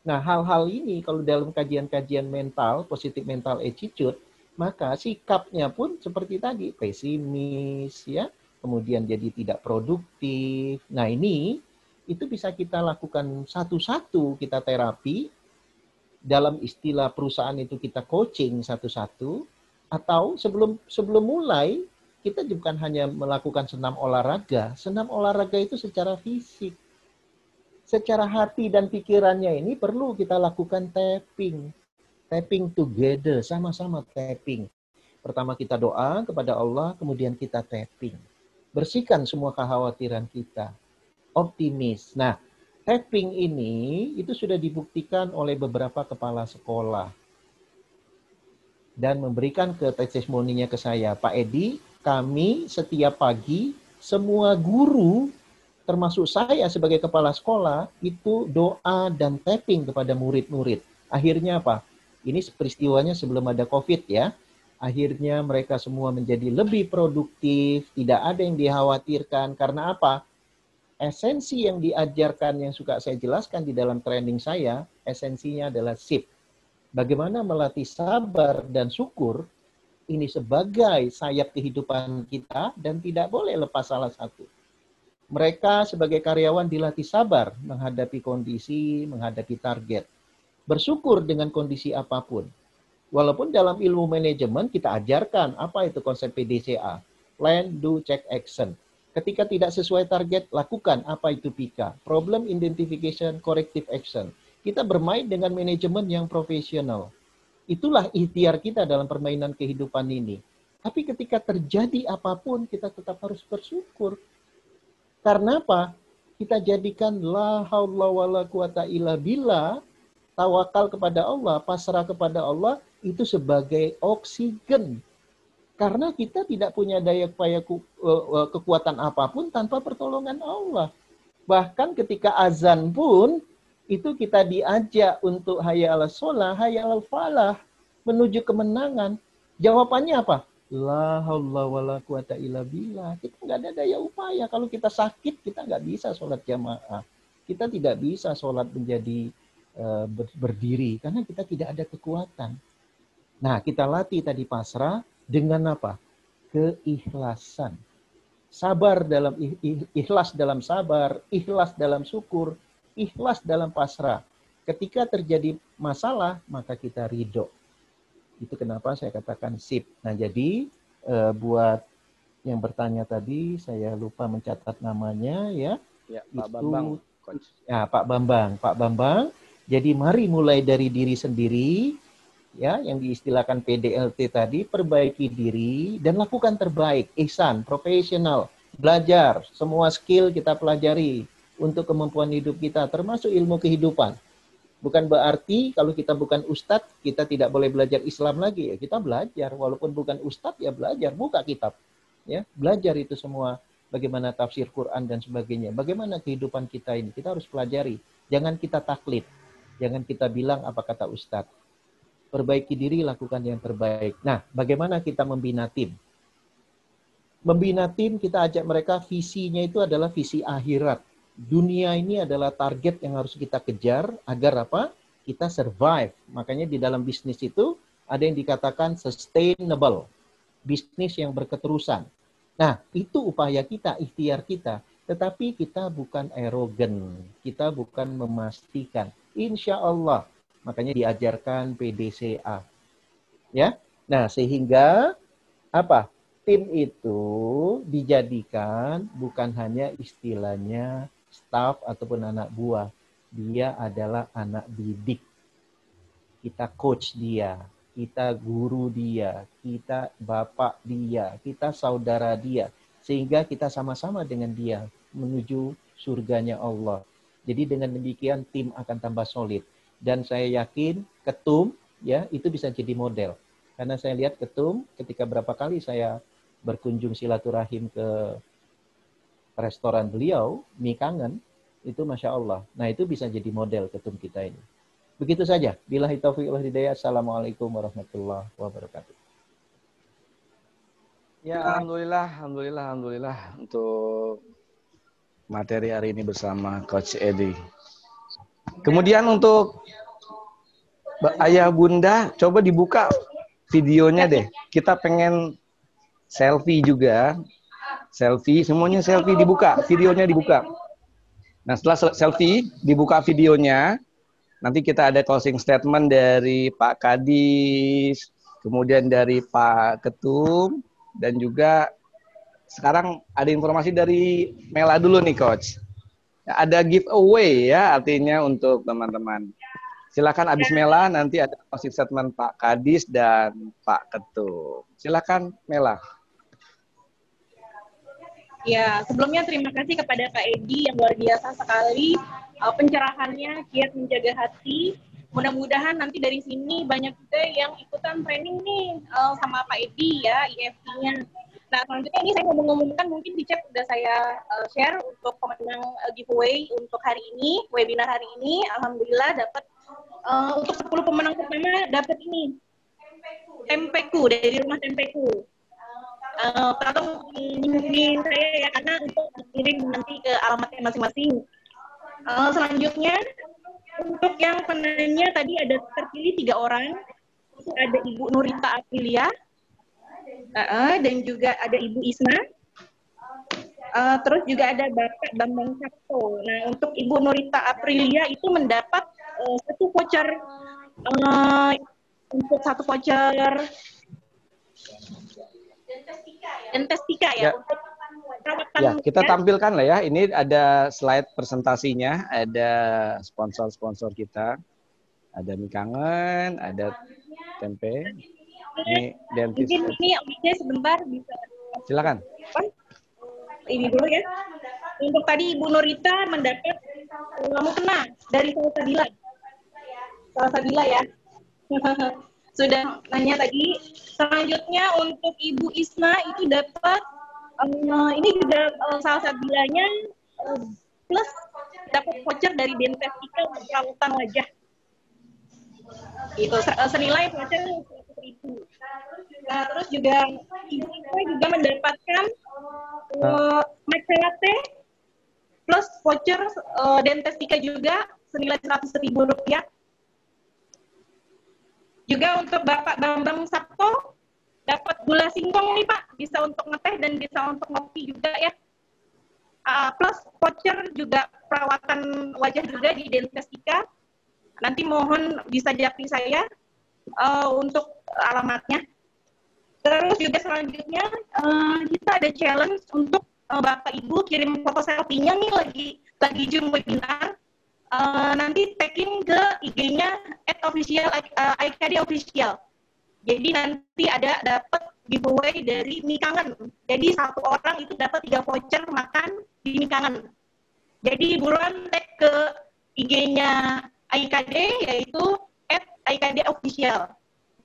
Speaker 4: Nah, hal-hal ini kalau dalam kajian-kajian mental, positif mental attitude, maka sikapnya pun seperti tadi, pesimis ya, kemudian jadi tidak produktif. Nah, ini itu bisa kita lakukan satu-satu kita terapi. Dalam istilah perusahaan itu kita coaching satu-satu. Atau sebelum sebelum mulai kita bukan hanya melakukan senam olahraga, senam olahraga itu secara fisik secara hati dan pikirannya ini perlu kita lakukan tapping. Tapping together, sama-sama tapping. Pertama kita doa kepada Allah, kemudian kita tapping. Bersihkan semua kekhawatiran kita. Optimis. Nah, tapping ini itu sudah dibuktikan oleh beberapa kepala sekolah. Dan memberikan ke testimoninya ke saya, Pak Edi, kami setiap pagi semua guru termasuk saya sebagai kepala sekolah itu doa dan tapping kepada murid-murid. Akhirnya apa? Ini peristiwanya sebelum ada COVID ya. Akhirnya mereka semua menjadi lebih produktif, tidak ada yang dikhawatirkan karena apa? Esensi yang diajarkan yang suka saya jelaskan di dalam training saya, esensinya adalah SIP. Bagaimana melatih sabar dan syukur ini sebagai sayap kehidupan kita dan tidak boleh lepas salah satu. Mereka sebagai karyawan dilatih sabar menghadapi kondisi, menghadapi target. Bersyukur dengan kondisi apa pun. Walaupun dalam ilmu manajemen kita ajarkan apa itu konsep PDCA. Plan, do, check, action. Ketika tidak sesuai target, lakukan apa itu PIKA. Problem Identification, Corrective Action. Kita bermain dengan manajemen yang profesional. Itulah ikhtiar kita dalam permainan kehidupan ini. Tapi ketika terjadi apa pun, kita tetap harus bersyukur karena apa? Kita jadikan la haula wala quwata illa billah, tawakal kepada Allah, pasrah kepada Allah itu sebagai oksigen. Karena kita tidak punya daya upaya e, e, kekuatan apa pun tanpa pertolongan Allah. Bahkan ketika azan pun itu kita diajak untuk hayya ala sholah, ala falah, menuju kemenangan. Jawabannya apa? La haula wala quwata illa billah. Kita nggak ada daya upaya. Kalau kita sakit, kita nggak bisa sholat jamaah. Kita tidak bisa sholat menjadi uh, berdiri karena kita tidak ada kekuatan. Nah, kita latih tadi pasrah dengan apa? Keikhlasan. Sabar dalam ikhlas dalam sabar, ikhlas dalam syukur, ikhlas dalam pasrah. Ketika terjadi masalah, maka kita ridho itu kenapa saya katakan sip. Nah, jadi uh, buat yang bertanya tadi, saya lupa mencatat namanya ya.
Speaker 2: Ya, Pak itu, Bambang. Coach.
Speaker 4: Ya, Pak Bambang. Pak Bambang. Jadi mari mulai dari diri sendiri, ya, yang diistilahkan PDLT tadi, perbaiki diri dan lakukan terbaik. Ihsan, profesional, belajar, semua skill kita pelajari untuk kemampuan hidup kita, termasuk ilmu kehidupan. Bukan berarti kalau kita bukan ustadz, kita tidak boleh belajar Islam lagi. Ya, kita belajar, walaupun bukan ustadz ya belajar, buka kitab. Ya, belajar itu semua bagaimana tafsir Quran dan sebagainya. Bagaimana kehidupan kita ini, kita harus pelajari. Jangan kita taklid. Jangan kita bilang apa kata ustadz. Perbaiki diri, lakukan yang terbaik. Nah, bagaimana kita membina tim? Membina tim, kita ajak mereka visinya itu adalah visi akhirat dunia ini adalah target yang harus kita kejar agar apa? Kita survive. Makanya di dalam bisnis itu ada yang dikatakan sustainable. Bisnis yang berketerusan. Nah, itu upaya kita, ikhtiar kita. Tetapi kita bukan erogen. Kita bukan memastikan. Insya Allah. Makanya diajarkan PDCA. Ya. Nah, sehingga apa? Tim itu dijadikan bukan hanya istilahnya staff ataupun anak buah. Dia adalah anak didik. Kita coach dia, kita guru dia, kita bapak dia, kita saudara dia. Sehingga kita sama-sama dengan dia menuju surganya Allah. Jadi dengan demikian tim akan tambah solid. Dan saya yakin ketum ya itu bisa jadi model. Karena saya lihat ketum ketika berapa kali saya berkunjung silaturahim ke restoran beliau, mie kangen, itu Masya Allah. Nah itu bisa jadi model ketum kita ini. Begitu saja. Bila taufiq wal hidayah. Assalamualaikum warahmatullahi wabarakatuh.
Speaker 2: Ya, alhamdulillah, alhamdulillah, alhamdulillah untuk materi hari ini bersama Coach Edi. Kemudian untuk ayah bunda, coba dibuka videonya deh. Kita pengen selfie juga. Selfie, semuanya selfie dibuka, videonya dibuka. Nah setelah selfie, dibuka videonya, nanti kita ada closing statement dari Pak Kadis, kemudian dari Pak Ketum, dan juga sekarang ada informasi dari Mela dulu nih Coach. Ada giveaway ya artinya untuk teman-teman. Silakan abis Mela nanti ada closing statement Pak Kadis dan Pak Ketum. Silakan Mela.
Speaker 5: Ya, sebelumnya terima kasih kepada Pak Edi yang luar biasa sekali uh, pencerahannya, kiat menjaga hati. Mudah-mudahan nanti dari sini banyak juga yang ikutan training nih uh, sama Pak Edi ya, IFT-nya. Nah, selanjutnya ini saya ngomong-ngomongkan mungkin di chat sudah saya uh, share untuk pemenang uh, giveaway untuk hari ini, webinar hari ini. Alhamdulillah dapat uh, untuk 10 pemenang pertama dapat ini. Tempeku dari rumah Tempeku uh, tolong menghubungi saya ya karena untuk dikirim nanti ke alamatnya masing-masing. Uh, selanjutnya untuk yang penanya tadi ada terpilih tiga orang, ada Ibu Nurita Aprilia, uh, dan juga ada Ibu Isna, uh, terus juga ada Bapak Bambang Sabto. Nah untuk Ibu Nurita Aprilia itu mendapat uh, satu voucher uh, untuk satu voucher Dentastika ya, ya.
Speaker 2: Ya, kita tampilkan lah ya. Ini ada slide presentasinya, ada sponsor-sponsor kita. Ada mie kangen, ada tempe. Ini dentis.
Speaker 5: Mungkin ini Oke sebentar bisa.
Speaker 2: Silakan.
Speaker 5: Ini dulu ya. Untuk tadi Ibu Norita mendapat kamu kena dari Salsabila. Salsabila ya. sudah nanya tadi. Selanjutnya untuk Ibu Isna itu dapat um, ini juga uh, salah satu bilanya uh, plus dapat voucher dari Dentastika untuk perawatan wajah. Itu senilai voucher ribu. Nah, terus juga Ibu Isna juga mendapatkan uh, Latte plus voucher uh, Dentastika juga senilai seratus ribu rupiah juga untuk Bapak Bambang Sabto dapat gula singkong nih Pak, bisa untuk ngeteh dan bisa untuk ngopi juga ya. Uh, plus voucher juga perawatan wajah juga di Dentastika. Nanti mohon bisa japri saya uh, untuk alamatnya. Terus juga selanjutnya uh, kita ada challenge untuk uh, Bapak Ibu kirim foto selfie-nya nih lagi lagi Zoom webinar uh, nanti tagin ke IG-nya at official uh, official. Jadi nanti ada dapat giveaway dari mie kangen. Jadi satu orang itu dapat tiga voucher makan di mie kangen. Jadi buruan tag ke IG-nya IKD yaitu at IKD official.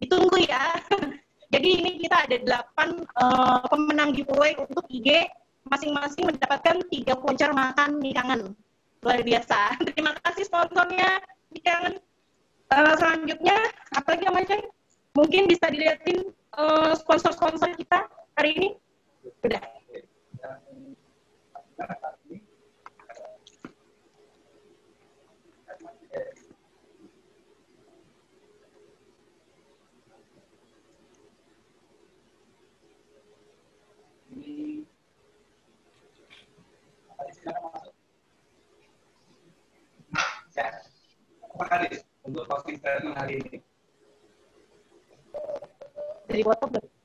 Speaker 5: Ditunggu ya. Jadi ini kita ada delapan uh, pemenang giveaway untuk IG masing-masing mendapatkan tiga voucher makan mie kangen luar biasa. Terima kasih sponsornya. Yang uh, selanjutnya, apa lagi namanya? Mungkin bisa dilihatin uh, sponsor-sponsor kita hari ini. Sudah.
Speaker 2: Kali untuk closing statement hari ini?
Speaker 5: Dari WhatsApp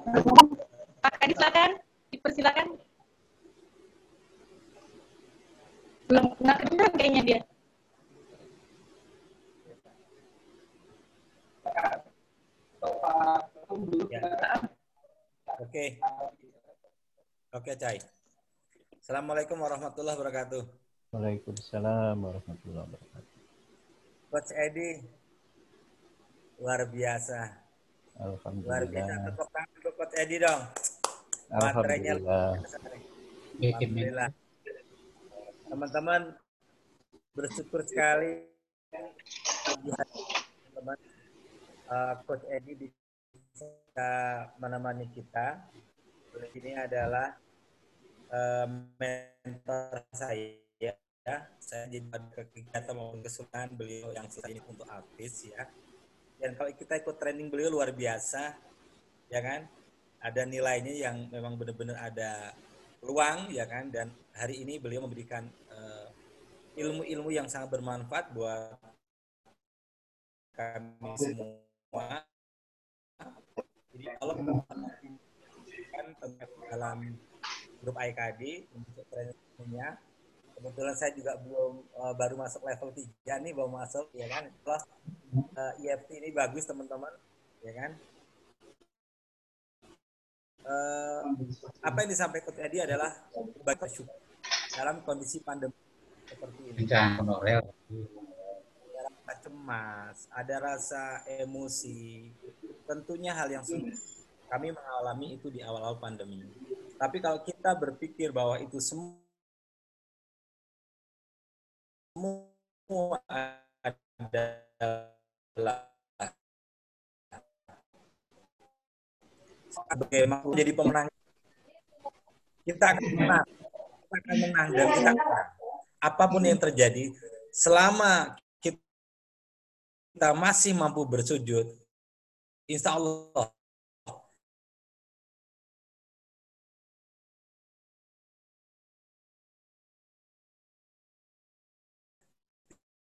Speaker 5: Pak Kadi silakan, dipersilakan. Belum nggak kedengeran kayaknya dia.
Speaker 1: Ya. Oke. Oke, Cai. Assalamualaikum warahmatullahi wabarakatuh.
Speaker 4: Waalaikumsalam warahmatullahi wabarakatuh.
Speaker 1: Coach Edi, luar biasa
Speaker 4: Alhamdulillah.
Speaker 1: Luar biasa. Tepuk tangan Coach Edi dong. Materinya.
Speaker 4: Alhamdulillah.
Speaker 1: Alhamdulillah. Teman-teman bersyukur sekali teman uh, Coach Edi bisa menemani kita. Ini adalah uh, mentor saya. Ya. Saya jadi pada kegiatan maupun kesulitan beliau yang selesai ini untuk Hafiz ya. Dan kalau kita ikut training beliau luar biasa, ya kan? Ada nilainya yang memang benar-benar ada peluang, ya kan? Dan hari ini beliau memberikan uh, ilmu-ilmu yang sangat bermanfaat buat kami semua. Jadi kalau kan dalam grup IKD untuk trainingnya, kebetulan saya juga belum uh, baru masuk level 3 nih, baru masuk, ya kan? Plus uh, EFT ini bagus teman-teman, ya kan? Uh, apa yang disampaikan tadi adalah baik syukur dalam kondisi pandemi seperti ini. Ada rasa cemas, ada rasa emosi. Tentunya hal yang sulit. Kami mengalami itu di awal-awal pandemi. Tapi kalau kita berpikir bahwa itu semua adalah bagaimana menjadi pemenang. Kita akan menang. Kita akan menang dan kita akan apa pun yang terjadi, selama kita masih mampu bersujud, insya Allah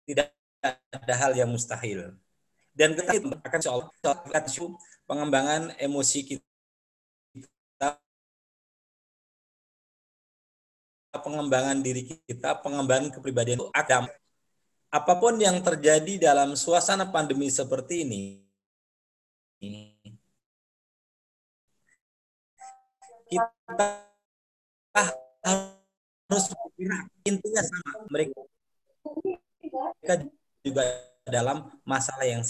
Speaker 1: tidak ada hal yang mustahil. Dan kita akan soal pengembangan emosi kita pengembangan diri kita, pengembangan kepribadian Adam. Apa pun yang terjadi dalam suasana pandemi seperti ini, kita harus. Intinya sama. Mereka juga dalam masalah yang